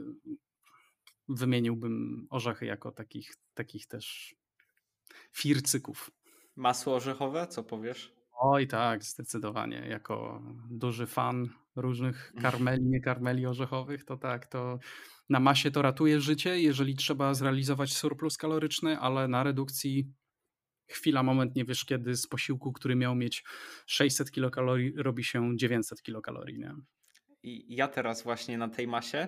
[SPEAKER 1] wymieniłbym orzechy jako takich, takich też fircyków.
[SPEAKER 2] Masło orzechowe, co powiesz?
[SPEAKER 1] Oj tak, zdecydowanie. Jako duży fan różnych karmeli, nie karmeli orzechowych, to tak, to na masie to ratuje życie, jeżeli trzeba zrealizować surplus kaloryczny, ale na redukcji chwila, moment, nie wiesz kiedy, z posiłku, który miał mieć 600 kilokalorii, robi się 900 kilokalorii. Nie?
[SPEAKER 2] I ja teraz właśnie na tej masie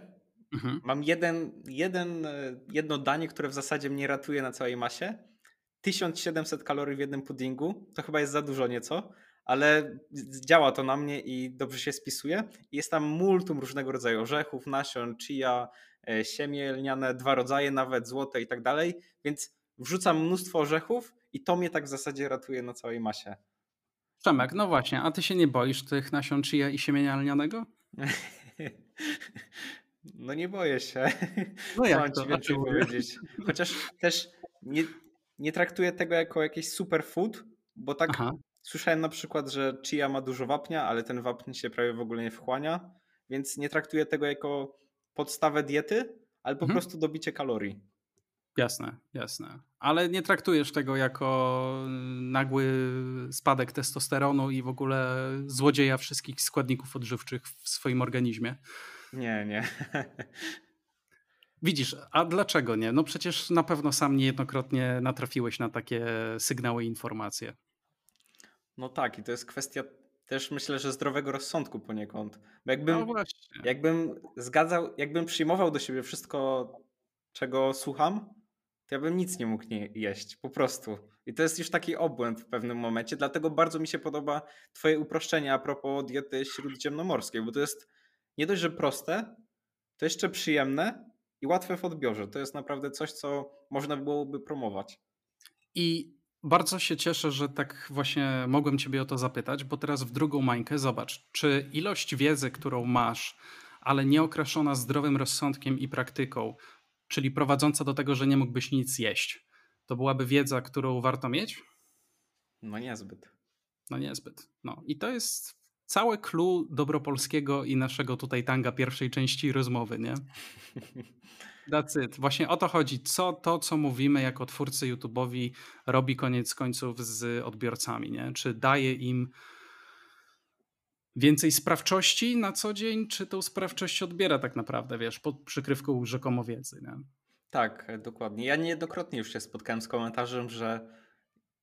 [SPEAKER 2] mhm. mam jeden, jeden, jedno danie, które w zasadzie mnie ratuje na całej masie. 1700 kalorii w jednym puddingu, to chyba jest za dużo nieco, ale działa to na mnie i dobrze się spisuje. Jest tam multum różnego rodzaju orzechów, nasion, chia, e, siemię lniane, dwa rodzaje nawet, złote i tak dalej, więc wrzucam mnóstwo orzechów i to mnie tak w zasadzie ratuje na całej masie.
[SPEAKER 1] Przemek, no właśnie, a ty się nie boisz tych nasion chia i siemienia lnianego?
[SPEAKER 2] No nie boję się.
[SPEAKER 1] No jak to?
[SPEAKER 2] Ci powiedzieć. Chociaż też nie, nie traktuję tego jako jakiś superfood, bo tak Aha. Słyszałem na przykład, że chia ma dużo wapnia, ale ten wapń się prawie w ogóle nie wchłania, więc nie traktuję tego jako podstawę diety, ale po mhm. prostu dobicie kalorii.
[SPEAKER 1] Jasne, jasne. Ale nie traktujesz tego jako nagły spadek testosteronu i w ogóle złodzieja wszystkich składników odżywczych w swoim organizmie.
[SPEAKER 2] Nie, nie.
[SPEAKER 1] Widzisz, a dlaczego nie? No przecież na pewno sam niejednokrotnie natrafiłeś na takie sygnały i informacje.
[SPEAKER 2] No tak, i to jest kwestia też myślę, że zdrowego rozsądku poniekąd. Bo jakbym,
[SPEAKER 1] no właśnie.
[SPEAKER 2] jakbym zgadzał, jakbym przyjmował do siebie wszystko, czego słucham, to ja bym nic nie mógł nie jeść, po prostu. I to jest już taki obłęd w pewnym momencie, dlatego bardzo mi się podoba twoje uproszczenie a propos diety śródziemnomorskiej, bo to jest nie dość, że proste, to jeszcze przyjemne i łatwe w odbiorze. To jest naprawdę coś, co można byłoby promować.
[SPEAKER 1] I bardzo się cieszę, że tak właśnie mogłem Ciebie o to zapytać, bo teraz w drugą mańkę zobacz, czy ilość wiedzy, którą masz, ale nie zdrowym rozsądkiem i praktyką, czyli prowadząca do tego, że nie mógłbyś nic jeść, to byłaby wiedza, którą warto mieć?
[SPEAKER 2] No niezbyt.
[SPEAKER 1] No niezbyt. No i to jest całe clue Dobropolskiego i naszego tutaj tanga pierwszej części rozmowy, nie? That's it. Właśnie o to chodzi. Co to, co mówimy jako twórcy YouTube'owi robi koniec końców z odbiorcami, nie? Czy daje im więcej sprawczości na co dzień, czy tą sprawczość odbiera tak naprawdę, wiesz, pod przykrywką rzekomo wiedzy, nie?
[SPEAKER 2] Tak, dokładnie. Ja niejednokrotnie już się spotkałem z komentarzem, że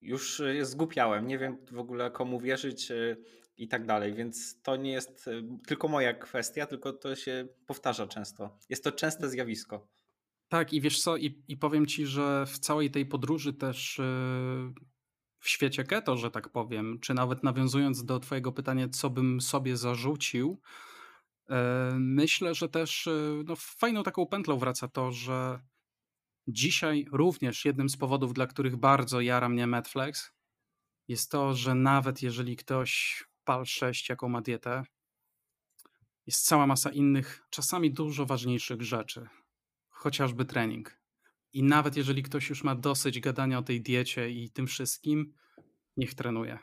[SPEAKER 2] już zgupiałem, nie wiem w ogóle komu wierzyć y, i tak dalej, więc to nie jest y, tylko moja kwestia, tylko to się powtarza często. Jest to częste zjawisko.
[SPEAKER 1] Tak, i wiesz co, i, i powiem ci, że w całej tej podróży też yy, w świecie keto, że tak powiem, czy nawet nawiązując do Twojego pytania, co bym sobie zarzucił, yy, myślę, że też yy, no, fajną taką pętlą wraca to, że dzisiaj również jednym z powodów, dla których bardzo jara mnie Netflix, jest to, że nawet jeżeli ktoś PAL 6, jaką ma dietę, jest cała masa innych, czasami dużo ważniejszych rzeczy, chociażby trening. I nawet jeżeli ktoś już ma dosyć gadania o tej diecie i tym wszystkim, niech trenuje.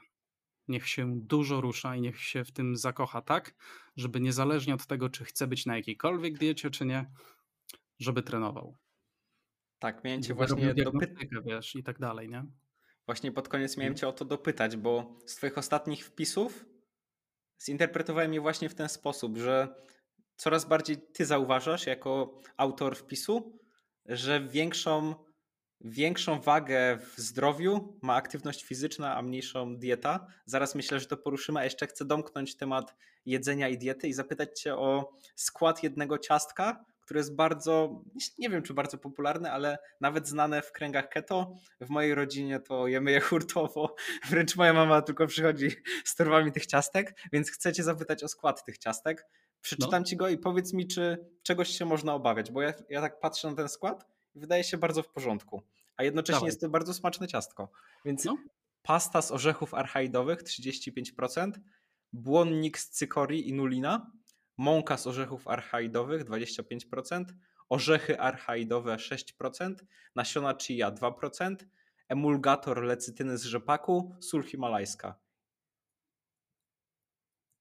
[SPEAKER 1] Niech się dużo rusza i niech się w tym zakocha tak, żeby niezależnie od tego, czy chce być na jakiejkolwiek diecie, czy nie, żeby trenował.
[SPEAKER 2] Tak, miałem cię właśnie dopytać.
[SPEAKER 1] wiesz, i tak dalej, nie?
[SPEAKER 2] Właśnie pod koniec miałem cię o to dopytać, bo z twoich ostatnich wpisów zinterpretowałem je właśnie w ten sposób, że coraz bardziej ty zauważasz jako autor wpisu, że większą, większą wagę w zdrowiu ma aktywność fizyczna, a mniejszą dieta. Zaraz myślę, że to poruszymy, a jeszcze chcę domknąć temat jedzenia i diety i zapytać cię o skład jednego ciastka, które jest bardzo, nie wiem czy bardzo popularne, ale nawet znane w kręgach keto. W mojej rodzinie to jemy je hurtowo, wręcz moja mama tylko przychodzi z torbami tych ciastek, więc chcę cię zapytać o skład tych ciastek. Przeczytam no. ci go i powiedz mi, czy czegoś się można obawiać, bo ja, ja tak patrzę na ten skład i wydaje się bardzo w porządku, a jednocześnie Dawaj. jest to bardzo smaczne ciastko. Więc no. pasta z orzechów archaidowych 35%, błonnik z cykorii i nulina, mąka z orzechów archaidowych 25%, orzechy archaidowe 6%, nasiona chia 2%, emulgator lecytyny z rzepaku, sól himalajska.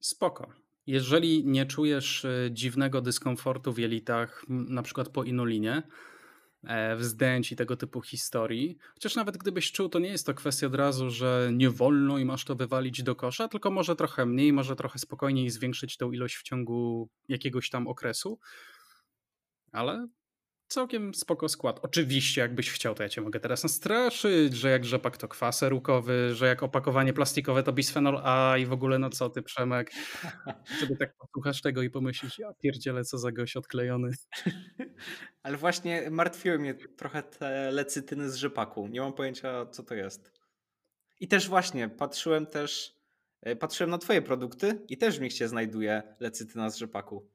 [SPEAKER 1] Spoko. Jeżeli nie czujesz e, dziwnego dyskomfortu w jelitach, na przykład po inulinie, wzdęć i tego typu historii. Chociaż nawet gdybyś czuł, to nie jest to kwestia od razu, że nie wolno i masz to wywalić do kosza, tylko może trochę mniej, może trochę spokojniej zwiększyć tą ilość w ciągu jakiegoś tam okresu. Ale całkiem spoko skład. Oczywiście, jakbyś chciał, to ja cię mogę teraz nastraszyć, że jak rzepak to kwas erukowy, że jak opakowanie plastikowe to bisfenol A i w ogóle no co ty, Przemek. Sobie tak posłuchasz tego i pomyślisz, ja pierdzielę, co za gość odklejony.
[SPEAKER 2] Ale właśnie martwiły mnie trochę te lecytyny z rzepaku. Nie mam pojęcia, co to jest. I też właśnie, patrzyłem też, e, patrzyłem na twoje produkty i też w nich się znajduje lecytyna z rzepaku.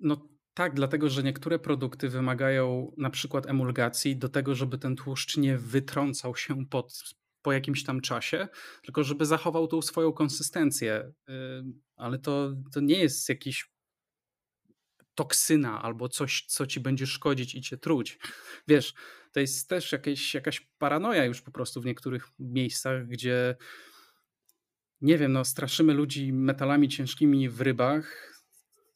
[SPEAKER 1] No tak, dlatego że niektóre produkty wymagają na przykład emulgacji do tego, żeby ten tłuszcz nie wytrącał się pod, po jakimś tam czasie, tylko żeby zachował tą swoją konsystencję. Ale to, to nie jest jakiś toksyna albo coś, co ci będzie szkodzić i cię truć. Wiesz, to jest też jakieś, jakaś paranoja już po prostu w niektórych miejscach, gdzie nie wiem, no straszymy ludzi metalami ciężkimi w rybach,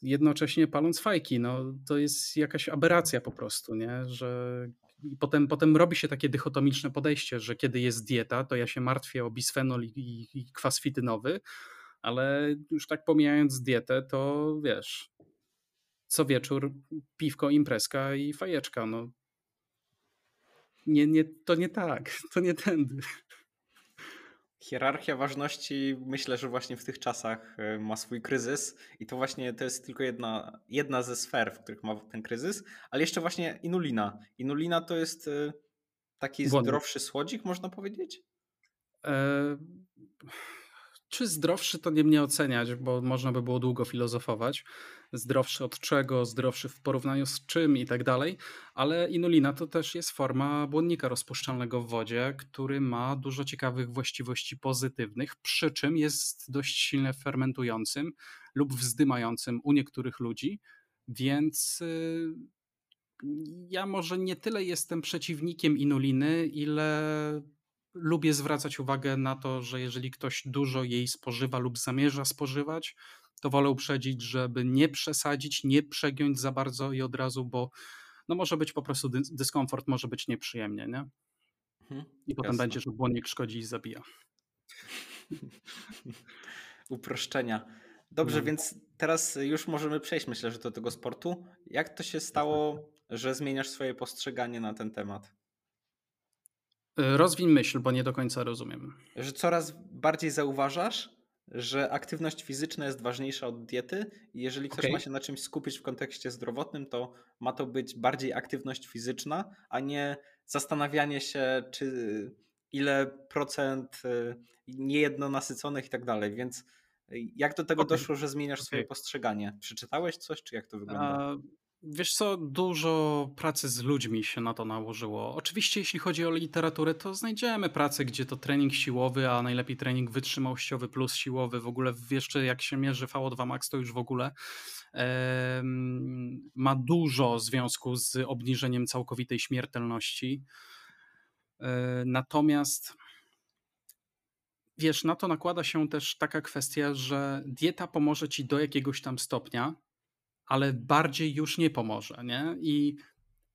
[SPEAKER 1] jednocześnie paląc fajki. No, to jest jakaś aberracja po prostu, nie? że i potem, potem robi się takie dychotomiczne podejście, że kiedy jest dieta, to ja się martwię o bisfenol i, i, i kwas fitynowy, ale już tak pomijając dietę, to wiesz, co wieczór piwko, imprezka i fajeczka. No. Nie, nie, to nie tak, to nie tędy.
[SPEAKER 2] Hierarchia ważności myślę, że właśnie w tych czasach e, ma swój kryzys i to właśnie to jest tylko jedna, jedna ze sfer, w których ma ten kryzys, ale jeszcze właśnie inulina. Inulina to jest e, taki zdrowszy słodzik, można powiedzieć? E
[SPEAKER 1] czy zdrowszy to nie mnie oceniać, bo można by było długo filozofować. Zdrowszy od czego, zdrowszy w porównaniu z czym i tak dalej, ale inulina to też jest forma błonnika rozpuszczalnego w wodzie, który ma dużo ciekawych właściwości pozytywnych, przy czym jest dość silnie fermentującym lub wzdymającym u niektórych ludzi, więc y, ja może nie tyle jestem przeciwnikiem inuliny, ile lubię zwracać uwagę na to, że jeżeli ktoś dużo jej spożywa lub zamierza spożywać, to wolę uprzedzić, żeby nie przesadzić, nie przegiąć za bardzo i od razu, bo no może być po prostu dyskomfort, może być nieprzyjemnie, nie? Mhm, I potem jasne. będzie, że błonnik szkodzi i zabija.
[SPEAKER 2] Uproszczenia. Dobrze, no. więc teraz już możemy przejść, myślę, że do tego sportu. Jak to się stało, że zmieniasz swoje postrzeganie na ten temat?
[SPEAKER 1] Y, rozwin myśl, bo nie do końca rozumiem.
[SPEAKER 2] Że coraz bardziej zauważasz, że aktywność fizyczna jest ważniejsza od diety i jeżeli ktoś okay. ma się na czymś skupić w kontekście zdrowotnym, to ma to być bardziej aktywność fizyczna, a nie zastanawianie się, czy ile procent y, niejedno nasyconych i tak dalej. Więc jak do tego okay. doszło, że zmieniasz okay. swoje postrzeganie? Przeczytałeś coś, czy jak to wygląda?
[SPEAKER 1] Wiesz co, dużo pracy z ludźmi się na to nałożyło. Oczywiście, jeśli chodzi o literaturę, to znajdziemy pracę, gdzie to trening siłowy, a najlepiej trening wytrzymałościowy plus siłowy. W ogóle jeszcze jak się mierzy VO2 max, to już w ogóle ma dużo związku z obniżeniem całkowitej śmiertelności. E, natomiast wiesz, na to nakłada się też taka kwestia, że dieta pomoże ci do jakiegoś tam stopnia, ale bardziej już nie pomoże, nie? I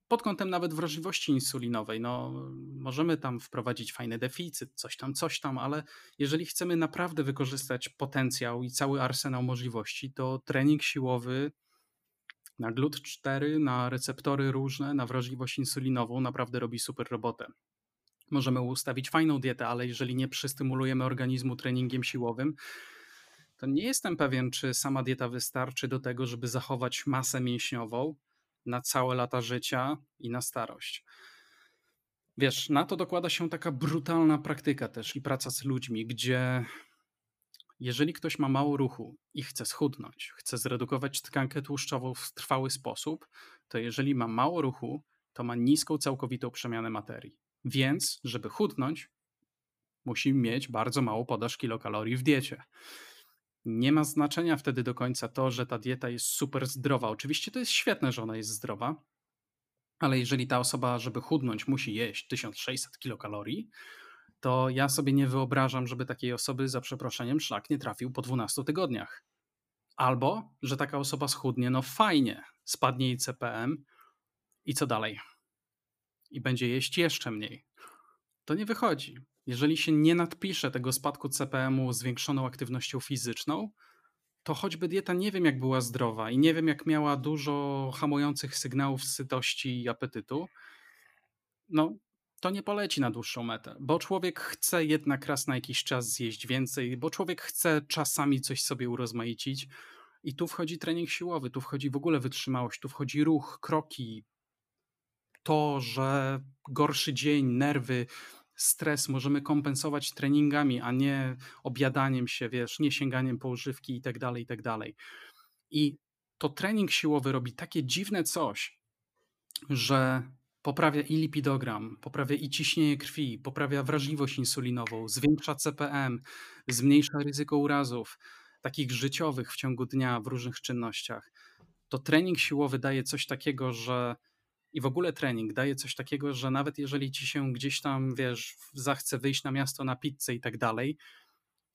[SPEAKER 1] pod kątem nawet wrażliwości insulinowej, no możemy tam wprowadzić fajny deficyt, coś tam, coś tam, ale jeżeli chcemy naprawdę wykorzystać potencjał i cały arsenał możliwości, to trening siłowy na GLUT4, na receptory różne, na wrażliwość insulinową naprawdę robi super robotę. Możemy ustawić fajną dietę, ale jeżeli nie przystymulujemy organizmu treningiem siłowym, to nie jestem pewien, czy sama dieta wystarczy do tego, żeby zachować masę mięśniową na całe lata życia i na starość. Wiesz, na to dokłada się taka brutalna praktyka też i praca z ludźmi, gdzie jeżeli ktoś ma mało ruchu i chce schudnąć, chce zredukować tkankę tłuszczową w trwały sposób, to jeżeli ma mało ruchu, to ma niską całkowitą przemianę materii. Więc, żeby chudnąć, musi mieć bardzo mało podaż kilokalorii w diecie. Nie ma znaczenia wtedy do końca to, że ta dieta jest super zdrowa. Oczywiście to jest świetne, że ona jest zdrowa, ale jeżeli ta osoba, żeby chudnąć, musi jeść 1600 kilokalorii, to ja sobie nie wyobrażam, żeby takiej osoby za przeproszeniem szlak nie trafił po 12 tygodniach. Albo, że taka osoba schudnie, no fajnie, spadnie jej CPM i co dalej? I będzie jeść jeszcze mniej. To nie wychodzi. Jeżeli się nie nadpisze tego spadku CPM-u zwiększoną aktywnością fizyczną, to choćby dieta nie wiem jak była zdrowa i nie wiem jak miała dużo hamujących sygnałów sytości i apetytu, no to nie poleci na dłuższą metę, bo człowiek chce jednak raz na jakiś czas zjeść więcej, bo człowiek chce czasami coś sobie urozmaicić i tu wchodzi trening siłowy, tu wchodzi w ogóle wytrzymałość, tu wchodzi ruch, kroki, to, że gorszy dzień, nerwy, stres możemy kompensować treningami, a nie objadaniem się, wiesz, nie sięganiem po używki i tak dalej, i tak dalej. I to trening siłowy robi takie dziwne coś, że poprawia i lipidogram, poprawia i ciśnienie krwi, poprawia wrażliwość insulinową, zwiększa CPM, zmniejsza ryzyko urazów, takich życiowych w ciągu dnia w różnych czynnościach. To trening siłowy daje coś takiego, że i w ogóle trening daje coś takiego, że nawet jeżeli ci się gdzieś tam, wiesz, zachce wyjść na miasto na pizzę i tak dalej,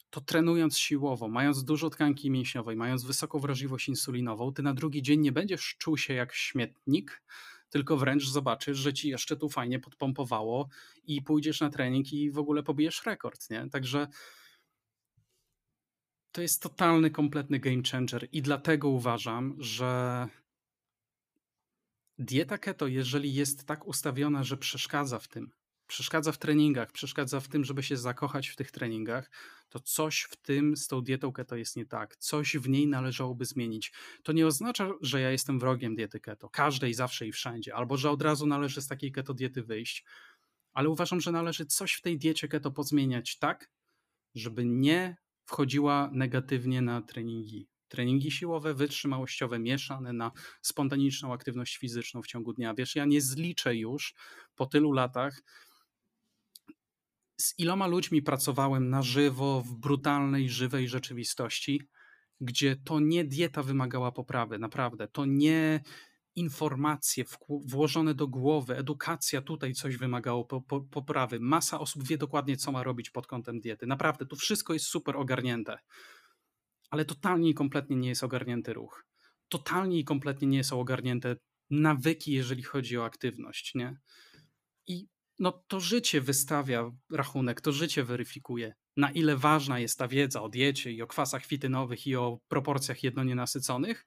[SPEAKER 1] to trenując siłowo, mając dużo tkanki mięśniowej, mając wysoką wrażliwość insulinową, ty na drugi dzień nie będziesz czuł się jak śmietnik, tylko wręcz zobaczysz, że ci jeszcze tu fajnie podpompowało i pójdziesz na trening i w ogóle pobijesz rekord, nie? Także to jest totalny, kompletny game changer i dlatego uważam, że Dieta keto, jeżeli jest tak ustawiona, że przeszkadza w tym, przeszkadza w treningach, przeszkadza w tym, żeby się zakochać w tych treningach, to coś w tym z tą dietą keto jest nie tak. Coś w niej należałoby zmienić. To nie oznacza, że ja jestem wrogiem diety keto, każdej, zawsze i wszędzie, albo że od razu należy z takiej keto diety wyjść, ale uważam, że należy coś w tej diecie keto pozmieniać tak, żeby nie wchodziła negatywnie na treningi treningi siłowe, wytrzymałościowe, mieszane na spontaniczną aktywność fizyczną w ciągu dnia. Wiesz, ja nie zliczę już po tylu latach, z iloma ludźmi pracowałem na żywo, w brutalnej, żywej rzeczywistości, gdzie to nie dieta wymagała poprawy, naprawdę. To nie informacje włożone do głowy, edukacja tutaj coś wymagało po, po, poprawy. Masa osób wie dokładnie, co ma robić pod kątem diety. Naprawdę, tu wszystko jest super ogarnięte. Ale totalnie i kompletnie nie jest ogarnięty ruch. Totalnie i kompletnie nie są ogarnięte nawyki, jeżeli chodzi o aktywność. Nie? I no, to życie wystawia rachunek, to życie weryfikuje, na ile ważna jest ta wiedza o diecie i o kwasach fitynowych i o proporcjach jednonienasyconych,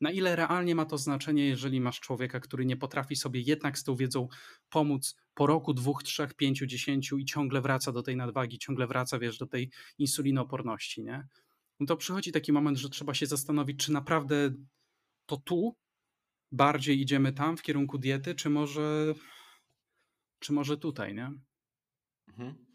[SPEAKER 1] na ile realnie ma to znaczenie, jeżeli masz człowieka, który nie potrafi sobie jednak z tą wiedzą pomóc po roku, dwóch, trzech, pięciu, dziesięciu i ciągle wraca do tej nadwagi, ciągle wraca, wiesz, do tej insulinooporności, nie? No to przychodzi taki moment, że trzeba się zastanowić, czy naprawdę to tu bardziej idziemy tam w kierunku diety, czy może, czy może tutaj, nie?
[SPEAKER 2] Mhm.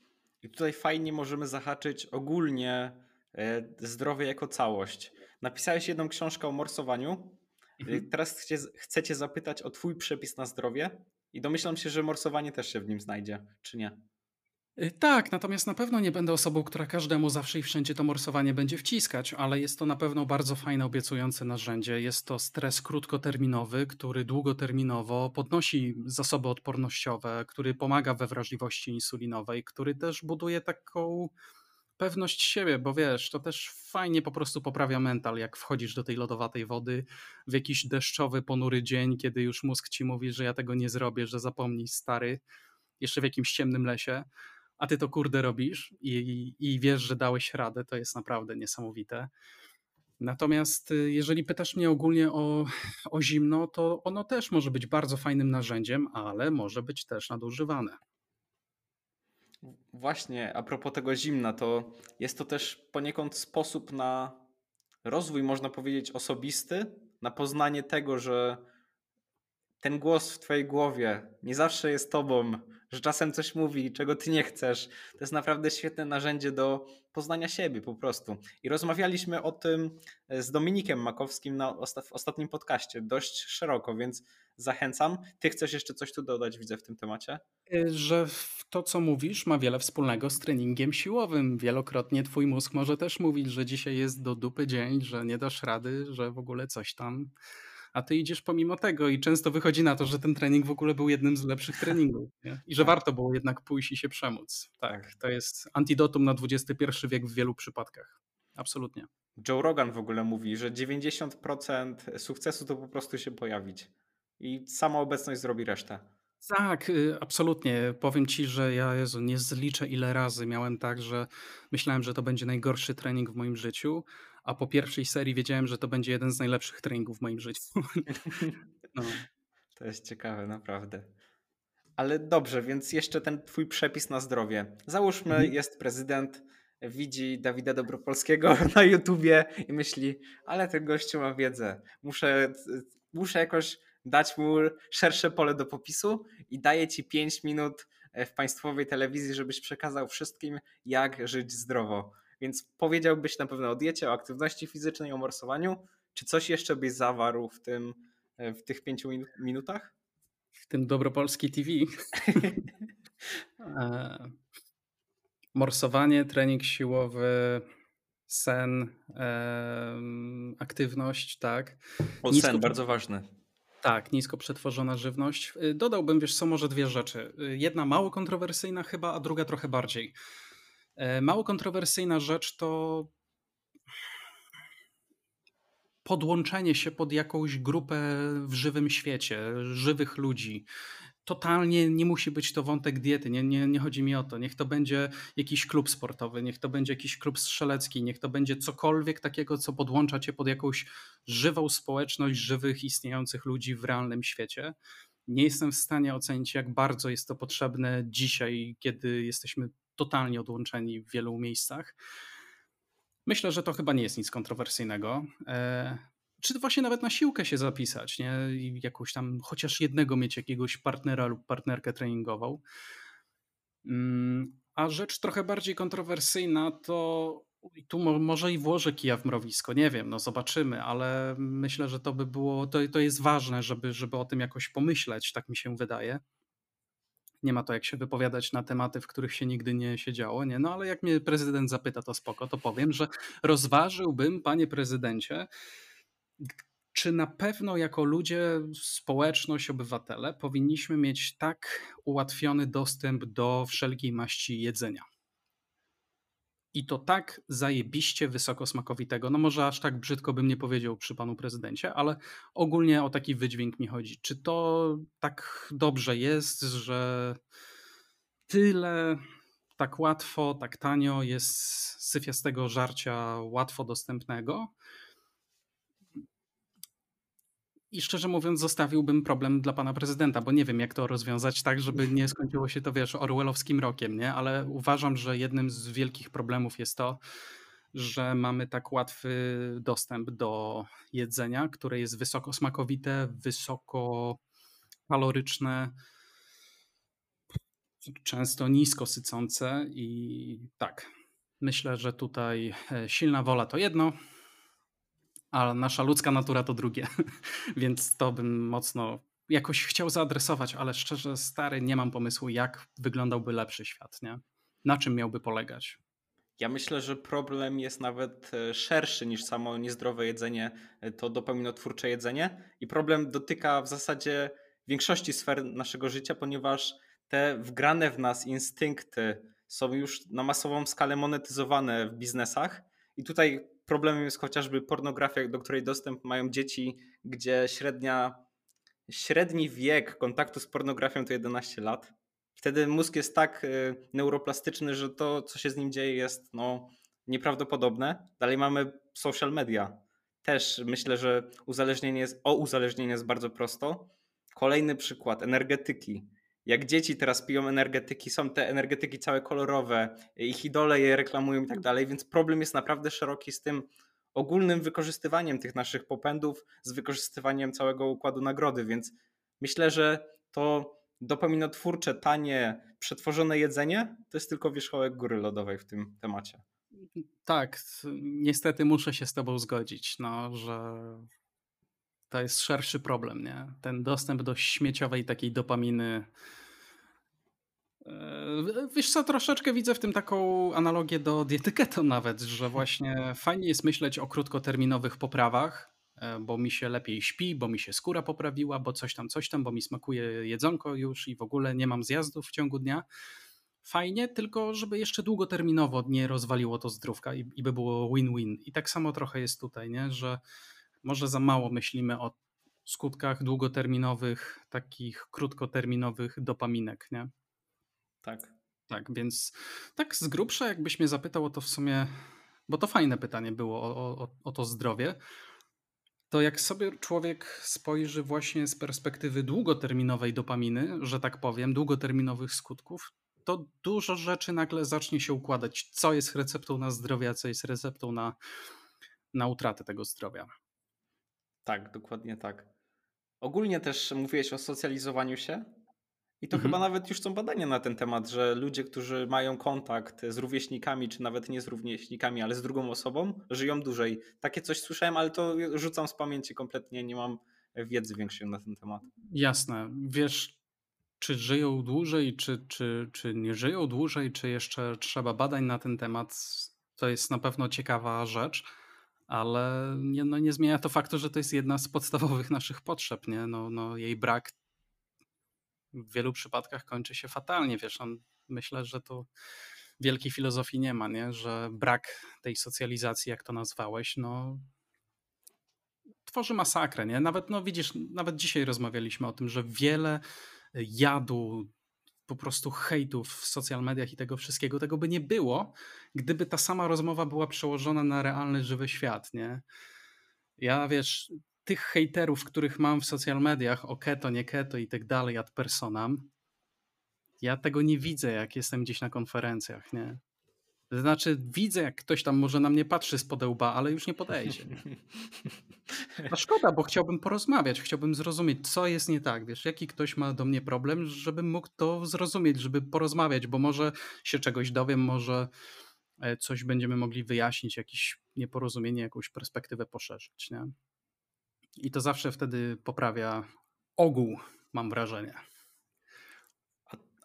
[SPEAKER 2] I tutaj fajnie możemy zahaczyć ogólnie e, zdrowie jako całość. Napisałeś jedną książkę o morsowaniu. Mhm. Teraz chcę, chcę cię zapytać o twój przepis na zdrowie i domyślam się, że morsowanie też się w nim znajdzie, czy nie?
[SPEAKER 1] Y, tak, natomiast na pewno nie będę osobą, która każdemu zawsze i wszędzie to morsowanie będzie wciskać, ale jest to na pewno bardzo fajne, obiecujące narzędzie. Jest to stres krótkoterminowy, który długoterminowo podnosi zasoby odpornościowe, który pomaga we wrażliwości insulinowej, który też buduje taką pewność siebie, bo wiesz, to też fajnie po prostu poprawia mental, jak wchodzisz do tej lodowatej wody w jakiś deszczowy, ponury dzień, kiedy już mózg ci mówi, że ja tego nie zrobię, że zapomnij stary, jeszcze w jakimś ciemnym lesie, a ty to kurde robisz i, i, i wiesz, że dałeś radę, to jest naprawdę niesamowite. Natomiast y, jeżeli pytasz mnie ogólnie o, o zimno, to ono też może być bardzo fajnym narzędziem, ale może być też nadużywane.
[SPEAKER 2] Właśnie, a propos tego zimna, to jest to też poniekąd sposób na rozwój, można powiedzieć, osobisty, na poznanie tego, że ten głos w twojej głowie nie zawsze jest tobą, że czasem coś mówi, czego ty nie chcesz. To jest naprawdę świetne narzędzie do poznania siebie po prostu. I rozmawialiśmy o tym e, z Dominikiem Makowskim na osta w ostatnim podcaście dość szeroko, więc zachęcam. Ty chcesz jeszcze coś tu dodać, widzę w tym temacie?
[SPEAKER 1] E, że to, co mówisz, ma wiele wspólnego z treningiem siłowym. Wielokrotnie twój mózg może też mówić, że dzisiaj jest do dupy dzień, że nie dasz rady, że w ogóle coś tam a ty idziesz pomimo tego i często wychodzi na to, że ten trening w ogóle był jednym z lepszych treningów nie? i że tak. warto było jednak pójść i się przemóc. Tak, to jest antidotum na XXI wiek w wielu przypadkach. Absolutnie.
[SPEAKER 2] Joe Rogan w ogóle mówi, że 90% sukcesu to po prostu się pojawić i sama obecność zrobi resztę.
[SPEAKER 1] Tak, y, absolutnie. Powiem ci, że ja Jezu, nie zliczę ile razy miałem tak, że myślałem, że to będzie najgorszy trening w moim życiu, a po pierwszej serii wiedziałem, że to będzie jeden z najlepszych treningów w moim życiu.
[SPEAKER 2] No. To jest ciekawe, naprawdę. Ale dobrze, więc jeszcze ten twój przepis na zdrowie. Załóżmy, mhm. jest prezydent, widzi Dawida Dobropolskiego na YouTubie i myśli, ale ten gościu ma wiedzę. Muszę, muszę jakoś dać mu szersze pole do popisu i daje ci 5 minut w państwowej telewizji, żebyś przekazał wszystkim, jak żyć zdrowo. Więc powiedziałbyś na pewno o diecie, o aktywności fizycznej, o morsowaniu. Czy coś jeszcze byś zawarł w, tym, e, w tych pięciu minutach?
[SPEAKER 1] W tym Dobropolski TV. E, morsowanie, trening siłowy, sen, aktywność, tak.
[SPEAKER 2] O nisko, sen, bardzo ważny.
[SPEAKER 1] Tak, nisko przetworzona żywność. Dodałbym, wiesz co, może dwie rzeczy. Jedna mało kontrowersyjna chyba, a druga trochę bardziej. E, mało kontrowersyjna rzecz to podłączenie się pod jakąś grupę w żywym świecie, żywych ludzi. Totalnie nie musi być to wątek diety, nie, nie, nie chodzi mi o to. Niech to będzie jakiś klub sportowy, niech to będzie jakiś klub strzelecki, niech to będzie cokolwiek takiego, co podłącza cię pod jakąś żywą społeczność żywych, istniejących ludzi w realnym świecie. Nie jestem w stanie ocenić, jak bardzo jest to potrzebne dzisiaj, kiedy jesteśmy totalnie odłączeni w wielu miejscach. Myślę, że to chyba nie jest nic kontrowersyjnego. E, czy właśnie nawet na siłkę się zapisać, nie? I jakąś tam, chociaż jednego mieć jakiegoś partnera lub partnerkę treningową. Mm, a rzecz trochę bardziej kontrowersyjna to tu może i włożę kija w mrowisko, nie wiem, no zobaczymy, ale myślę, że to by było, to, to jest ważne, żeby, żeby o tym jakoś pomyśleć, tak mi się wydaje. Nie ma to jak się wypowiadać na tematy, w których się nigdy nie siedziało, nie? No ale jak mnie prezydent zapyta, to spoko, to powiem, że rozważyłbym, panie prezydencie, czy na pewno jako ludzie, społeczność, obywatele powinniśmy mieć tak ułatwiony dostęp do wszelkiej maści jedzenia? I to tak zajebiście wysokosmakowitego. No może aż tak brzydko bym nie powiedział przy panu prezydencie, ale ogólnie o taki wydźwięk mi chodzi. Czy to tak dobrze jest, że tyle, tak łatwo, tak tanio jest syfiastego żarcia łatwo dostępnego? I szczerze mówiąc, zostawiłbym problem dla pana prezydenta, bo nie wiem, jak to rozwiązać tak, żeby nie skończyło się to, wiesz, orwellowskim rokiem, nie? Ale uważam, że jednym z wielkich problemów jest to, że mamy tak łatwy dostęp do jedzenia, które jest wysoko smakowite, wysoko kaloryczne, często nisko sycące i tak. Myślę, że tutaj e, silna wola to jedno, a nasza ludzka natura to drugie. Więc to bym mocno jakoś chciał zaadresować, ale szczerze, stary, nie mam pomysłu, jak wyglądałby lepszy świat, nie? Na czym miałby polegać?
[SPEAKER 2] Ja myślę, że problem jest nawet e, szerszy niż samo niezdrowe jedzenie, e, to dopaminotwórcze jedzenie. I problem dotyka w zasadzie większości sfer naszego życia, ponieważ te wgrane w nas instynkty są już na masową skalę monetyzowane w biznesach. I tutaj Problemem jest chociażby pornografia, do której dostęp mają dzieci, gdzie średnia, średni wiek kontaktu z pornografią to 11 lat. Wtedy mózg jest tak y, neuroplastyczny, że to, co się z nim dzieje, jest no, nieprawdopodobne. Dalej mamy social media. Też myślę, że uzależnienie jest, o uzależnienie jest bardzo prosto. Kolejny przykład energetyki jak dzieci teraz piją energetyki, są te energetyki całe kolorowe, ich idole je reklamują i tak dalej, więc problem jest naprawdę szeroki z tym ogólnym wykorzystywaniem tych naszych popędów, z wykorzystywaniem całego układu nagrody, więc myślę, że to dopaminotwórcze, tanie, przetworzone jedzenie to jest tylko wierzchołek góry lodowej w tym temacie.
[SPEAKER 1] Tak, niestety muszę się z tobą zgodzić, no, że to jest szerszy problem, nie? Ten dostęp do śmieciowej takiej dopaminy. E, wiesz co, troszeczkę widzę w tym taką analogię do diety keto nawet, że właśnie fajnie jest myśleć o krótkoterminowych poprawach, e, bo mi się lepiej śpi, bo mi się skóra poprawiła, bo coś tam, coś tam, bo mi smakuje jedzonko już i w ogóle nie mam zjazdów w ciągu dnia. Fajnie, tylko żeby jeszcze długoterminowo nie rozwaliło to zdrówka i, i by było win-win. I tak samo trochę jest tutaj, nie? że może za mało myślimy o skutkach długoterminowych, takich krótkoterminowych dopaminek, nie?
[SPEAKER 2] Tak.
[SPEAKER 1] Tak, więc tak z grubsza, jakbyś mnie zapytał o to w sumie, bo to fajne pytanie było o, o, o to zdrowie, to jak sobie człowiek spojrzy właśnie z perspektywy długoterminowej dopaminy, że tak powiem, długoterminowych skutków, to dużo rzeczy nagle zacznie się układać. Co jest receptą na zdrowie, a co jest receptą na, na utratę tego zdrowia.
[SPEAKER 2] Tak, dokładnie tak. Ogólnie też mówiłeś o socjalizowaniu się. I to mhm. chyba nawet już są badania na ten temat, że ludzie, którzy mają kontakt z rówieśnikami, czy nawet nie z rówieśnikami, ale z drugą osobą, żyją dłużej. Takie coś słyszałem, ale to rzucam z pamięci kompletnie, nie mam wiedzy większej na ten temat.
[SPEAKER 1] Jasne. Wiesz, czy żyją dłużej, czy, czy, czy nie żyją dłużej, czy jeszcze trzeba badań na ten temat, to jest na pewno ciekawa rzecz ale nie, no nie zmienia to faktu, że to jest jedna z podstawowych naszych potrzeb. Nie? No, no jej brak w wielu przypadkach kończy się fatalnie. Wiesz, on, myślę, że to wielkiej filozofii nie ma, nie? że brak tej socjalizacji, jak to nazwałeś, no, tworzy masakrę. Nie? Nawet, no widzisz, nawet dzisiaj rozmawialiśmy o tym, że wiele jadu, po prostu hejtów w social mediach i tego wszystkiego, tego by nie było, gdyby ta sama rozmowa była przełożona na realny, żywy świat, nie? Ja, wiesz, tych hejterów, których mam w social mediach, o keto, nie keto i tak dalej, ad personam, ja tego nie widzę, jak jestem gdzieś na konferencjach, nie? Znaczy, widzę, jak ktoś tam może na mnie patrzy z podełba, ale już nie podejdzie. A szkoda, bo chciałbym porozmawiać, chciałbym zrozumieć, co jest nie tak. Wiesz, jaki ktoś ma do mnie problem, żebym mógł to zrozumieć, żeby porozmawiać, bo może się czegoś dowiem, może e, coś będziemy mogli wyjaśnić, jakieś nieporozumienie, jakąś perspektywę poszerzyć. Nie? I to zawsze wtedy poprawia ogół, mam wrażenie.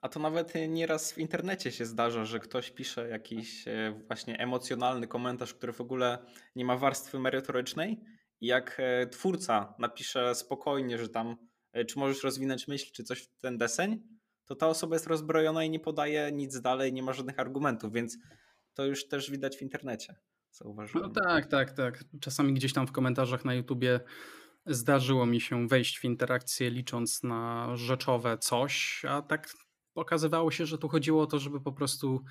[SPEAKER 2] A to nawet nieraz w internecie się zdarza, że ktoś pisze jakiś e, właśnie emocjonalny komentarz, który w ogóle nie ma warstwy merytorycznej I jak e, twórca napisze spokojnie, że tam e, czy możesz rozwinąć myśl, czy coś w ten deseń, to ta osoba jest rozbrojona i nie podaje nic dalej, nie ma żadnych argumentów, więc to już też widać w internecie. Zauważyłem.
[SPEAKER 1] No tak, tak, tak. Czasami gdzieś tam w komentarzach na YouTubie zdarzyło mi się wejść w interakcję licząc na rzeczowe coś, a tak okazywało się, że tu chodziło o to, żeby po prostu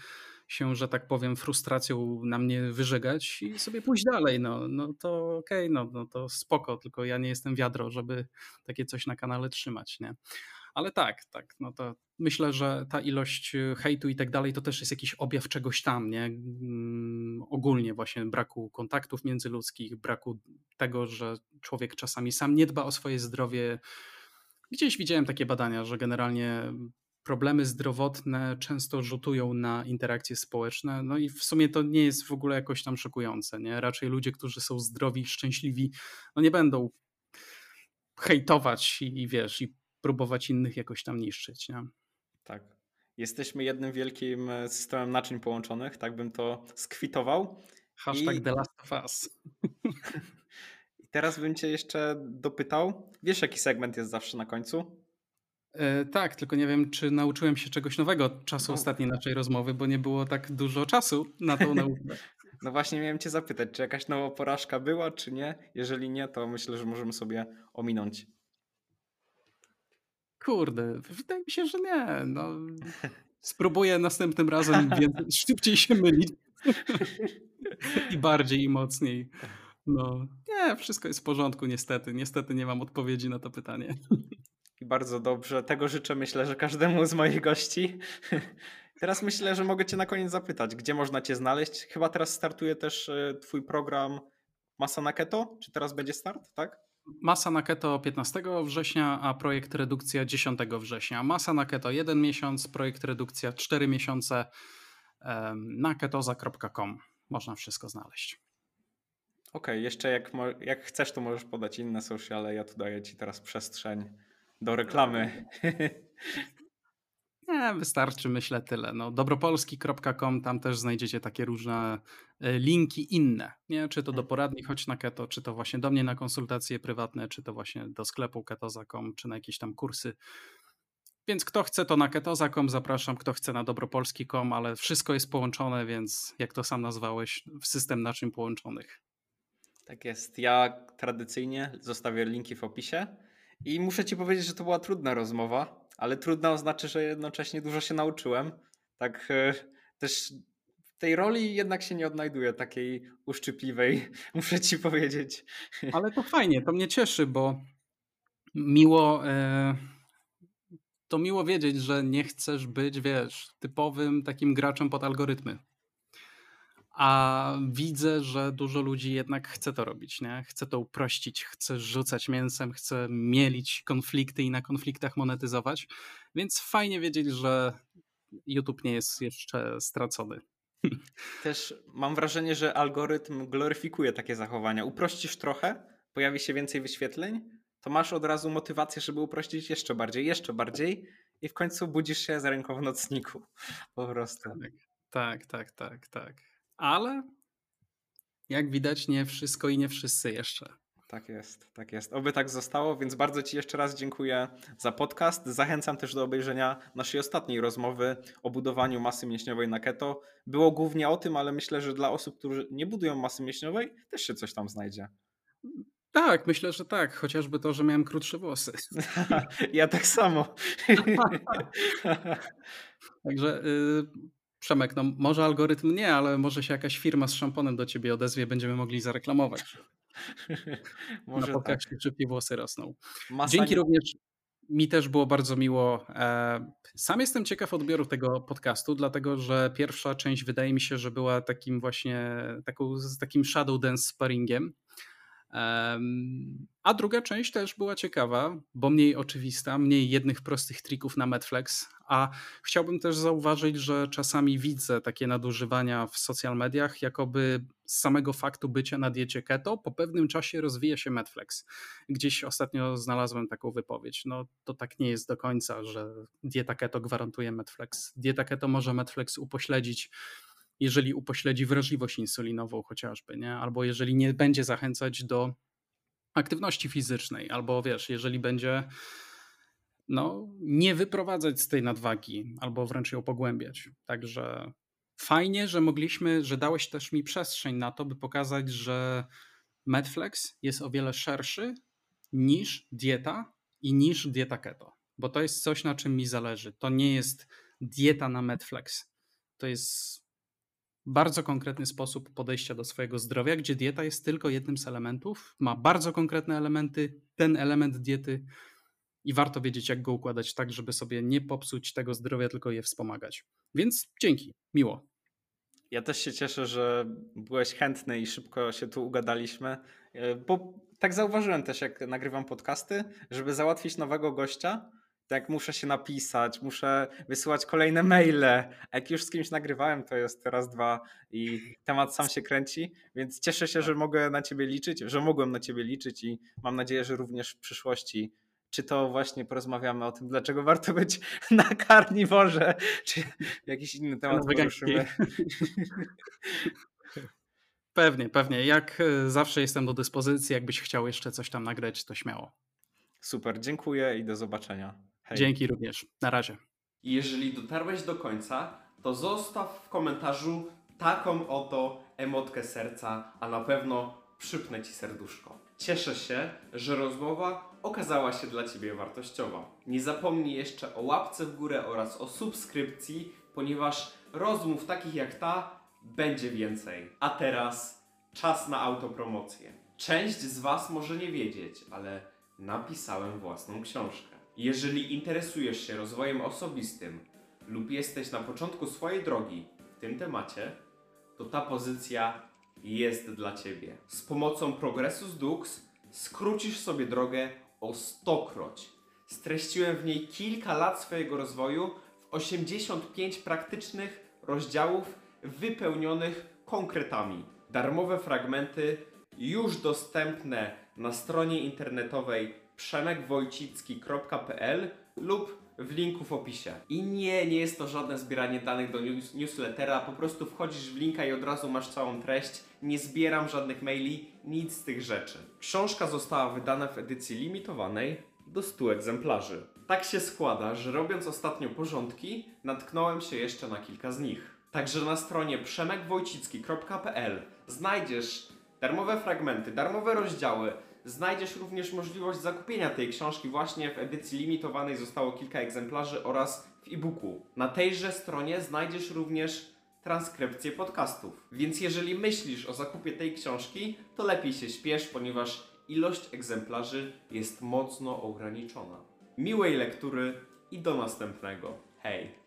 [SPEAKER 1] się, że tak powiem, frustracją na mnie wyżegać i sobie pójść dalej. No, no to okej, okay, no, no to spoko, tylko ja nie jestem wiadro, żeby takie coś na kanale trzymać, nie? Ale tak, tak, no to myślę, że ta ilość y, hejtu i tak dalej to też jest jakiś objaw czegoś tam, nie? Mm, ogólnie właśnie braku kontaktów międzyludzkich, braku tego, że człowiek czasami sam nie dba o swoje zdrowie. Gdzieś widziałem takie badania, że generalnie problemy zdrowotne często rzutują na interakcje społeczne. No i w sumie to nie jest w ogóle jakoś tam szokujące. Nie? Raczej ludzie, którzy są zdrowi, szczęśliwi, no nie będą hejtować i, i wiesz, i próbować innych jakoś tam niszczyć. Nie?
[SPEAKER 2] Tak. Jesteśmy jednym wielkim e, systemem naczyń połączonych, tak bym to skwitował.
[SPEAKER 1] Hashtag I... The Last of Us.
[SPEAKER 2] I teraz bym cię jeszcze dopytał. Wiesz, jaki segment jest zawsze na końcu?
[SPEAKER 1] E, tak, tylko nie wiem, czy nauczyłem się czegoś nowego od czasu no. ostatniej naszej rozmowy, bo nie było tak dużo czasu na tą naukę.
[SPEAKER 2] No właśnie miałem cię zapytać, czy jakaś nowa porażka była, czy nie? Jeżeli nie, to myślę, że możemy sobie ominąć.
[SPEAKER 1] Kurde, wydaje mi się, że nie. No, spróbuję następnym razem więcej, szybciej się mylić. I bardziej i mocniej. No, nie, wszystko jest w porządku, niestety. Niestety nie mam odpowiedzi na to pytanie.
[SPEAKER 2] I bardzo dobrze. Tego życzę, myślę, że każdemu z moich gości. Teraz myślę, że mogę Cię na koniec zapytać, gdzie można Cię znaleźć? Chyba teraz startuje też e, Twój program Masa na Keto? Czy teraz będzie start, tak?
[SPEAKER 1] Masa na keto 15 września, a projekt redukcja 10 września. Masa na keto 1 miesiąc, projekt redukcja 4 miesiące na ketoza.com. Można wszystko znaleźć.
[SPEAKER 2] Okej, okay, jeszcze jak, jak chcesz, to możesz podać inne sociale. Ja tu daję Ci teraz przestrzeń do reklamy.
[SPEAKER 1] Nie, wystarczy, myślę, tyle. No, dobropolski.com, tam też znajdziecie takie różne e, linki inne. Nie? Czy to do mhm. poradni Chodź na Keto, czy to właśnie do mnie na konsultacje prywatne, czy to właśnie do sklepu ketoza.com, czy na jakieś tam kursy. Więc kto chce, to na ketoza.com zapraszam, kto chce na dobropolski.com, ale wszystko jest połączone, więc jak to sam nazwałeś, w system naczyń połączonych.
[SPEAKER 2] Tak jest. Ja tradycyjnie zostawię linki w opisie. I muszę ci powiedzieć, że to była trudna rozmowa, ale trudna oznacza, że jednocześnie dużo się nauczyłem. Tak e, też w tej roli jednak się nie odnajduję takiej uszczypliwej, muszę ci powiedzieć.
[SPEAKER 1] Ale to fajnie, to mnie cieszy, bo miło. E, to miło wiedzieć, że nie chcesz być, wiesz, typowym takim graczem pod algorytmy a widzę, że dużo ludzi jednak chce to robić, nie? Chce to uprościć, chce rzucać mięsem, chce mielić konflikty i na konfliktach monetyzować, więc fajnie wiedzieć, że YouTube nie jest jeszcze stracony.
[SPEAKER 2] Też mam wrażenie, że algorytm gloryfikuje takie zachowania. Uprościsz trochę, pojawi się więcej wyświetleń, to masz od razu motywację, żeby uprościć jeszcze bardziej, jeszcze bardziej i w końcu budzisz się za ręką w nocniku. Po prostu.
[SPEAKER 1] Tak, tak, tak, tak. tak ale jak widać, nie wszystko i nie wszyscy jeszcze.
[SPEAKER 2] Tak jest, tak jest. Oby tak zostało, więc bardzo Ci jeszcze raz dziękuję za podcast. Zachęcam też do obejrzenia naszej ostatniej rozmowy o budowaniu masy mięśniowej na keto. Było głównie o tym, ale myślę, że dla osób, którzy nie budują masy mięśniowej, też się coś tam znajdzie.
[SPEAKER 1] Tak, myślę, że tak. Chociażby to, że miałem krótsze włosy.
[SPEAKER 2] ja tak samo.
[SPEAKER 1] Także y, Przemek, no może algorytm nie, ale może się jakaś firma z szamponem do ciebie odezwie, będziemy mogli zareklamować. może Na podcaście tak. szybciej włosy rosną. Masa Dzięki nie... również mi też było bardzo miło. E, sam jestem ciekaw odbioru tego podcastu, dlatego że pierwsza część wydaje mi się, że była takim właśnie taką, takim shadow dance sparingiem. A druga część też była ciekawa, bo mniej oczywista, mniej jednych prostych trików na Netflix. A chciałbym też zauważyć, że czasami widzę takie nadużywania w social mediach, jakoby z samego faktu bycia na diecie keto po pewnym czasie rozwija się Netflix. Gdzieś ostatnio znalazłem taką wypowiedź. No to tak nie jest do końca, że dieta keto gwarantuje Netflix. Dieta keto może Netflix upośledzić jeżeli upośledzi wrażliwość insulinową chociażby, nie? albo jeżeli nie będzie zachęcać do aktywności fizycznej, albo wiesz, jeżeli będzie no, nie wyprowadzać z tej nadwagi, albo wręcz ją pogłębiać. Także fajnie, że mogliśmy, że dałeś też mi przestrzeń na to, by pokazać, że Medflex jest o wiele szerszy niż dieta i niż dieta keto, bo to jest coś, na czym mi zależy. To nie jest dieta na Medflex. To jest bardzo konkretny sposób podejścia do swojego zdrowia, gdzie dieta jest tylko jednym z elementów, ma bardzo konkretne elementy. Ten element diety i warto wiedzieć, jak go układać tak, żeby sobie nie popsuć tego zdrowia, tylko je wspomagać. Więc dzięki, miło.
[SPEAKER 2] Ja też się cieszę, że byłeś chętny i szybko się tu ugadaliśmy, e, bo tak zauważyłem też, jak nagrywam podcasty, żeby załatwić nowego gościa, tak muszę się napisać, muszę wysyłać kolejne maile. A jak już z kimś nagrywałem, to jest teraz dwa i temat sam się kręci, więc cieszę się, że mogę na ciebie liczyć, że mogłem na ciebie liczyć i mam nadzieję, że również w przyszłości czy to właśnie porozmawiamy o tym, dlaczego warto być na karniworze, czy jakiś inny temat poruszymy.
[SPEAKER 1] Pewnie, pewnie. Jak e, zawsze jestem do dyspozycji, jakbyś chciał jeszcze coś tam nagrać, to śmiało.
[SPEAKER 2] Super, dziękuję i do zobaczenia.
[SPEAKER 1] Hej. Dzięki również. Na razie.
[SPEAKER 3] Jeżeli dotarłeś do końca, to zostaw w komentarzu taką oto emotkę serca, a na pewno przypnę ci serduszko. Cieszę się, że rozmowa okazała się dla Ciebie wartościowa. Nie zapomnij jeszcze o łapce w górę oraz o subskrypcji, ponieważ rozmów takich jak ta będzie więcej. A teraz czas na autopromocję. Część z Was może nie wiedzieć, ale napisałem własną książkę. Jeżeli interesujesz się rozwojem osobistym lub jesteś na początku swojej drogi w tym temacie, to ta pozycja jest dla Ciebie. Z pomocą Progressus Dux skrócisz sobie drogę o stokroć. Streściłem w niej kilka lat swojego rozwoju w 85 praktycznych rozdziałów wypełnionych konkretami. Darmowe fragmenty już dostępne na stronie internetowej przemekwojcicki.pl lub w linku w opisie. I nie, nie jest to żadne zbieranie danych do news newslettera, po prostu wchodzisz w linka i od razu masz całą treść. Nie zbieram żadnych maili, nic z tych rzeczy. Książka została wydana w edycji limitowanej do 100 egzemplarzy. Tak się składa, że robiąc ostatnio porządki, natknąłem się jeszcze na kilka z nich. Także na stronie przemekwojcicki.pl znajdziesz darmowe fragmenty, darmowe rozdziały, Znajdziesz również możliwość zakupienia tej książki właśnie w edycji limitowanej zostało kilka egzemplarzy oraz w e-booku. Na tejże stronie znajdziesz również transkrypcję podcastów. Więc jeżeli myślisz o zakupie tej książki, to lepiej się śpiesz, ponieważ ilość egzemplarzy jest mocno ograniczona. Miłej lektury i do następnego. Hej!